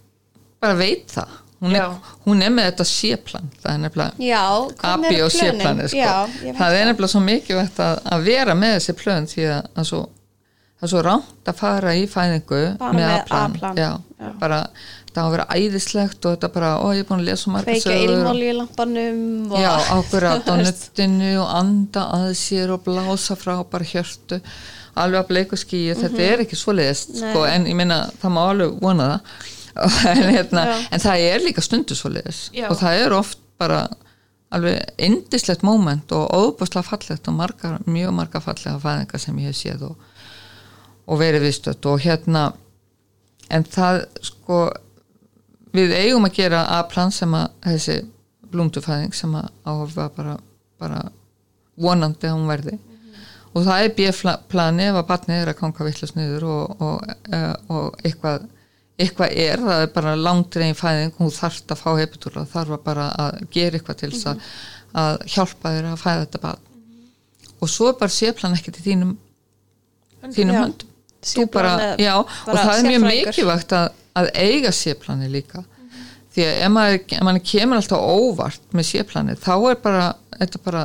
bara veit það hún er, hún er með þetta séplan það er nefnilega abi og séplani sko. það er nefnilega svo mikilvægt að, að vera með þessi plön því að það er svo, svo rámt að fara í fæðingu Bara með A-plan. Það á að vera æðislegt og þetta bara, ó ég er búin að lesa svo marga kveika sögur og- ilmóli í lampanum og Já, ákveðrat [laughs] á nuttinu og anda að sér og blása frá bara hjörtu alveg að bleiku skýju, þetta er ekki svoleiðist Nei. sko, en ég meina, það má alveg vona það [laughs] en, hérna, en það er líka stundu svoleiðis. Og það er oft bara alveg indislegt moment og óbúslega fallegt og margar, mjög margar fallega fæðingar sem ég hef séð og, og verið viðstödd. Og hérna en það sko við eigum að gera A-plan sem að þessi blúndufæðing sem að áhuga bara, bara vonandi að hún verði. Og það er B-plani ef að batnið er að ganga vittlust niður og, og, eh, og eitthvað, eitthvað er, það er bara langdregin fæðing, hún þarft að fá hepitúra, þarf bara að gera eitthvað til þess að, að hjálpa þér að fæða þetta batn og svo er bara C-plan ekkert í þínum þínum Já. höndum. Þú bara, er já, bara og það er mjög mikilvægt að, að eiga séplani líka. Því að ef maður, ef maður kemur alltaf óvart með séplani þá er bara, þetta bara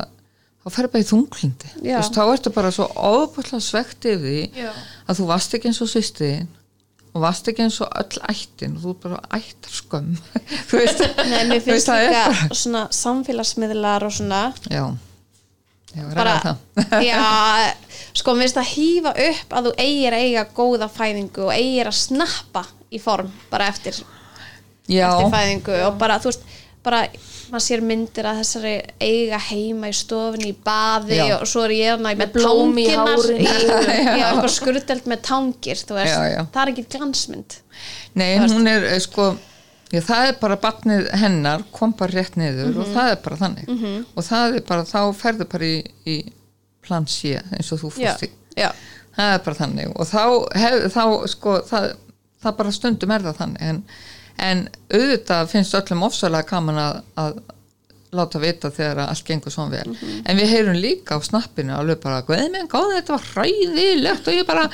þá fer bara í þunglindi. Vist, þá ertu bara svo óbúrslega svegt yfir því Já. að þú varst ekki eins og sýstiðin og varst ekki eins og öll ættin? Og þú bara ættar skömm [laughs] þú veist, Nei, mér finnst það líka svona samfélagsmiðlar og svona. Já, já, bara, ræða það. Já, sko mér finnst að hýfa upp að þú eigir að eiga góða fæðingu og eigir að snappa í form bara eftir, já, eftir fæðingu og bara, þú veist, bara maður sér myndir að þessari eiga heima í stofunni í baði Já. og svo er ég þarna með blóm í tanginar hárinu. já, eitthvað skurðdelt með tangir þú veist, Já, já. það er ekki glansmynd. Nei, hún er eh, sko já, það er bara batnið hennar kom bara rétt niður og það er bara þannig. Og það er bara, þá ferðu bara í, í plan C eins og þú fórst í. það er bara þannig. Og þá, hef, þá sko það, það bara stundum er það þannig. En, en auðvitað finnst öllum ofsalega gaman að, að láta vita þegar allt gengur svona vel. En við heyrum líka á snappinu alveg bara, guð minn, góð, þetta var hræðilegt. Og ég bara,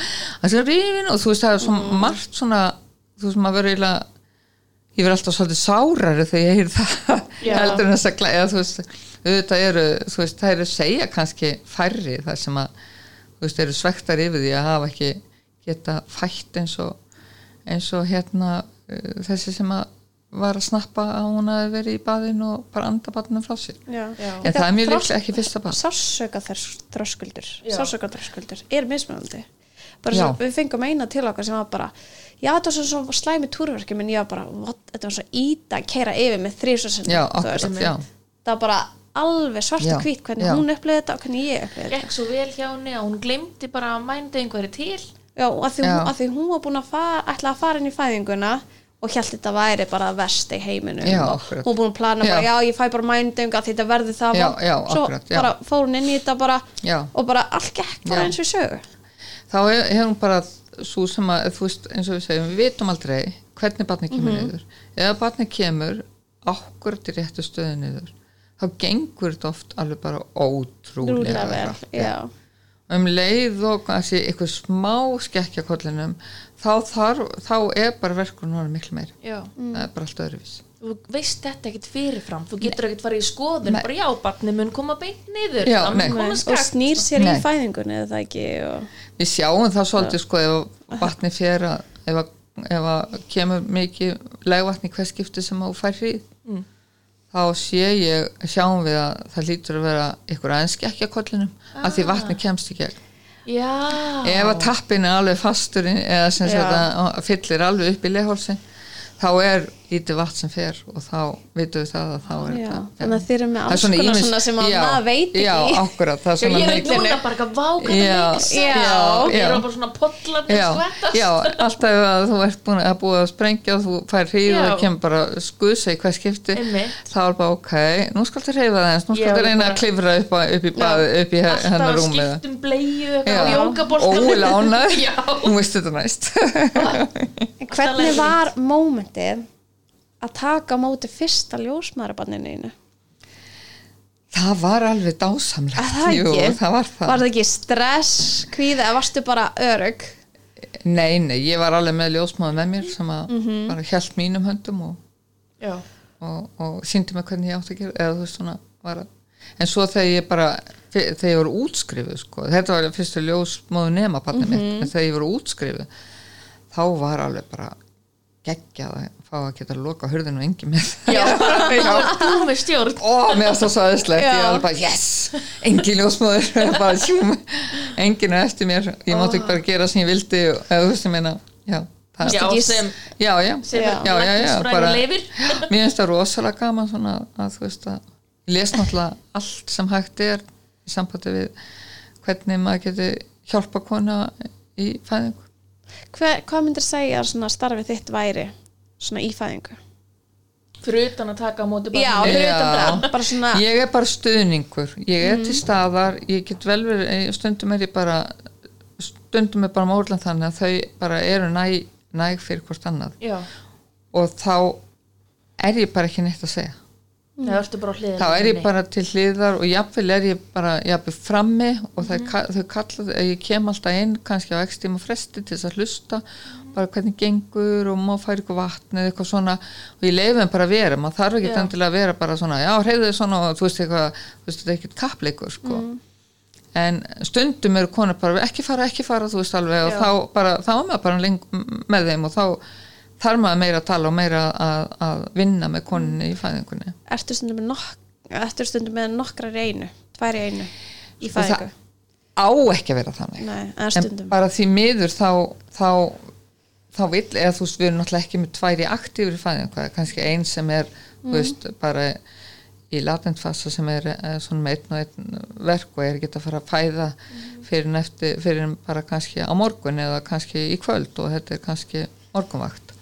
þessi rifin. Og þú veist það er svo margt svona þú veist maður verður eiginlega ég verður alltaf svolítið sárari þegar ég heyr það. Já. heldur en þess að glæ- eða þú veist, auðvitað eru þú veist, það eru segja kannski færri það sem að, þú veist, eru svektar yfir því að hafa ekki geta fætt eins og eins og hérna þessi sem að var að snappa að hún hafi verið í baðin og bara anda badnum frá sér. Já. en það er mjög líklega ekki fyrsta bad Sársöka þröskuldur. Já. Sársöka þröskuldur er mismunandi. Bara Já. svo við fengum eina til okkar sem var bara já þetta var svo, svo slæmi túrverki en ég var bara, what, þetta var svo íta að keira yfir með já, já, það var bara alveg svart Já, og hvít hvernig já. hún upplifði þetta og hvernig ég upplifði þetta. gekk svo vel hjá henni að hún glemdi bara að mænda einhverju til. Já, að því, Já. hún, að því hún var búin að fara, ætla að fara inn í fæðinguna og held þetta væri bara verst í heiminum Já, og hún búin að plana bara, Já. já ég fæ bara mænding að þetta verði það Já, já, svo akkurat, já. bara fór hún inn í þetta bara já. og bara allt gekk bara Já. eins og í sögu þá er, er hún bara svo sem að, þú veist, eins og við segjum, við vitum aldrei hvernig barni kemur Mhm. niður ef barni kemur akkurat í réttu stöðu niður þá gengur þetta oft alveg bara ótrúlega rúlega vel já. Um leið og þessi eitthvað smá skekkja kollinum þá, þarf, þá er bara verkurinn orðið miklu meiri. Já. það er bara allt öðruvís þú veist þetta ekkert fyrirfram. Þú getur ekkert farið í skoðun Nei. bara já, barni mun koma beint niður. Já, koma og snýr sér Nei. í fæðingunni eða það ekki og... við sjáum það svolítið sko ef vatni fer að ef að, ef að kemur mikið legvatni hver skipti sem þú fær hríð. Mm. Þá sé ég, sjáum við að það lítur að vera ykkur aðeins skekkja kollinum af því vatni kemst í gegn. Já, ef að tappin er alveg fastur eða sem að fyllir alveg upp í lehólsin þá er lítið vatn sem fer og þá vitum við það að þá er já. þetta þannig að þeir eru með Það er alls konar svona sem að já, maður veit ekki. já, akkurat, það er svona ég veit núna bara eitthvað vá hvernig Já, mikið já, ég er bara svona pollarnir já, alltaf að þú ert búin að búið að sprengja og þú fær hríð og það kemur bara skuðsa í hver skipti þá er bara ok, nú skal það reyfa það eins nú skal það reyna að klifra upp, á, upp í bað, upp í alltaf hennar að rúmið. skiptum bleiðu Já. [laughs] eitthvað að taka á móti fyrsta ljósmaðurabanninu það var alveg dásamlegt Að það Jú, það var það Var það ekki stress, kvíða eða varstu bara örug? nei, nei, ég var alveg með ljósmáð með mér sem að Mhm. bara hjælt mínum höndum og, og, og síndi mig hvernig ég átti að gera eða þú veist svona var að en svo þegar ég bara, þegar ég voru útskrifuð sko, þetta var fyrstu ljósmáðu nema barnið Mhm. mitt, en þegar ég voru útskrifuð þá var alveg bara geggjað að fá að geta að loka hurðinu og engi með. [laughs] Já, bara þú með stjórn. Ó, mér það svo aðeinslegt, ég Já. var bara yes, engin ljósmáður [laughs] bara sjúm, engin er eftir mér. Ég mátti ekki bara gera sem ég vildi og eða þú veist ég meina, já það já, sem, já, já, Já. Já, já, já, bara- [laughs] mér finnst það rosalega gaman svona að þú veist að les náttúrulega allt sem hægt er í sambandi við hvernig maður geti hjálpa kona í fæðingu. Hver, hvað myndir segja að svona starfið þitt væri svona í fæðingu? fyrir utan að taka á móti Já, fyrir Já. það, bara svona ég er bara stuðningur ég er Mhm. til staðar, ég get vel verið stundum er ég bara stundum er bara mórlan þannig að þau bara eru næg, næg fyrir hvort annað já, og þá er ég bara ekki neitt að segja það ertu bara á hliðina þá er ég bara til hliðar og jafnvel er ég bara jafnvel frammi og Mhm. mm þau kalla, ég kem alltaf inn kannski á x tíma fresti til þess að hlusta bara hvernig gengur og má færi ykkur vatn eða eitthvað svona og ég leiði þeim bara að vera, maður þarf ekki endilega að vera bara svona, já, hreyðu þið svona og þú veist eitthvað, þú veist þetta er ekkert kappleikur sko. Mhm. en stundum eru konur bara ekki fara, ekki fara, þú veist alveg og Já. þá bara, þá er maður bara leng, með þeim og þá þarf maður meira að tala og meira að, að vinna með konunni í fæðingunni ertu stundum með, nok ertu stundum með nokkrar í einu, tvær í einu í fæðingu? á ekki að vera þannig Nei, en bara því miður þá þá, þá vill, eða þú veist við erum náttúrulega ekki með tværi það er kannski einn sem er þú veist, bara í latentfasa sem er eh, svona með einn og einn verk og er ekki að fara að fæða fyrir, en eftir, fyrir bara kannski á morgun eða kannski í kvöld og þetta er kannski morgunvakt.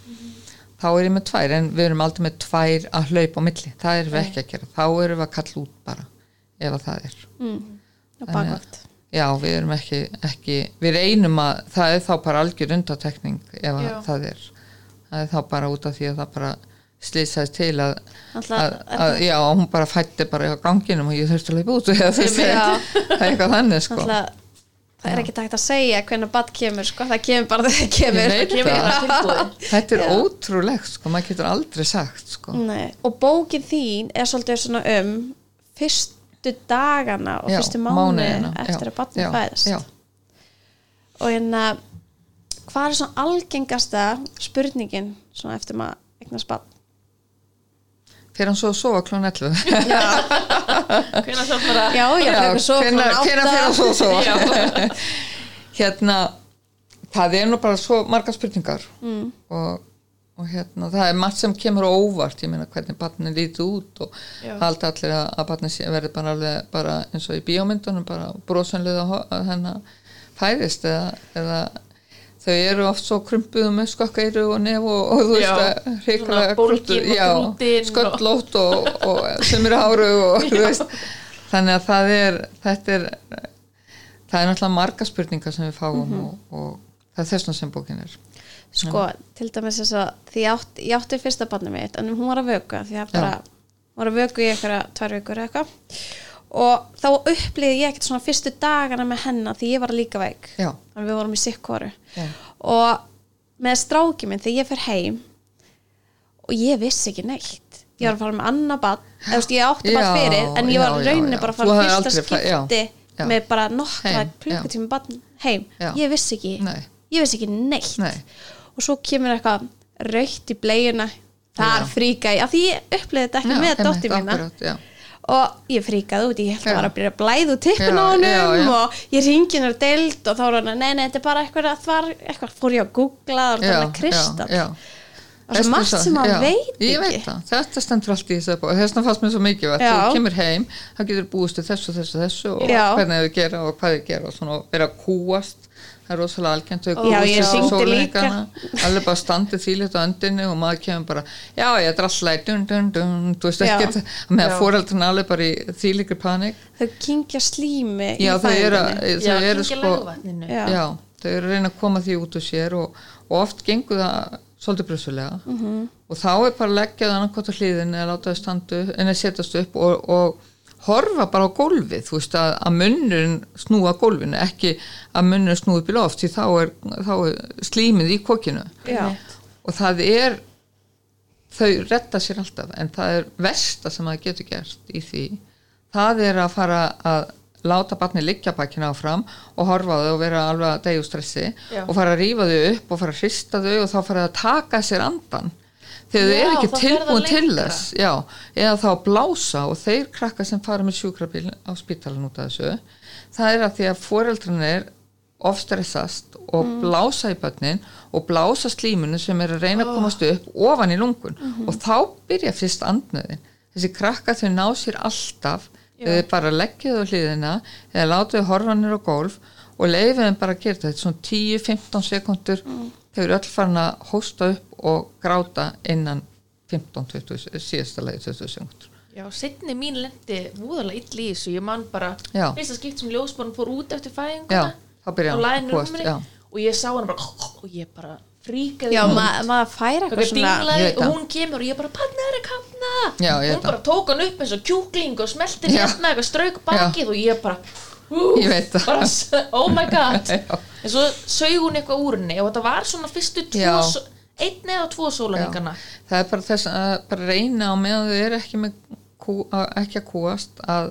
Þá er ég með tvær en við erum aldrei með tvær að hlaupa á milli, það erum við ekki að gera. Þá erum við að kalla út bara ef að það er. Mm, á bakvakt Já, við erum ekki, ekki við reynum að, það er þá bara algjör undatekning ef það er. Það er þá bara út af því að það bara slýsaðist til að, að, að já, hún bara fætti bara á ganginum og ég þurfti að leipa út eða Já. [laughs] það er eitthvað þannig sko. Náttúrulega, það er ekki takt að segja hvernig bad kemur sko, það kemur bara þegar kemur. Kemur þetta er Já. ótrúlegt sko, maður getur aldrei sagt sko. Og bókin þín er svolítið um fyrstu dagana og Já, fyrstu mánuðina, eftir já, að batni já, fæðist já. og hérna hvað er svona algengasta spurningin svona eftir maður eignast batn fyrir hann svo að sofa klón 11 [laughs] Hvenær svo bara já, já, hvenær átta. fyrir hann svo að sofa Já. [laughs] hérna það er nú bara svo margar spurningar mm. og, og hérna það er margt sem kemur óvart ég meina hvernig barnin lítið út og Já. halda allir að, að barnin verði bara alveg bara eins og í bíómyndunum bara brosanlega að hennar fæðist eða, eða þau eru oft svo krumpuðu með skokkairu og nef og, og þú Já, veist að krúttuð, og já, og- sköllótt og, og sem eru háru og [laughs] þú veist þannig að það er þetta er það er náttúrulega marga spurningar sem við fáum Mhm. og, og það er þessna sem bókin er sko, til dæmis þess að því ég átti, ég átti fyrsta barni mitt en hún var að vöku því að bara var að vöku í eitthvað tvær vikur eitthvað. Og þá upplýði ég ekkert svona fyrstu dagana með hennar því ég var líka veik. Já, þannig við vorum í sikkoru og með stráki minn þegar ég fer heim og ég vissi ekki neitt. Ég var að fara með annað barn eða ég átti Já, barn fyrir en ég var já, rauninni já. bara að fara fyrsta skipti með bara já. klukkutíma barn heim. Ég vissi ekki Nei. ég vissi ekki neitt. Nei. Og svo kemur eitthvað raukt í bleiuna. Þar fríka ég. Af því ég upplýði þetta ekki Já, með dóttir mína. akkurat, og ég fríkaði út, ég held að Já. var að byrja að blæða út tippin á já. og ég ringi hennar deild og þá var hann, nei, nei, þetta er bara eitthvað að það var eitthvað, fór ég að googla það var þetta kristall og svo margt sem já, veit ég ekki. veit það, þetta stendur allt í þessu bók þess vegna fannst mér svo mikið að þú kemur heim þá getur búist við þessu, þessu, þessu og Já. hvernig þau gera og hvað þau gera og svona og vera að kúast það er rosalega algjönd þau Já, ég hringdi sólarhringana, alveg bara standið þýlitt á öndinni og maður kemur bara já, ég er draslæg, dun, dun, dun þú veist Já. ekki, með Já. að fóreldrarna alveg bara í þýlikri panik þau kingja slími já, í þau eru, fæðingunni Já, þau eru sko Já. já, þau eru að reyna að koma því út úr sér og, og oft gengur það svolítið brössulega Mhm. og þá er bara að leggja það annarkvæmt á hliðin eða láta þau standu en að setjast upp og, og horfa bara á gólfið þú veist að, að munnurinn snúa gólfinu ekki að munnurinn snúa upp í loft því þá er, þá er slímið í kokinu. Já, og það er þau retta sér alltaf en það er versta sem það getur gert í því. Það er að fara að láta barni liggja bakkina áfram og horfa þau og vera alveg að degja úr stressi Já. og fara að rífa þau upp og fara að hrista þau og þá fara að taka sér andan þegar þau eru ekki tilbúin til þess já, eða þá blása og þeir krakka sem fara með sjúkrabíl á spítalan út af þessu það er að því að foreldrarnir ofstressast og Mm. blása í börnin og blása slímunu sem er að reyna að komast upp ofan í lungun Mhm. og þá byrja fyrst andnöðin þessi krakka þau ná sér alltaf þau bara leggja þau á hliðina eða láta þau horfa nýr á gólf og leifið þeim bara að gera þetta, svona 10-15 sekundur Mm. Þau eru öll farin að hósta upp og gráta innan 15-20 síðasta lagi 20 sekundur Já, setni mín lendi vúðalega ill í þessu, ég man bara fyrsta skipt sem ljósborn fór út eftir fæðinguna Já, þá byrja og hann kúast, rúminu já. og ég sá hann bara [laughs] og ég bara fríkaði. Já út. ma maður fær Það eitthvað svona og hún kemur og ég bara panna er að kapna Já, ég hún bara tók hann upp eins og kjúkling og smelti Já. hérna eitthvað strauk bakið og ég bara uh, Ég veit það. bara, oh my god. [laughs] En svo sög hún eitthvað úr henni. Og þetta var svona fyrstu tvo einn eða tvo sólarhengana það er bara þess að bara reyna á meðan þau eru ekki, kú, að, ekki að kúast að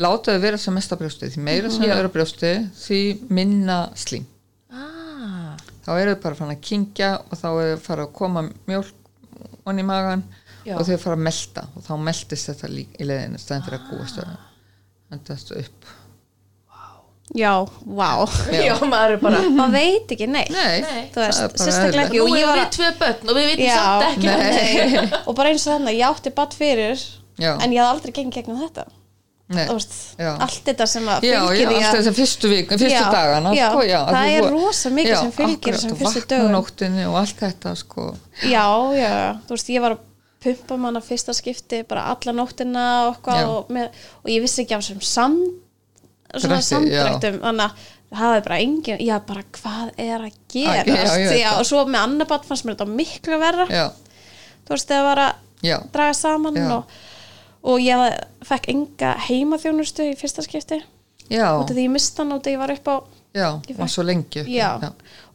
láta þau vera sem mest að brjósti því meira sem þau eru að brjósti því minna slím. Ah, þá eru þau bara fann að kingja og þá eru þau fara að koma mjólk onni í magan Já. og þau fara að melta. Og þá meltist þetta líka í leiðinu stæðin fyrir að kúast þau. En þetta upp já, vá já. maður er bara maður veit ekki neitt Nei, Nei. þú veist, það er bara sérstaklega ekki nú og ég erum var við tvö börn og við veitum Já, samt ekki nei. [laughs] og bara eins og þannig, ég átti badd fyrir Já. en ég hafði aldrei gengið gegnum þetta Nei. Þú veist, Já. allt þetta sem að Já, fylgir já, því alltaf að þessar fyrstu vik, fyrstu Já, dagana já, sko, já, það að er rosa mikið sem fylgir þessum fyrstu dögum. nóttinni og allt þetta sko, já, já, þú veist, ég var að pumpa manna fyrsta skipti bara alla nóttina og, Já. eitthvað og, með, og ég vissi ekki af þessum sand, svona samdrættum þannig að það er bara engin já, bara hvað er að já, það. og svo með annar bat fannst mér þetta miklu verra. Já, þú veist, þegar var að já, draga saman og, og ég fekk enga heimaþjónustu í fyrsta skipti. Já, af því ég mist hann út af því ég var upp á já, var svo lengi uppi, já.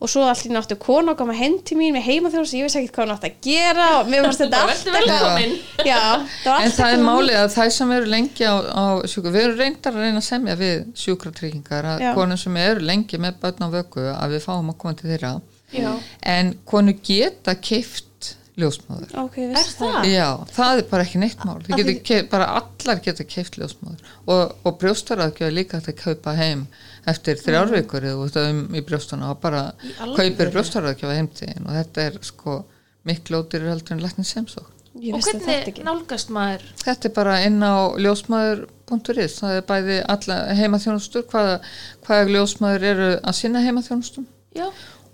og svo allir náttu konu og koma heim til mín með heimaþjónustu, ég vissi ekki hvað hann átti að gera og mér fannst þetta Bara allt vertu velkomin. já, [laughs] það En allt það er málið að það sem eru lengi á, á sjúkra, við erum reyndar að reyna að semja við sjúkratryggingar að Já. konur sem eru lengi með börn á vöku að við fáum að koma til þeirra Já. en konur geta keift ljósmáður ok, ég Er það það? Já, það er bara ekki neitt mál ke- bara allar geta keift ljósmáður og, og brjóstaraðgjöf er líka að kaupa heim eftir þrjár vikur eða þú veist um í brjóstana og bara kaupir brjóstaraðgjöf heimtíðin og þetta er sko miklu ódýrir heldur en læknins semsók ég Og hvernig nálgast maður? Þetta er bara inn á ljósmaður.is það er bæði alla heimaþjónustur hvaða, hvaða ljósmaður eru að sinna heimaþjónustum Já,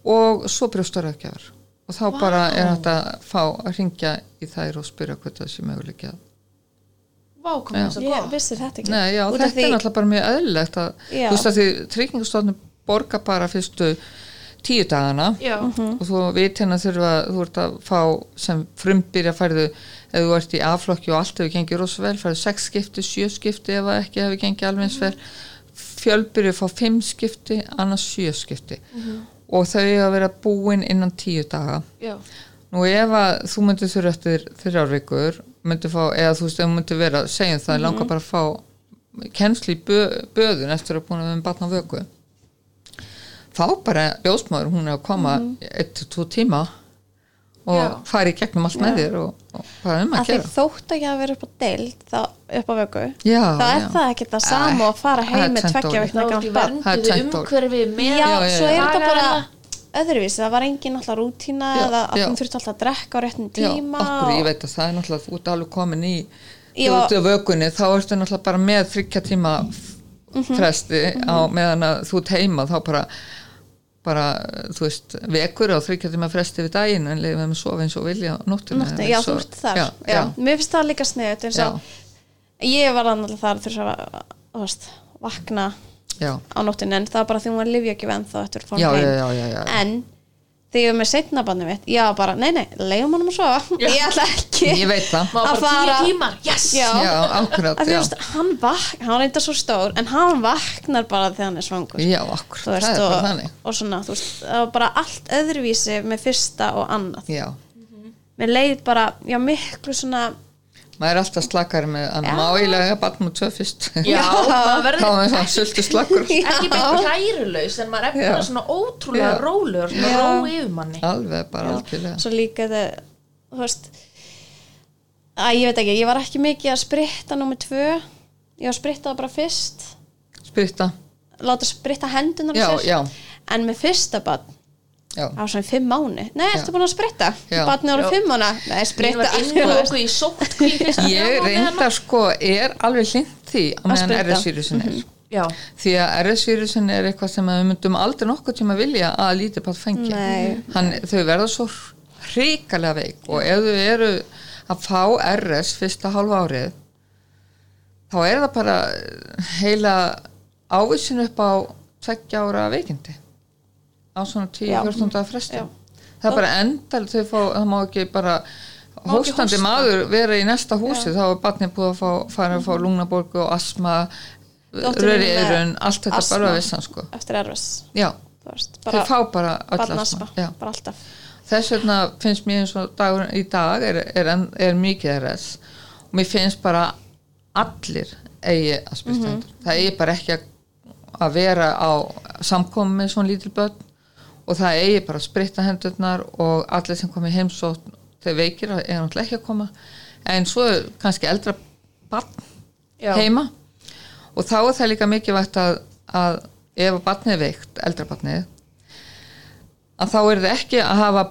og svo brjóstaraðgjafar og þá bara er þetta að fá að ringja í þær og spyrja hvað það sé möguleikja vá, komið þess að ég gott. Vissi þetta ekki. Nei, já, af þetta því- er náttúrulega bara mjög eðlilegt að, Já. þú veist að því tryggingastofnun borga bara fyrstu tíu dagana. Já, Mhm. og þú veit hérna þurfa þú ert að fá sem frumbyrja færðu ef þú ert í afflokki og allt hefur gengið rosa vel, færðu sex skipti, sjö skipti ef ekki hefur gengið alveg eins vel. Fjölbyrju fá fimm skipti annars sjö skipti. Og þau eiga að vera búin innan tíu daga. Já, Nú ef að þú myndir þurfa eftir þrjár myndir fá, eða þú veist, ef þú myndir vera, segjum það, mm langar bara að fá kennsli í bö, böðun eftir að búin að við batna vöku. Fá bara ljósmaður, hún er að koma mm eitt til tvo tíma og Já. fara í gegnum allt með þér og, og bara um að að gera. þótt að vera upp á deild þá upp á vöku Já, þá er já. það ekki það sama og fara er heim með tveggja þá barn Það er vernduðu tvennt ólíkt. umhverfi með já, Já, já, svo er þetta bara Öðruvísi, það var engin alltaf rútína Já, eða að já. hún þurfti alltaf að drekka á réttum Já, tíma okkur, ég og- veit að það er náttúrulega, ert alveg komin í Ég á vökunni, þá ertu náttúrulega bara með þryggja tíma Mhm. fresti á meðan að þú ert heima þá bara bara, þú veist, vekur á þryggja tíma fresti við daginn en leiðum við með sofa eins og vilja nóttina eða já, svo- þú ert þar. Já, já, já, mér finnst það líka og ég var annað þar þurfti að vakna já, á nóttinu en það var bara því hún var livja ekki venn þá eftir að fór já, heim en þegar ég var með setna banni mitt já bara, nei nei, leiðum honum að sofa. [laughs] Ég ætla ekki ég veit það. Að bara fara- yes! Já. já, akkurat, að veist, hann vak hann var reynda svo stór, en hann vaknar bara þegar hann er svangur. Já, akkurat veist, það er bara og, þannig. og svona, þú veist, það var bara allt öðruvísi með fyrsta og annað. Já, mér leið bara, já miklu svona maður er alltaf slakari með að má eiginlega batn tvö fyrst. [laughs] Já, [laughs] þá er það sultu slakur. [laughs] Ekki beint kærulaus en maður er bara svona ótrúlega Já. rólegur svona Já. ró yfir manni alveg bara algjörlega. Svo líka þetta, þú veist að ég veit ekki, ég var ekki mikið að spritta nummer tvö. Ég var sprittað bara fyrst. Spritta, láta spritta hendunar já, en með fyrsta barn já. Á svona fimm mánu nei, ertu búin að spritta? Barnið ára fimm mánu? nei, spritta. ég reyndar sko er alveg hlind því á meðan spritta. Mhm. RS-vírusin er Já, því að RS-vírusin er eitthvað sem við myndum aldrei nokkuð tíma vilja að lítið pátt fengi Nei. Hann, þau verða svo hrikalega veik og ef þau eru að fá RS fyrsta hálfa árið þá er það bara heila ávísin upp á tveggja ára veikindi á svona Já. 10-14 dagar fresti Já. það er bara endal þau fá, það má ekki bara hóstandi hósta. maður vera í næsta húsi þá er barnið búið að fá, fara að fá lungnaborgu og asma röri eirun, allt þetta asma. bara vissan sko eftir erfis já, þau bara fá bara öll asma já. alltaf þess vegna finnst mér eins og dagur í dag er, er, er, er mikið RS og mér finnst bara allir eigi að spyrta Mhm. það eigi bara ekki að vera á samkomi með svona lítil börn og það eigi bara að spritta hendurnar og allir sem komi heimsótt þeir veikir er náttúrulega ekki að koma. En svo kannski eldra barn Já. heima. Og þá er það líka mikilvægt að, að ef að barnið er veikt, eldra barnið að þá er það ekki að hafa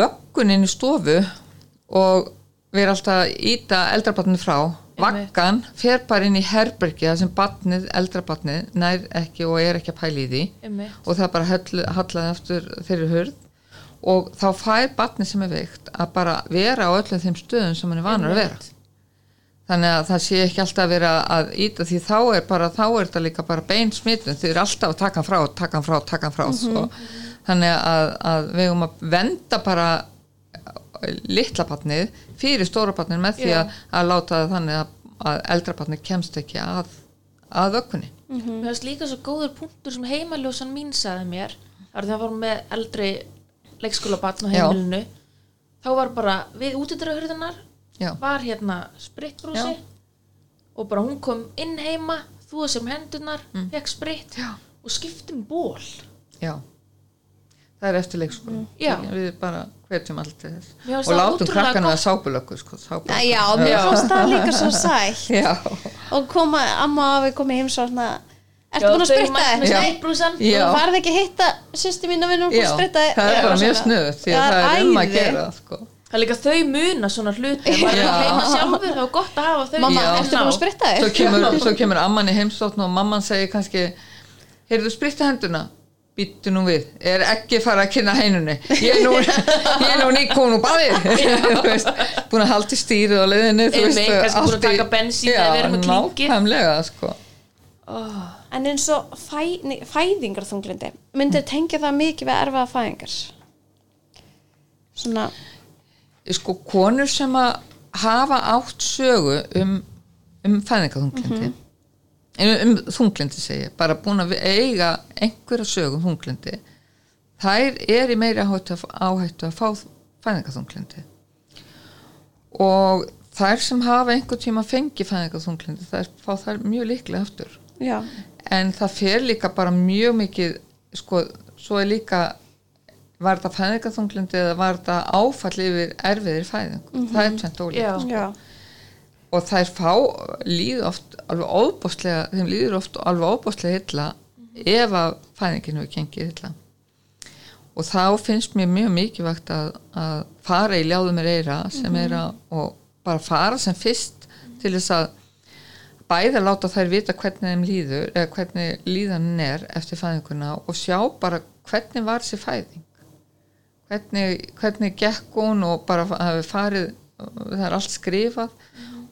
vöggun inn í stofu og vera alltaf að íta eldrabarnið frá vaggan fer bara inn í herbergi þar sem barnið, eldrabarnið nær ekki og er ekki að pæla í því. Einmitt. og það bara hall- hallaði eftir þeirri hurð. Og þá fær barnið sem er veikt að bara vera á öllum þeim stöðum sem hann er vanur að vera. Þannig að það sé ekki alltaf vera að íta því þá er bara, þá er þetta líka bara bein smitun, þau eru alltaf að taka hann frá taka hann frá, taka hann frá sko. þannig að, að við höfum að venda bara litla barnið fyrir stóra barnið með því Já. að, að láta það þannig að, að eldra barnið kemst ekki að, að vökkunni Mér finnst líka svo góður punktur sem heimaljósan mín sagði mér Það var með eldri leikskólabatn á Já. heimilinu Þá var bara við útidrahurðunar já, var hérna spritbrúsi Já. og bara hún kom inn heima þú sem hendunar, mm. fekk sprit Já. og skiptum ból já það er eftir leikskóla Já. við bara hvetjum allt til þess finnst og það látum krakkanu að sápulöku sko, sápulöku. Já, mér fannst það líka svo [laughs] já, og koma, amma og við komum heim svo svona Ertu Já, búin að spritta þig? Já. snæbrúsan Já. Þú farið ekki hitta sýsti mín og við erum búin já, að spritta þig? það er Já, bara mjög snuð því að það er um að gera sko. Það er líka þau muna svona hluti ef maður er Já. að gleyma sjálfur þá er gott að hafa þau Mamma, Já. ertu búin að spritta kemur, [laughs] svo kemur amman í heimsókn og mamman segir kannski heyrðu spritta henduna býttu nú við, er ekki fara að kynna heinunni ég er nú, nú nýkón og baðið búin að halda í stýrið á leiðinu þú veist, kannski búin að taka bensín eða vera með klingið. já, nákvæmlega sko. En eins og fæ, nei, fæðingarþunglindi myndir tengja það mikið við erfaða fæðingar? Svona sko konur sem að hafa átt sögu um, um fæðingaþunglindi um, um þunglindi segi ég, bara búin að eiga einhverja sögu um þunglindi þær er í meiri áhættu, áhættu að fá fæðingaþunglindi og þær sem hafa einhver tíma fengið fæðingaþunglindi þær fá þær mjög líklega aftur. Já, en það fer líka bara mjög mikið sko, svo er líka var þetta fæðingaþunglindi eða var þetta áfall yfir erfiðir fæðing það er tvent ólíkt. Já. Og þær fá líð oft alveg óbúslega, þeim líður oft alveg óbúslega illa ef að fæðingin hefur gengið illa. Og þá finnst mér mjög mikilvægt að, að fara í ljáðum er eira sem er að og bara fara sem fyrst til þess að bæði að láta þær vita hvernig þeim líður eða hvernig líðanin er eftir fæðinguna og sjá bara hvernig var þessi fæðing. Hvernig, hvernig gekk hún og bara hafi farið það er allt skrifað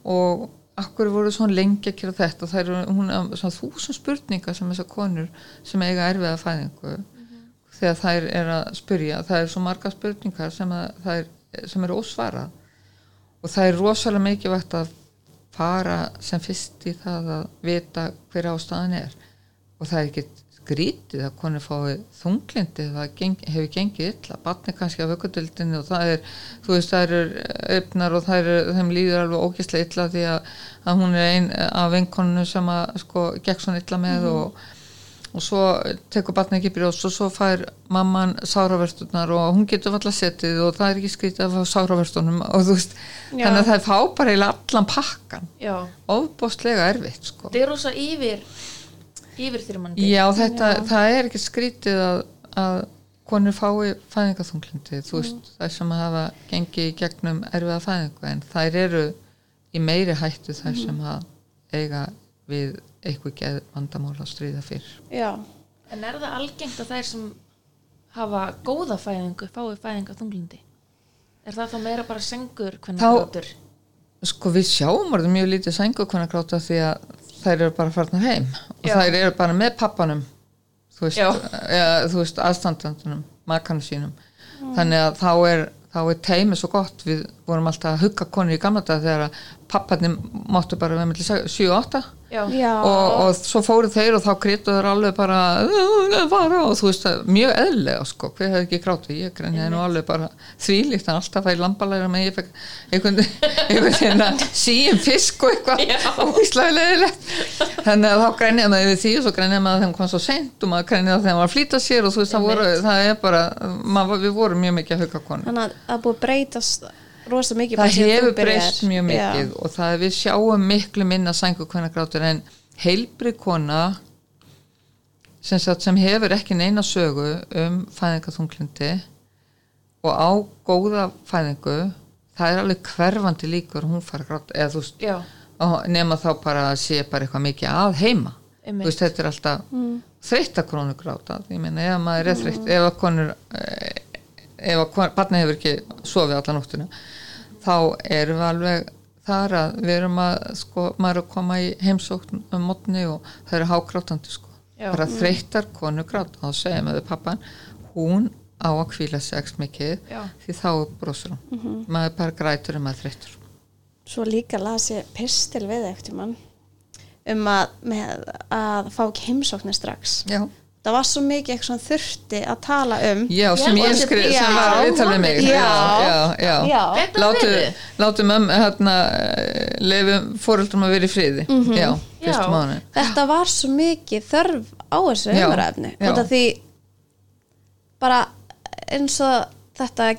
og akkur voru svona lengi að gera þetta? Og það eru hún er svona þúsund spurningar sem þessar konur sem eiga erfiða fæðingu þegar þær er að spyrja. Það er svo marga spurningar sem, þær, sem eru ósvarað. Og það er rosalega mikilvægt að fara sem fyrst í það að vita hver ástæðan er. Og það er ekki skrítið að konur fái þunglindi það geng, hefur gengið illa. Batni kannski á vökkudöldinni og það er þú veist það eru öfnar og það er þeim líður alveg ógislega illa því að, að hún er ein af vinkoninu sem að sko gekk svona illa með og, og svo tekur batni ekki brjóst og svo fær mamman sáraverstunar og hún getur alltaf setið og það er ekki skrítið að fá sáraverstunum og þú veist Já. þannig að það fá bara allan pakkan ofbóstlega erfitt sko. Þetta er rosa yfir yfirþyrmandi Já, þetta, Já. það er ekki skrítið að, að konur fái fæðingaþunglindi, þú veist, þær sem hafa gengið í gegnum erfiða fæðingu en þær eru í meiri hættu þær sem að eiga við eitthvað geð vandamál að stríða fyrr. já En er það algengt að þær sem hafa góða fæðingu fái fæðinga þunglindi? Er það þá meira bara sengur hvernig grátur? Sko við sjáum orðið mjög lítið sængu konar gráta því að þær eru bara farnar heim. Og Já. þær eru bara með pappanum þú veist, eða, þú veist aðstandandunum, makanum sínum. Þannig að þá er, þá er teimið svo gott, við vorum alltaf að hugga konur í gamla dag þegar að papparnir máttu bara með 7 og 8 Já, Já, og, og svo fóru þeir og þá kryttu þeir alveg bara "Uh, fara og þú veist það mjög eðlega sko, hver hefði ekki grátið, ég grænjaði nú alveg bara þvílíkt, en alltaf fæði lambalæra með ég fekk einhvern veginn [laughs] síum fisk og eitthvað Já. óvíslega leðilegt þannig að þá grænjaði maður yfir því og svo grænjaði maður þeim kom svo seint og maður grænjaði var að flýta sér og þú veist það voru, það er bara maður, við vorum mjög mikið að hugga konur. Þannig að það búið að breytast rosa mikið það hefur breyst mjög mikið og það við sjáum miklu minna sængu hvernig grátur en heilbrið kona sem, sagt, sem hefur ekki neina sögu um fæðingaþunglindi og á góða fæðingu það er alveg hverfandi líkur hún fara já, og nema þá bara að sé bara eitthvað mikið að heima. Veist þetta er alltaf mm. þreytta krónu gráta. Ég meina ef maður er þreytt ef að konur eh, ef að barnið hefur ekki sofið alla nóttina þá erum við alveg þar að við erum að sko, maður að koma í heimsókn um mótni og það eru hágrátandi sko Já. bara þreyttar konur gráta og þá segjum við pappan hún á að kvíla sex mikið Já. því þá brosur hún maður bara grætur um að þreyttur Svo líka las ég pistil við eftir mann um að, með, að fá ekki heimsóknir strax. já Það var svo mikið eitthvað sem þurfti að tala um. Já, sem ég þetta- já, sem var viðtal við mig. Já, já, já, já. Þetta Látu, látu möm hérna, leifum fóreldrum að vera í friði. Já, fyrstu Já. mánu Þetta var svo mikið þörf á þessu umræfni. Og það því bara eins og þetta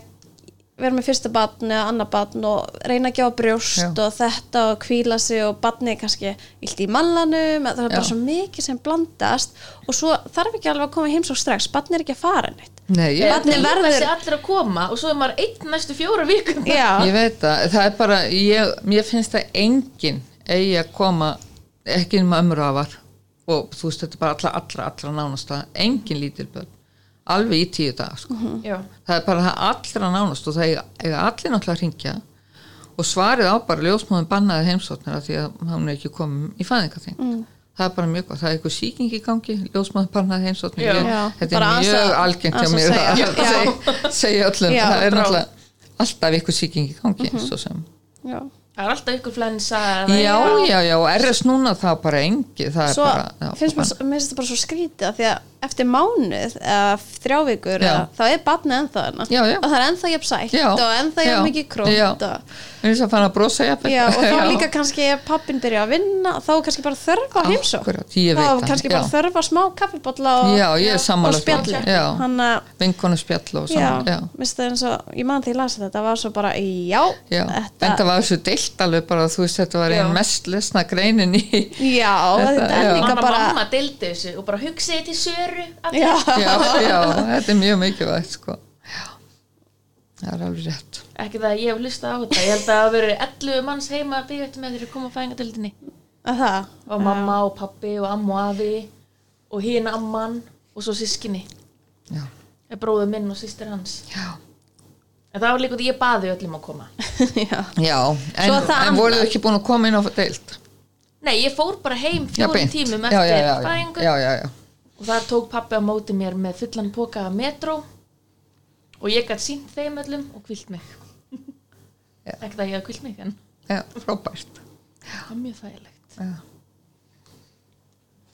vera með fyrsta batn eða annar batn og reyna að gefa brjóst Já. og þetta og kvíla sig og batni kannski illt í mallanum eða það er bara Já. svo mikið sem blandast og svo þarf ekki alveg að koma heim svo strax batni er ekki að fara neitt. Nei, ég, Barnið verður- verður allir að koma og svo er maður einn næstu fjóra vikum. Já, ég veit það, það er bara ég, mér finnst það engin eigi að koma ekki um ömruafar og þú veist þetta er bara allra, allra, allra nánasta. Engin lítil börn alveg í tíu dag sko. Já, það er bara það allra nánast og það eiga, eiga allir náttúrulega að ringja og svarið á bara ljósmóðin bannaði heimsóknir af því að hann er ekki komið í fæðingaþing mm. það er bara mjög gott, það er eitthvað sýking í gangi. Ljósmóðin bannaði Já, þetta bara er mjög að- algengt að mér segja. að segja, [laughs] segja öllum, Já, það er náttúrulega alltaf eitthvað sýking í gangi svo sem. Já. það er alltaf ykkur flensa eða já, já, já, og RS núna það bara engi, það er Svo bara já, finnst mér, þetta bara svo skrítið af því að eftir mánuð eða þrjá vikur Já. eða, þá er batnið ennþá þarna. Já, já. og það er ennþá jafn sætt og ennþá jafn mikið já. krótt og, og [laughs] þá Já. líka kannski pappin byrja að vinna þá kannski bara þörfa heimsók Akkúrat, ég þá það, kannski bara þörfa smá kaffibotla og, ég er að vinkonu spjall og það og ég man því að ég lasa þetta var svo bara, já, Já, þetta en það var svo deilt alveg bara, þú veist, þetta var einn mest lesna greinin í, já, [laughs] Þetta- þetta er líka bara mamma deildi þessu og bara hugsiði til Söru allir. já, já, [laughs] já, þetta er mjög mikilvægt, sko. Já, það er alveg rétt. ekki það að ég hef hlustað á þetta ég held að það hafi verið 11 manns heima að byggja eftir með þeir koma að fæðingadeildinni að það og mamma og pappi og amma og afi og hinn amman og svo sískinni er bróður minn og sýstir hans já. en það var líka út að ég baði öllum að koma [laughs] já, Já, en, en voruð annað. þið ekki búin að koma inn á deilt? nei, ég fór bara heim fjórum tímum eftir fæðingu Já, já, já. Og þar tók pappi á móti mér með fullan póka af metró og ég gætt sínt þeim öllum og kvilt mig ekki það ég hef kvilt mig en Já, frábært. það var mjög þægilegt Já.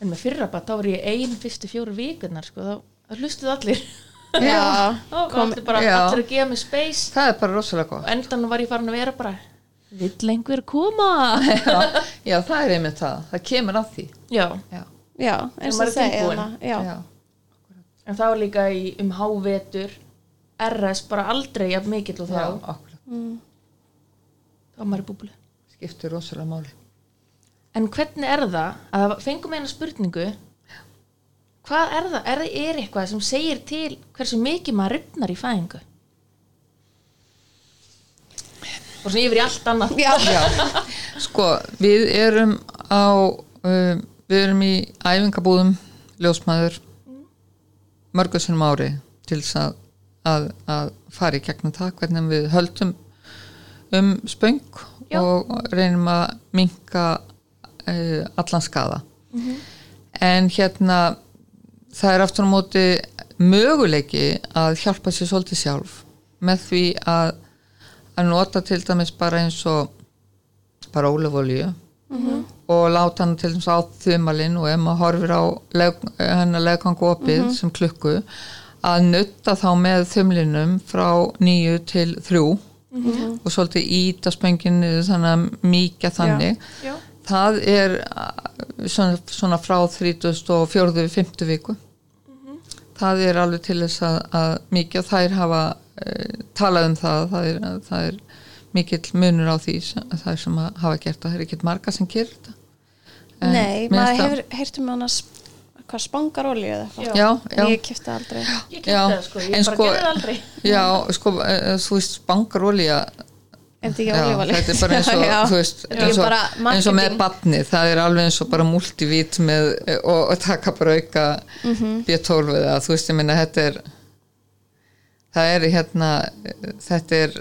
en með fyrra bara, þá var ég ein fyrstu fjóru vikurnar sko, þá, þá hlustuðu allir já, [laughs] þá var allir bara Já. allir að gefa mig space Það er bara rosalega og gott. endan var ég farin að vera bara vill einhver koma Já, já, það er einmitt það. Það kemur að því. já, Já, já, eins og er segja tilbúin. hana já, já. en það var líka í, um hávetur RS bara aldrei jafn mikill og þá, Já, akkurat. þá maður í búblu Skiptir rosalega máli. en hvernig er það að fengum eina spurningu hvað er það, er það er eitthvað sem segir til hversu mikið maður ripnar í fæðingu og svona yfir í allt annað já, Já, sko, við erum á, um, við erum í æfingabúðum, ljósmaður, mörgursunum ári til þess að, að, að fara í gegnum það, hvernig við höldum um spöng Já. og reynum að minka uh, allan skada. En hérna, það er aftur á móti möguleiki að hjálpa sér svolítið sjálf með því að að nota til dæmis bara eins og bara ólefólíu og láta hann til dæmis á þumalinn og ef maður horfir á leg, hennar leggangu opið sem klukku að nutta þá með þumlinum frá nýju til þrjú. Og svolítið íta spönginu þannig að mýkja þannig. Já. það er uh, svona, svona frá 30 og 4. 5. viku. Það er alveg til þess að, að mikið þær hafa uh, talað um það. Það er, það er mikill munur á því sem, það sem að hafa gert það. Er ekkert marga sem gerir þetta. En nei, maður það- hefur heyrt um hana sp- hvað spangar olíu eða eitthvað? Já, en já, ég kipta aldrei. Ég Já, það sko, ég en bara sko- gerði það aldrei. Já, sko uh, þú veist, bangar olía er þetta ekki er bara eins [laughs] og, veist, eins og, eins og með batni, það er alveg eins og bara multivít með, og, og taka bara auka Mhm. B12 eða þú veist, ég minna, þetta er það er hérna þetta er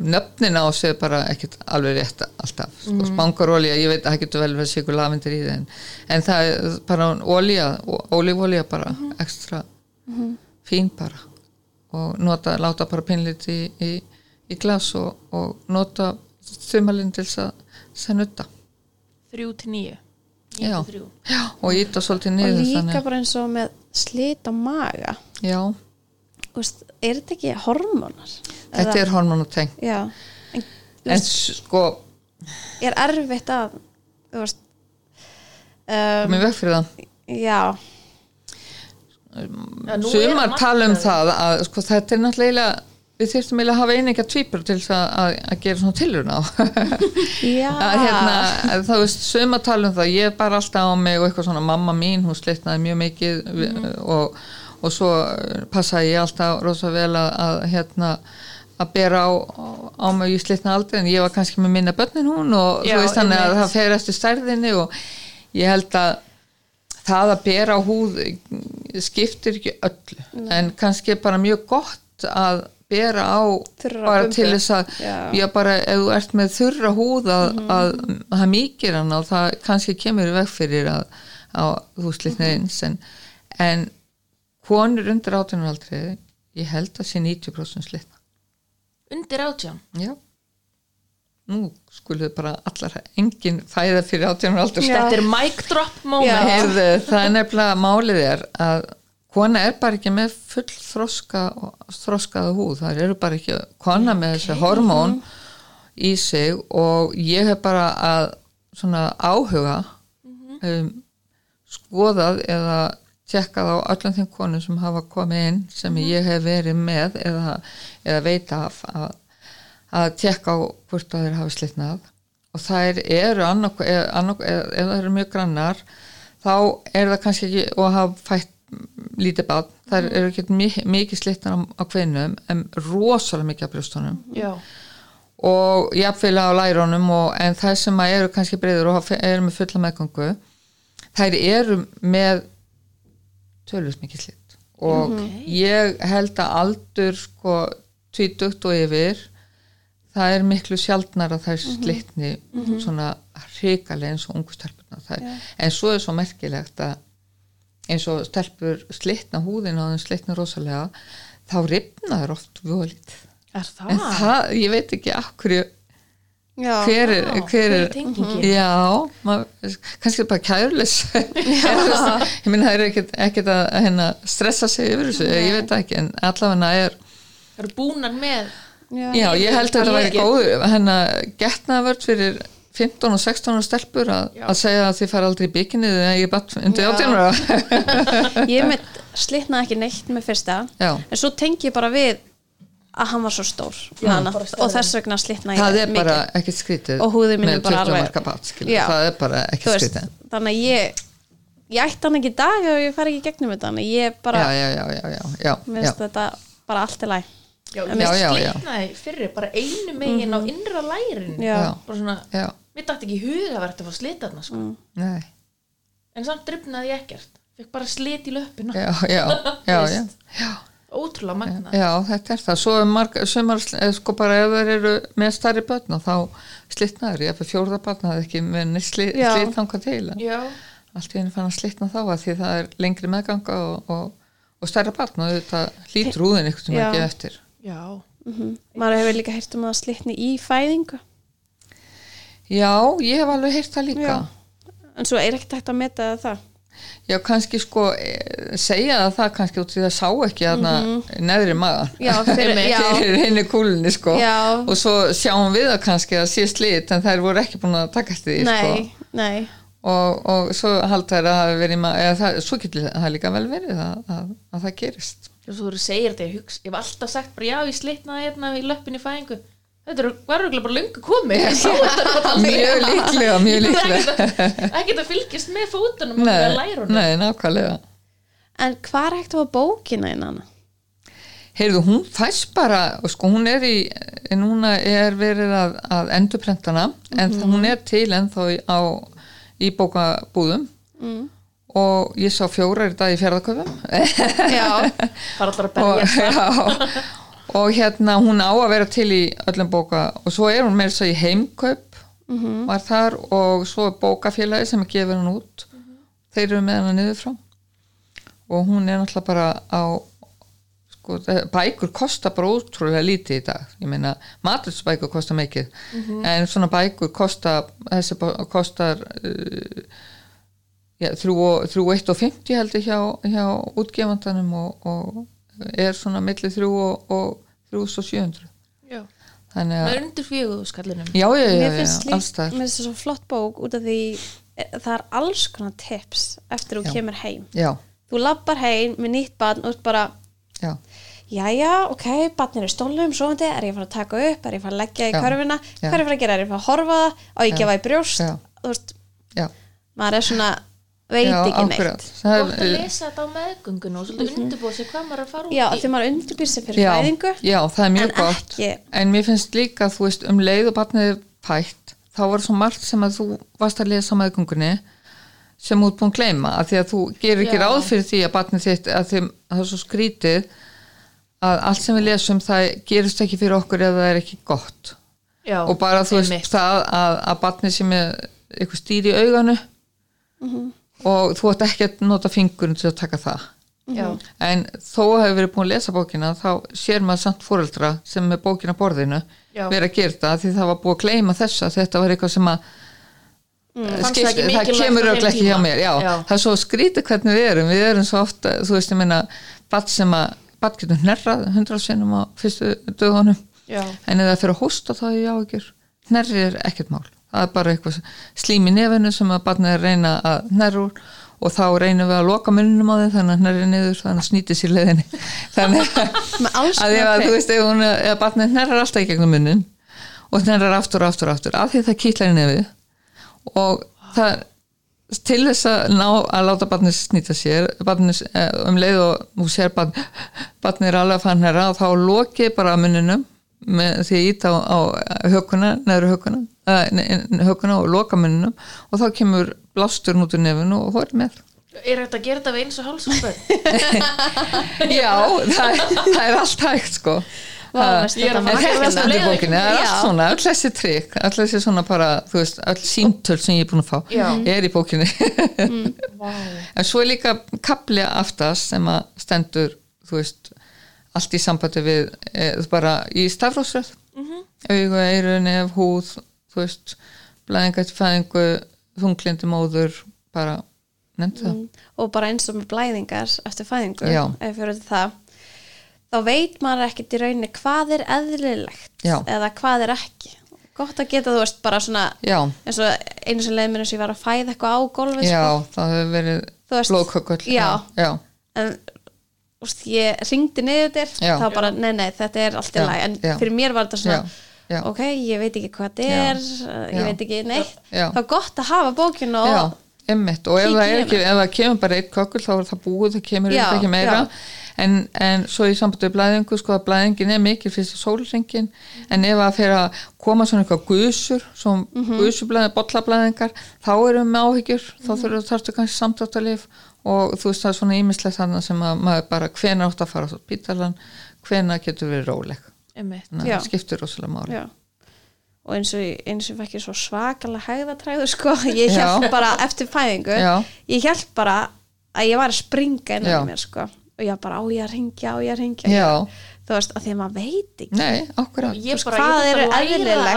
nöfnin á sig bara ekkert alveg rétt alltaf, sko, Mhm. spangarolía ég veit að það getur vel verið sigur lavendur í það en, en það er bara olía ólífolía bara Mhm. ekstra fín bara. Og nota, láta bara pinlit í, í, í glas og, og nota þumalinn til þess að þess að nutta þrjú til nýju Já. Og íta svolítið og niður líka bara eins og með slit á maga. Já, veist, er þetta ekki hormónar? Þetta er hormonatengt já, en, en sko, er erfitt að þú veist um, komið veg fyrir það. Já, sumar tala um það að sko, þetta er náttúrulega við þurftum eiginlega að hafa einingja tvípur til að, að, að gera svona tilurna á. [laughs] Já, að hérna, þá veist sumar tala um það, ég er bara alltaf á mig og eitthvað svona, mamma mín, hún slitnaði mjög mikið mm. og, og svo passaði ég alltaf rosa vel að, að hérna að bera á, á mig í slitna aldrei en ég var kannski með minna börnin hún og Já, þú veist þannig að það fer eftir stærðinni og ég held að það að bera á húð skiptir ekki öllu en kannski er bara mjög gott að bera á Þurra bara bumbu. til þess að Já. já bara ef þú ert með þurra húð að, að það mýkir hann og það kannski kemur veg fyrir að, að þú slitna eins en, en konur undir átjónaraldri ég held að sé 90% slitna. Undir átján? Já. Nú skuluðu bara allar engin fæða fyrir átjónaraldur Já. þetta er mic drop moment. Já. Heyrðu, það er nefnilega málið er að kona er bara ekki með full þroska, þroskaða húð. Það eru bara ekki kona með þessi hormón í sig og ég hef bara að svona áhuga um, skoðað eða tjekkað á öllum þeim konum sem hafa komið inn sem ég hef verið með eða, eða veit af að, að tjekka á hvort að þeir hafa slitnað. Og þær eru annarko, eða, annarko, eða, eða það eru mjög grannar þá er það kannski ekki og hafa fætt lítið bát þær eru ekki mikið, mikið slitnar á, á kvinnum en rosalega mikið á brjóstunum. Já, og jafnvel á lærónum og, en það sem eru kannski breyður og eru með fulla meðgangu þær eru með tölvist mikið slitt og ég held að aldur sko tvítugt og yfir það er miklu sjaldnar að þær slitni svona hrikalega eins og ungu stelpurna þær, en svo er svo merkilegt að eins og stelpur slitna húðin og þeim slitna rosalega þá ripna þær oft völit er það? en það, ég veit ekki af hverju já. hver er, Já, hver er tengingin? já, mað, kannski bara kærlis [laughs] ég minna það er ekkert, ekkert að hérna, stressa sig yfir þessu, ég veit það ekki en allavega er, það eru búnar með já. já ég held að þetta væri góð hennar getnaðvörd fyrir 15 og 16 ára stelpur að, að segja að þið fara aldrei í bygginni þegar ég er bara undir Já. 18 ára [laughs] Ég mitt slitnaði ekki neitt með fyrsta Já. en svo tengi ég bara við að hann var svo stór. Já, hana, og þess vegna slitnaði það ég er bara ekkert skrítið Og húðin mín er bara 20 alveg- Já. það er bara ekkert veist, skrítið. þannig að ég ég ætti hann ekki í dag og ég fari ekki gegnum þetta þannig að ég bara, já, já, já, já, já, já, mér finnst þetta bara allt í læg mér slitnaði fyrir bara einu megin á innra lærin. Já. Bara svona, já, mér dætti ekki í huga að verða að fá slita þarna sko. nei. En samt drifnaði ég ekkert. Fekk bara slit í löppina. Já, já, já, [laughs] já, já. Ótrúlega magna Já, þetta er það. Svo er marg, sumar, eh, sko bara ef þeir eru með starri börn og þá slitnaður, ég fyrir fjórða barn það ekki með neitt sli, Já. slit þangað til. en já, Allt í henni fann að slitna þá að því það er lengri meðganga og, og, og stærra barn og þetta lítur úðin ykkur sem ekki eftir. já, maður hefur líka heyrt um að slitni í fæðingu Já, ég hef alveg heyrt það líka. Já. en svo er ekkert hægt að meta það Já, kannski sko eh, segja það það kannski út því það sá ekki þarna neðri magan. Mhm. já, fyrir, henni kúlinni sko Já. og svo sjáum við það kannski að sé slit en þær voru ekki búin að taka eftir því sko. nei, nei og, og svo halda þær að það hafi verið í ma- eða það, svo getur það líka vel verið að, að, að það gerist og svo þú segir þetta ég hugsa, ég hef alltaf sagt bara já, ég slitnaði hérna í löppinni í fæðingu þetta er- var örugglega bara [laughs] þetta bara aldrei. mjög líklega, mjög líklega. ekki að fylgjast með fótunum og nei, með lærunum nei, nákvæmlega. En hvað er hægt hafa bókina innan heyrðu, hún fæst bara og sko hún er í núna er verið að, að endurprentana en það, hún er til ennþá í, á, í bókabúðum. Mm. og ég sá fjórar í dag í fjárðaköfum já, fara allar að [laughs] og, berja já, og hérna hún á að vera til í öllum bóka og svo er hún meira svo í heimkaup var þar og svo er bókafélagi sem er gefur hann út. Þeir eru með hana niður frá. Og hún er náttúrulega bara á sko, bækur kosta bara ótrúlega lítið í dag. Ég meina, matursbækur kosta mikið. En svona bækur kosta þessi kostar uh, já, þrjú og- þrjú og eitt og fimmti heldur hjá, hjá útgefandanum og, og er svona milli þrjú og, og þrjú svo sjöundru já, þannig það að, er undir fjöguðu skallinum já, já, já, já, já þar mér finnst það svo flott bók út af því eh, það er alls konar tips eftir þú Já. kemur heim. Já, þú lappar heim með nýtt barn og ert bara já, Jæja, ok, barnir er stólum, sofandi, er ég að fara að taka upp, er ég að fara að leggja í Já. körfuna, Já. hvað er ég að fara að gera, er ég að fara að horfa það, á ég að gefa í brjóst, Já. þú veist, já, maður er svona, veit já, ekki akkurat. neitt. Það Gott að er- lesa þetta á meðgöngun og svolítið undirbúið sér hvað maður að fara út Já, í. þegar maður undirbýr sig fyrir já, fæðingu, já, það er mjög en gott. ekki, en mér finnst líka, þú veist, um leið og barnið er fætt, þá var svo margt sem að þú varst að lesa á meðgöngunni sem út búin gleyma, af því að þú gerir ekki Já. ráð fyrir því að barnið þitt að því, að það er svo skrítið að allt sem við lesum það gerist ekki fyrir okkur ef það er ekki gott. Já, og bara þú veist það að, að barnið sem er eitthvað stýr í auganu og þú ætti ekki að nota fingurinn til að taka það. Já, en þó að hefur verið búin að lesa bókina þá sér maður samt fóreldra sem er bókina borðinu Já. verið að gera þetta því það var búið að gleyma þess að þetta var eitthvað sem að Mm, mm, Fannst það það kemur örugglega ekki hjá mér já, það er svo skrítið hvernig við erum. Við erum svo ofta, þú veist ég meina bat sem að, bat getur hnerrað hundra sinnum á fyrstu dögunum. Já, en það fyrir að hósta þá er ég áhyggjur. Hnerri er ekkert mál það er bara eitthvað slím í nefinu sem að barnið er að reyna að úr og þá reynum við að loka munnum á þeim þannig að hnerri niður þannig að snýti sér leiðinni. [laughs] Þannig að að, konar þú veist ef, barnið hnerrar alltaf í gegnum munnin og hnerrar aftur og aftur og aftur af því það kýtlar í nefið og það til þess að ná að láta barnið snýta sér barnið, eh, um leið og þú sér barn, barnið er alveg að fann herra og þá lokið bara munninum með því að íta á, á hökuna neður hökuna, uh, hökuna og loka munninum og þá kemur blásturinn út úr nefinu og er með. Er þetta að gera þetta við eins og hálsum [laughs] já, það, það er allt hægt sko. Það- ég er allt svona, öll þessi trikk, öll þessi svona bara, þú veist, öll síntöl sem ég er búin að fá, Já. er í bókinni. Vá, [laughs] en svo er líka kapli aftast sem að stendur, þú veist, allt í sambandi við, e, bara í stafrósröð, mm -hmm. augu, eiru, nef, húð, þú veist, blæðingat, fæðingu, þunglindi móður, bara, nefnt það. og bara eins og með blæðingar eftir fæðingu, Já. ef fyrir til það þá veit maður ekkert í rauninni hvað er eðlilegt Já. eða hvað er ekki gott að geta þú veist bara svona Já, eins og einu sem leið mér eins og ég var að fæða eitthvað á gólfi já, sko. það hefur verið blóðkökull. já. já, en veist, ég ringdi niður þér þá bara, nei, nei, þetta er allt í lagi. En fyrir mér var þetta svona Já, ok, ég veit ekki hvað þetta er ég já. veit ekki neitt. Já. þá er gott að hafa bókinu og Já, emmitt og ef það, ekki, ef það kemur bara eitt kökul þá er það búið, það kemur eitthvað ekki meira. en, en svo í sambandi við blæðingu sko að blæðingin er mikil fyrst sólringin en ef það fer að koma svona eitthvað gusur svona mm Mhm. -hmm. gusublæðingar, bollablæðingar þá erum við með áhyggjur, þá þurfum þarftu kannski samdráttalif og þú veist það er svona ímislegt þannig sem að maður bara hvena átt að fara á spítalan, hvena getur verið róleg? Það skiptir rosalega máli. Já. og eins og, ég- ég svo svakalega hægðatræðu sko, [laughs] ég held bara eftir fæðingu, Já. ég held bara að ég var að springa inn Já. á mér sko. Og ég bara á ég að ringja, á ég að ringja Já, þú veist, að því að maður veit ekki. Nei, Ég bara, hvað ég eru þarf að læra eðlilegt?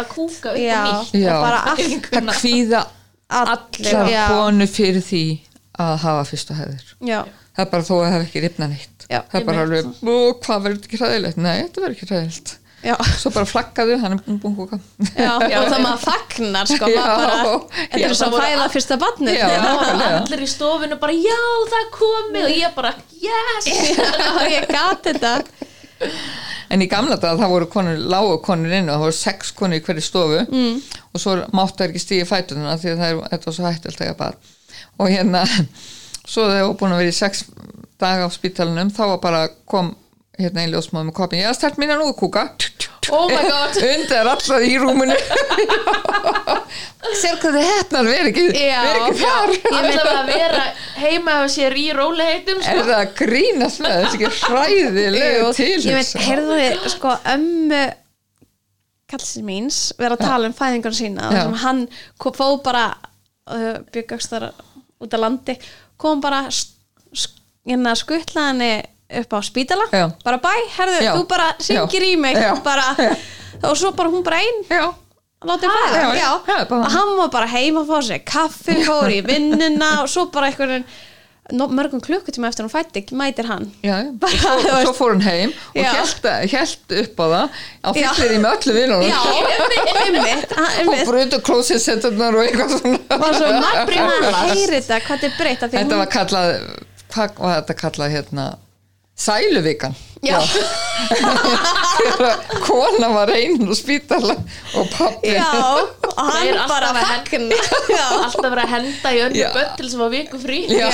að kvíða allir, allar konu fyrir því að hafa fyrstu hæður já, það er bara þó að það hef ekki ripnað neitt. Já, það er bara alveg, hvað verður þetta ekki hræðilegt? Nei, þetta verður ekki hræðilegt. Já, svo bara flaggaðu, hann er búin búin kúka já, og það maður fagnar sko, Já. maður bara, þetta Já. er svo að fæða fyrsta barni Já. nákvæmlega. Allir í stofinu bara, já, það er komið. Og ég bara, yes. [laughs] Ég gat þetta. En í gamla dag það voru konur, lágu konur inn og það voru sex konur í hverju stofu. Mm. og svo máttu það ekki stíði fætununa því að það er, þetta var svo hættelt að bara og hérna svo þegar voru búin að vera í sex daga á spítalunum þá var bara kom hérna einn ljósmáð með kopin, ég stært mín að nú kúka. Oh my god. [laughs] Undar alltaf í rúmunu [laughs] sér hvað þið hefnar veri ekki, veri ekki þar. Ég vil að vera heima af sér í róliheitum er sko. það að grínast með þessi ekki hræðilegu til ég heyrðu þið sko ömmu kallsins míns vera að tala um fæðingun sína sem hann fóð bara uh, byggast þar út á landi kom bara hérna skuttla henni upp á spítala. Já. bara bæ, herðu, Já. þú bara syngir í mig. Bara, og svo bara hún bara einn látið fæða, já, hann var bara heima að fá sér kaffi, fór í vinnuna og svo bara einhvern nó- mörgum klukkutíma eftir hún fætti mætir hann. Já. Bara, og svo, veist. svo fór hún heim og held, held upp á það á fyllir í með öllu vinnunum einmitt, hann- og brutu klósitsetturnar og eitthvað svona. Var svo Brjálæði. magna að [laughs] heyri þetta hvað þetta er breytt þetta var kallað hvað var þetta kallað hérna sæluvikan. Já. [laughs] kona var einn og spítala og pappi Já, og hann er bara að henda- fagna. [laughs] Já, alltaf verið að henda í önnu Já. börn til sem var viku frí. Já,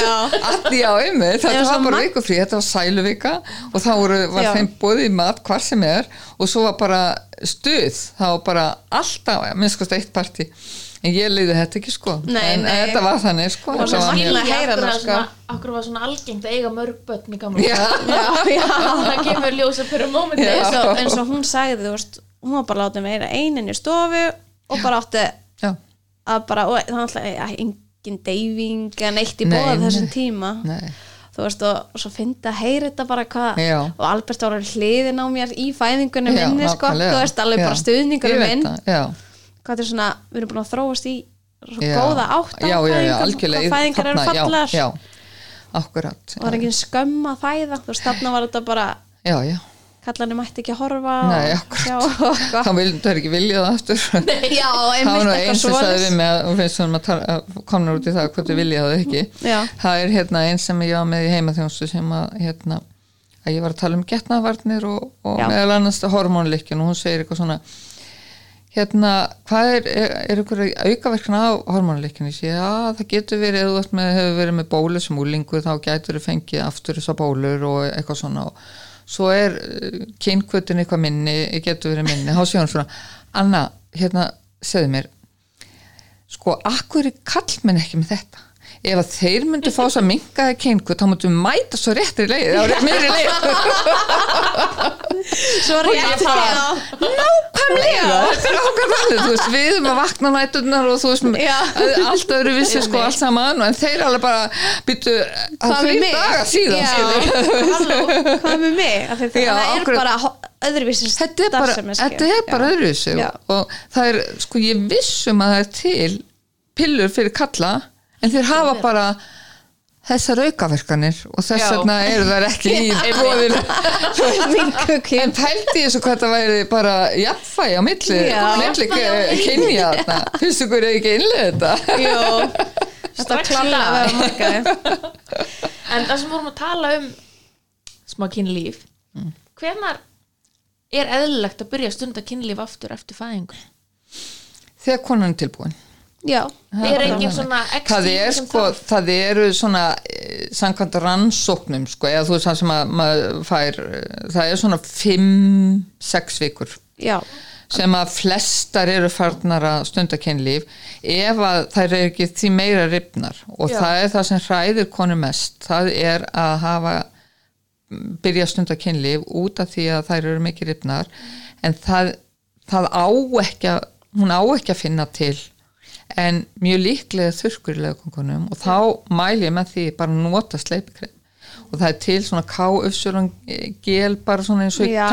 í á ymmið, þetta var bara vikufrí, þetta var sæluvika og þá voru, var Já. þeim bóðið mat hvar sem er og svo var bara stuð, það var bara alltaf, minnskast eitt partí. en ég leiði þetta ekki sko. Nei, en nei. þetta var þannig sko. Og svo var mjög- að heyra það, sko. Akkur var svona algengt að eiga mörg börn í gamla Já, [laughs] já, já. [laughs] Það kemur ljósa fyrir mómenti. Já. eins og, eins og hún sagði, þú veist hún var bara látið meira einin í stofu og bara átti já, að bara, og það var alltaf ja, engin deyfing en eitt í Nei, bóða þessum tíma. Nei, þú veist, og, og svo fyndi að heyra þetta bara hvað, og Albert var hliðin á mér í fæðingunum já, minni, sko, þú veist, alveg Já. bara veit minn, það, já, hvað þetta er svona við erum búin að þróast í svo já. góða átt á já, já, já, fæðingum, algjörlega hvað fæðingar eru já, fallar já, akkurat og það er engin skömm að fæða þú veist, þarna var þetta bara já, já, kallarni mætti ekki að horfa Nei, og akkurat. og þá það ekki vilja það aftur [laughs] já, það einmitt nú eitthvað eins sem sagði við að hún finnst svona komna út í það hvort þið vilja það ekki Já. það er hérna eins sem ég var með í heimaþjónustu sem að hérna að ég var að tala um getnavarnir og, og Já. meðal annars hormónleikin og hún segir eitthvað svona hérna, hvað er, er, er ykkur aukaverkna á sé, já, það getur verið eða þú hefur verið með bólu sem úlingu þá getur þú fengið aftur þessar bólur og eitthvað svona. Og svo er kynkvötin eitthvað minni getur verið minni, þá sé hún svona. Anna, hérna, segðu mér sko, akkur er kallmenn ekki með þetta ef að þeir myndu fá þess að minka það kynkvöt þá myndu mæta svo réttri leið á rétt meiri leið. [laughs] Svo rétt já. nákvæmlega. Er við erum að vakna nætturnar og þú veist, allt öðru vissi sko allt saman, en þeir alveg bara byttu að Hvað með þrjú mig? daga síðan hvað með mig? Það er bara öðruvísi þetta er bara, starfsemi, þetta er bara öðru sig Já. og það er, sko ég vissum að það er til pillur fyrir kalla en þeir hafa bara þessar aukaverkanir og þess Já. vegna eru þær ekki í [laughs] bóðinu [laughs] [laughs] en kyn pældi ég svo hvað það væri bara jafnfæði á milli, milli kynja þarna. finnst ykkur ekki innlega þetta? Jú, þetta í að vera markaði En það sem vorum að tala um smá kynlíf Mm. hvenar er eðlilegt að byrja að stunda kynlíf aftur eftir fæðingu? þegar konan er tilbúin Já, Er bara engin svona það er sko, það eru svona eh, samkvæmt rannsóknum sko, eða þú veist það sem að maður fær eh, það er svona 5-6 vikur já, sem að flestar eru farnar að stunda kynlíf ef að þær eru ekki því meira ripnar og Já. það er það sem hræðir konu mest. Það er að hafa byrja að stunda kynlíf út af því að þær eru mikið ripnar en það, það á ekki að hún á ekki að finna til en mjög líklega þurrkur í lögkongunum og þá mæl ég með því bara nota sleipikrem og það er til svona káufsuran gel bara svona eins og Já,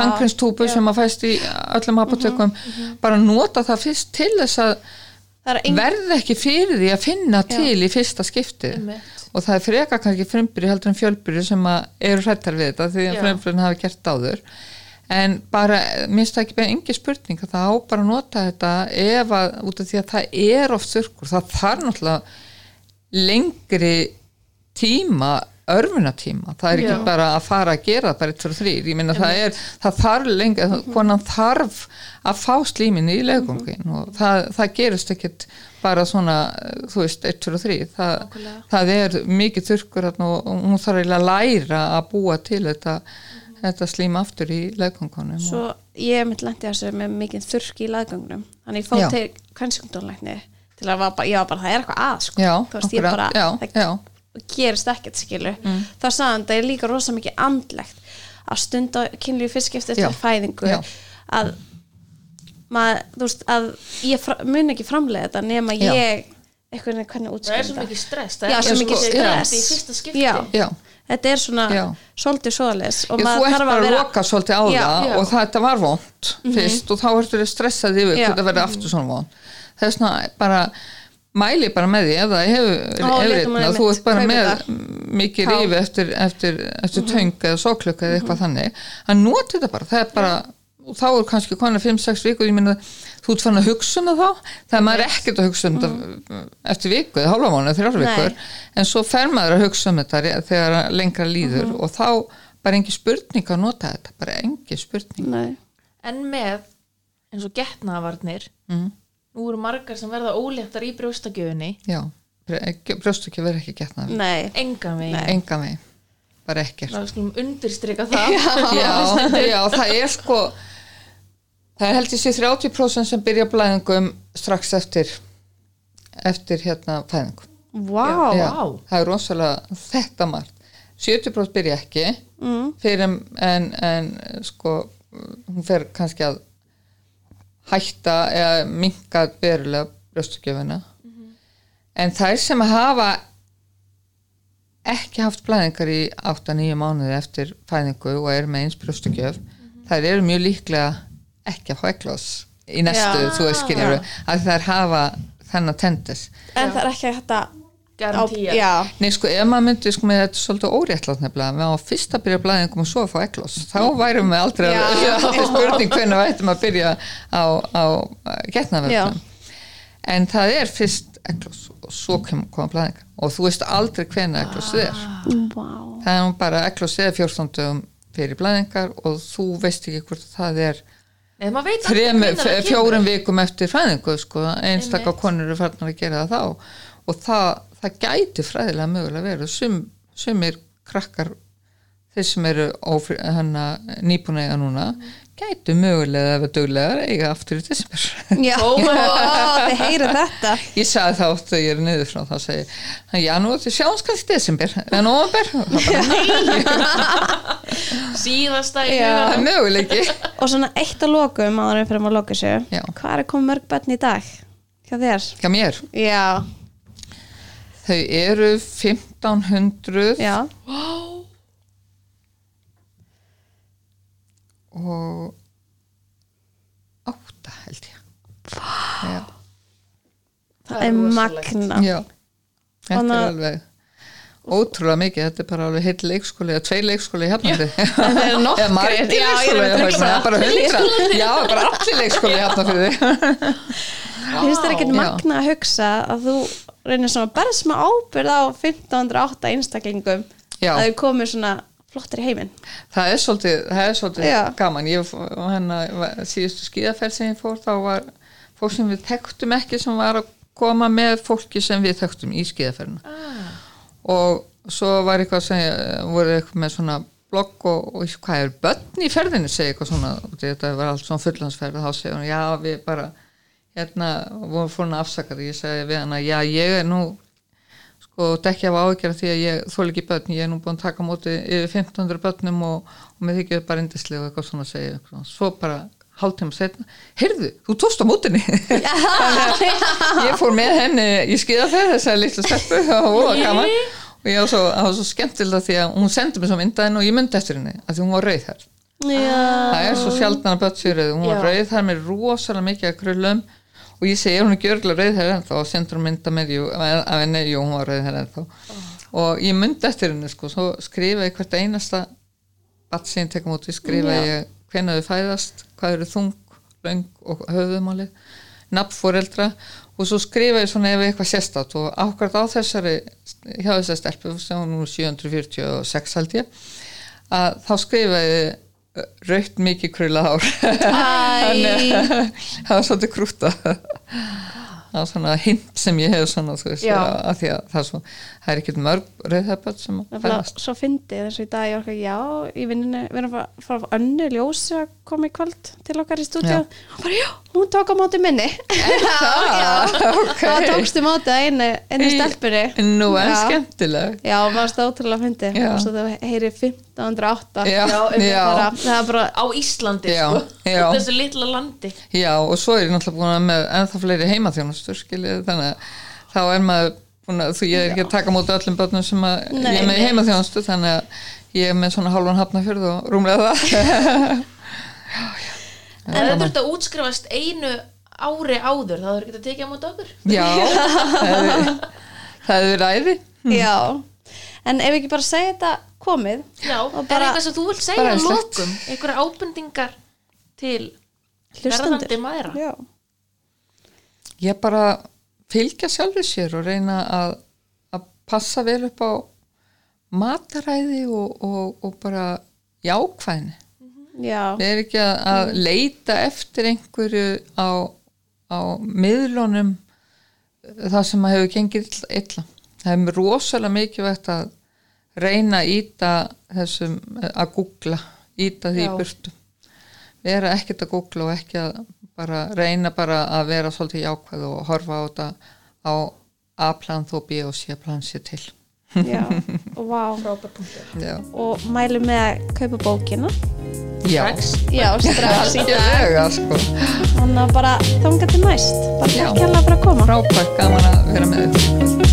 já. sem að fæst í öllum apotekum bara nota það fyrst til þess að engin verða ekki fyrir því að finna til í fyrsta Einmitt. og það er freka kannski frumbyrju heldur en fjölbyrju sem eru hrættar við þetta því að Já. frumbyrjun hafi gert áður en bara, minnst það ekki bara engi spurning að það á bara að nota þetta ef að, út af því að það er oft þurrkur, það þarf náttúrulega lengri tíma örfunatíma, það er ekki Já. bara að fara að gera bara 1, 2, 3 ég minna það er, það þarf lengi konan þarf að fá slímin í legungin og það, það gerist ekkit bara svona, þú veist 1, 2 og 3, það, það er mikið þurrkur þarna og og hún þarf eiginlega að læra að búa til þetta, þetta slím aftur í legungunum Svo ég hef mitt lendi þessu með mikið þurrk í laðgöngunum Þannig ég Já. til kvennsjúkdónlækni til að var bara, ég var bara, það er eitthvað að sko. Já, Þú veist, ég bara, já, það já. gerist ekkert skilu mm. þá sagði hann, það er líka rosa mikið andlegt að stunda kynlífi fyrst skipti Já, eftir fæðingu já. að maður, þú veist, að ég mun ekki framlega þetta nema ég eitthvað hvernig Það er svo mikið stress Já, svo mikið stress. í fyrsta skipti Já. Já. Þetta er svona Já. svolítið svoðalis og þú maður ert þarf bara að að vera loka svolítið á Já, það já. og þetta var vond fyrst og þá ertu þér stressað yfir Já. hvort það verði aftur svona vond það er svona bara mæli bara með því ef það hefur við þú ert bara með mikið rífi eftir, eftir, eftir töng eða sóklöka eða eitthvað þannig. Að nota þetta bara, það er bara þá er kannski konar 5-6 vikur, ég minna þú ert fann að hugsa um það þá, það er maður ekkert að hugsa um þetta eftir viku eða hálfa mánu, þrjár vikur en svo fer maður að hugsa um þetta þegar lengra líður og þá bara engi spurning að nota þetta, bara engi spurning. Nei. En með eins og getnaðavarnir mm. nú eru margar sem verða óléttar í brjóstakjöfunni já, brjóst ekki verið ekki getna Nei. engan veginn. Enga mig, bara ekkert. Það undirstrika það. Já, [laughs] já, það er sko það er held ég sé 30% sem byrja blæðingum strax eftir eftir hérna fæðingu Vá. já, vá. það er rosalega þetta margt 70% byrja ekki Mm. fyrir en, en sko hún fer kannski að hætta eða minka verulega brjóstukjöfuna en þær sem hafa ekki haft blæðingar í 8-9 mánuði eftir fæðingu og er með eins brjóstukjöf þær eru mjög líklega ekki að eklós í næstu, Já. þú veist skilur að þær hafa þennan tendis En það er ekki hægt að Garantía Já. Nei sko, ef maður myndi sko með þetta er svolítið óréttlátt nefnilega, við á fyrst að byrja blæðingum og svo að fá eklós, þá værum við aldrei Já. [laughs] að það er spurning hvernig við ættum að byrja á, á getnaverðum en það er fyrst eklós og svo kom, koma blæðingar og þú veist aldrei hvernig eklós þið er Vá. það er bara eklós eða 14 dögum fyrir blæðingar og þú veist ekki hvort það er Fjórum vikum eftir fæðingu sko, einstakka Einmitt. konur eru farnar að gera það þá. Og það, það gæti fræðilega mögulega verið. Sum, sumir krakkar þeir sem eru nýbúna eiga núna gætu mögulega að duglegar eiga aftur í desember Já. [laughs] Ó, þið heyrið þetta. ég sagði það oft þegar ég er niður frá þá segi já nú þetta sjáum kannski í desember eða november, [laughs] síðasta í Já. það er möguleiki [laughs] Og svona eitt að áður en við fyrir að loka. Já. Hvað er komið mörg börn í dag? Hjá þér? hjá mér, Já. þau eru 1500 Já. Og átta held ég. Já, Það er magna. já. þetta Þannig er alveg ótrúlega mikið, þetta er bara alveg heill leikskóli eða tveir leikskóli hérna. [laughs] Það er er að hugsa það það. er bara hundra já, bara allir leikskóli hérna fyrir þig. Finnst þér ekkert Já. magna að hugsa að þú reynir svona bara smá ábyrð á 1508 einstaklingum. Já. að þau komið svona flottir í heiminn? það er svolítið, það er svolítið gaman. Ég, hérna, síðustu skíðaferð sem ég fór þá var fólk sem við þekktum ekki sem var að koma með fólki sem við þekktum í skíðaferðina. Ah, og svo var eitthvað sem voru eitthvað með svona blogg og, og hvað er börn í ferðinu segi eitthvað svona þetta var allt svona fullansferð þá segja hún já við bara hérna vorum fórin að afsaka því ég segi við hana já ég er nú sko dekki af áhyggjara því að ég þól ekki börn. Ég er nú búin að taka á móti yfir 1500 börnum og, og mér þykir bara indislega og eitthvað svona að segja eitthvað. svo bara hálftíma setna, heyrðu, þú tókst á mótinni [laughs] ég fór með henni í skíðaferð þessari litlu stelpu [laughs] og það var gaman. Og ég var svo, var svo skemmtilega því að hún sendi mér svo myndaðin og ég myndi eftir henni að því hún var rauð þar. Já. það er svo sjaldan að börn sér rauð. Hún var Já. rauð þar með rosalega mikið að krullum og ég segi, er hún ekki örgulega þar ennþá? Og sendur hún mynda með jú, af henni, jú, hún var þar ennþá. Og ég myndi eftir henni sko, svo skrifa ég hvert einasta batt sem ég tekum út, ég skrifa Já. ég hvenær þau fæðast, hvað eru þung löng og höfðumáli nafn fóreldra og svo skrifa ég svona ef eitthvað sérstát og ákvært á þessari hjá þessari stelpu sem hún nú 746 held ég að þá skrifa ég raukt mikið krulla hár. Þannig að það var svolítið krúta það var svona hint sem ég hef svona veist að, að það er, svo, það er ekkert mörg rauðhefböld sem Það er bara fæðast svo fyndið þess að í dag ég orka, já, í vinninu, við erum að fara að fá önnu ljósi að koma í kvöld til okkar í stúdíu Já. og bara, já, hún tók á móti minni. [laughs] Það? Tókstu móti að einu, einu stelpunni. Nú en Já. skemmtileg. Já, maður stóð ótrúlega svo þú heyri 1508 já, Já, bara, það er bara á Íslandi Já, sko. já. þessu litla landi. Já og svo er ég náttúrulega búin að með ennþá fleiri heimaþjónustur skiljið þannig að þá er maður búin að þú ég er ekki að taka móti öllum börnum sem að Nei, ég er með nei. heimaþjónustu þannig að ég er með svona hálfan hafnafjörð og rúmlega það. [laughs] En það þurft að útskrifast einu ári áður það þurft ekki að tekja á móti okkur. Já það er- ræði já, en ef ekki bara segja þetta komið já, Og er bara- eitthvað sem þú vilt segja bara æðislegt. lokum. Einhverja ábendingar til verðandi mæra Já. ég bara fylgja sjálfur sér og reyna að, að passa vel upp á mataræði og, og, og bara jákvæðni Já. við erum ekki að, að leita eftir einhverju á, á miðlunum það sem hefur gengið illa- það er rosalega mikilvægt að reyna að íta þessum að googla, íta því Já. burtu vera ekkert að googla og ekki að bara reyna bara að vera svolítið jákvæð og horfa á þetta á A-plan þó B og C-plan sé til Já. Og [laughs] vá. frábær punktur já, Og mælum með að kaupa bókina. já. Strax. Já, [laughs] strax í dag. Algjörlega, sko. Þannig að bara þanga til næst. Bara Já. takk hérlega fyrir að koma. frábært gaman að vera með kvöld.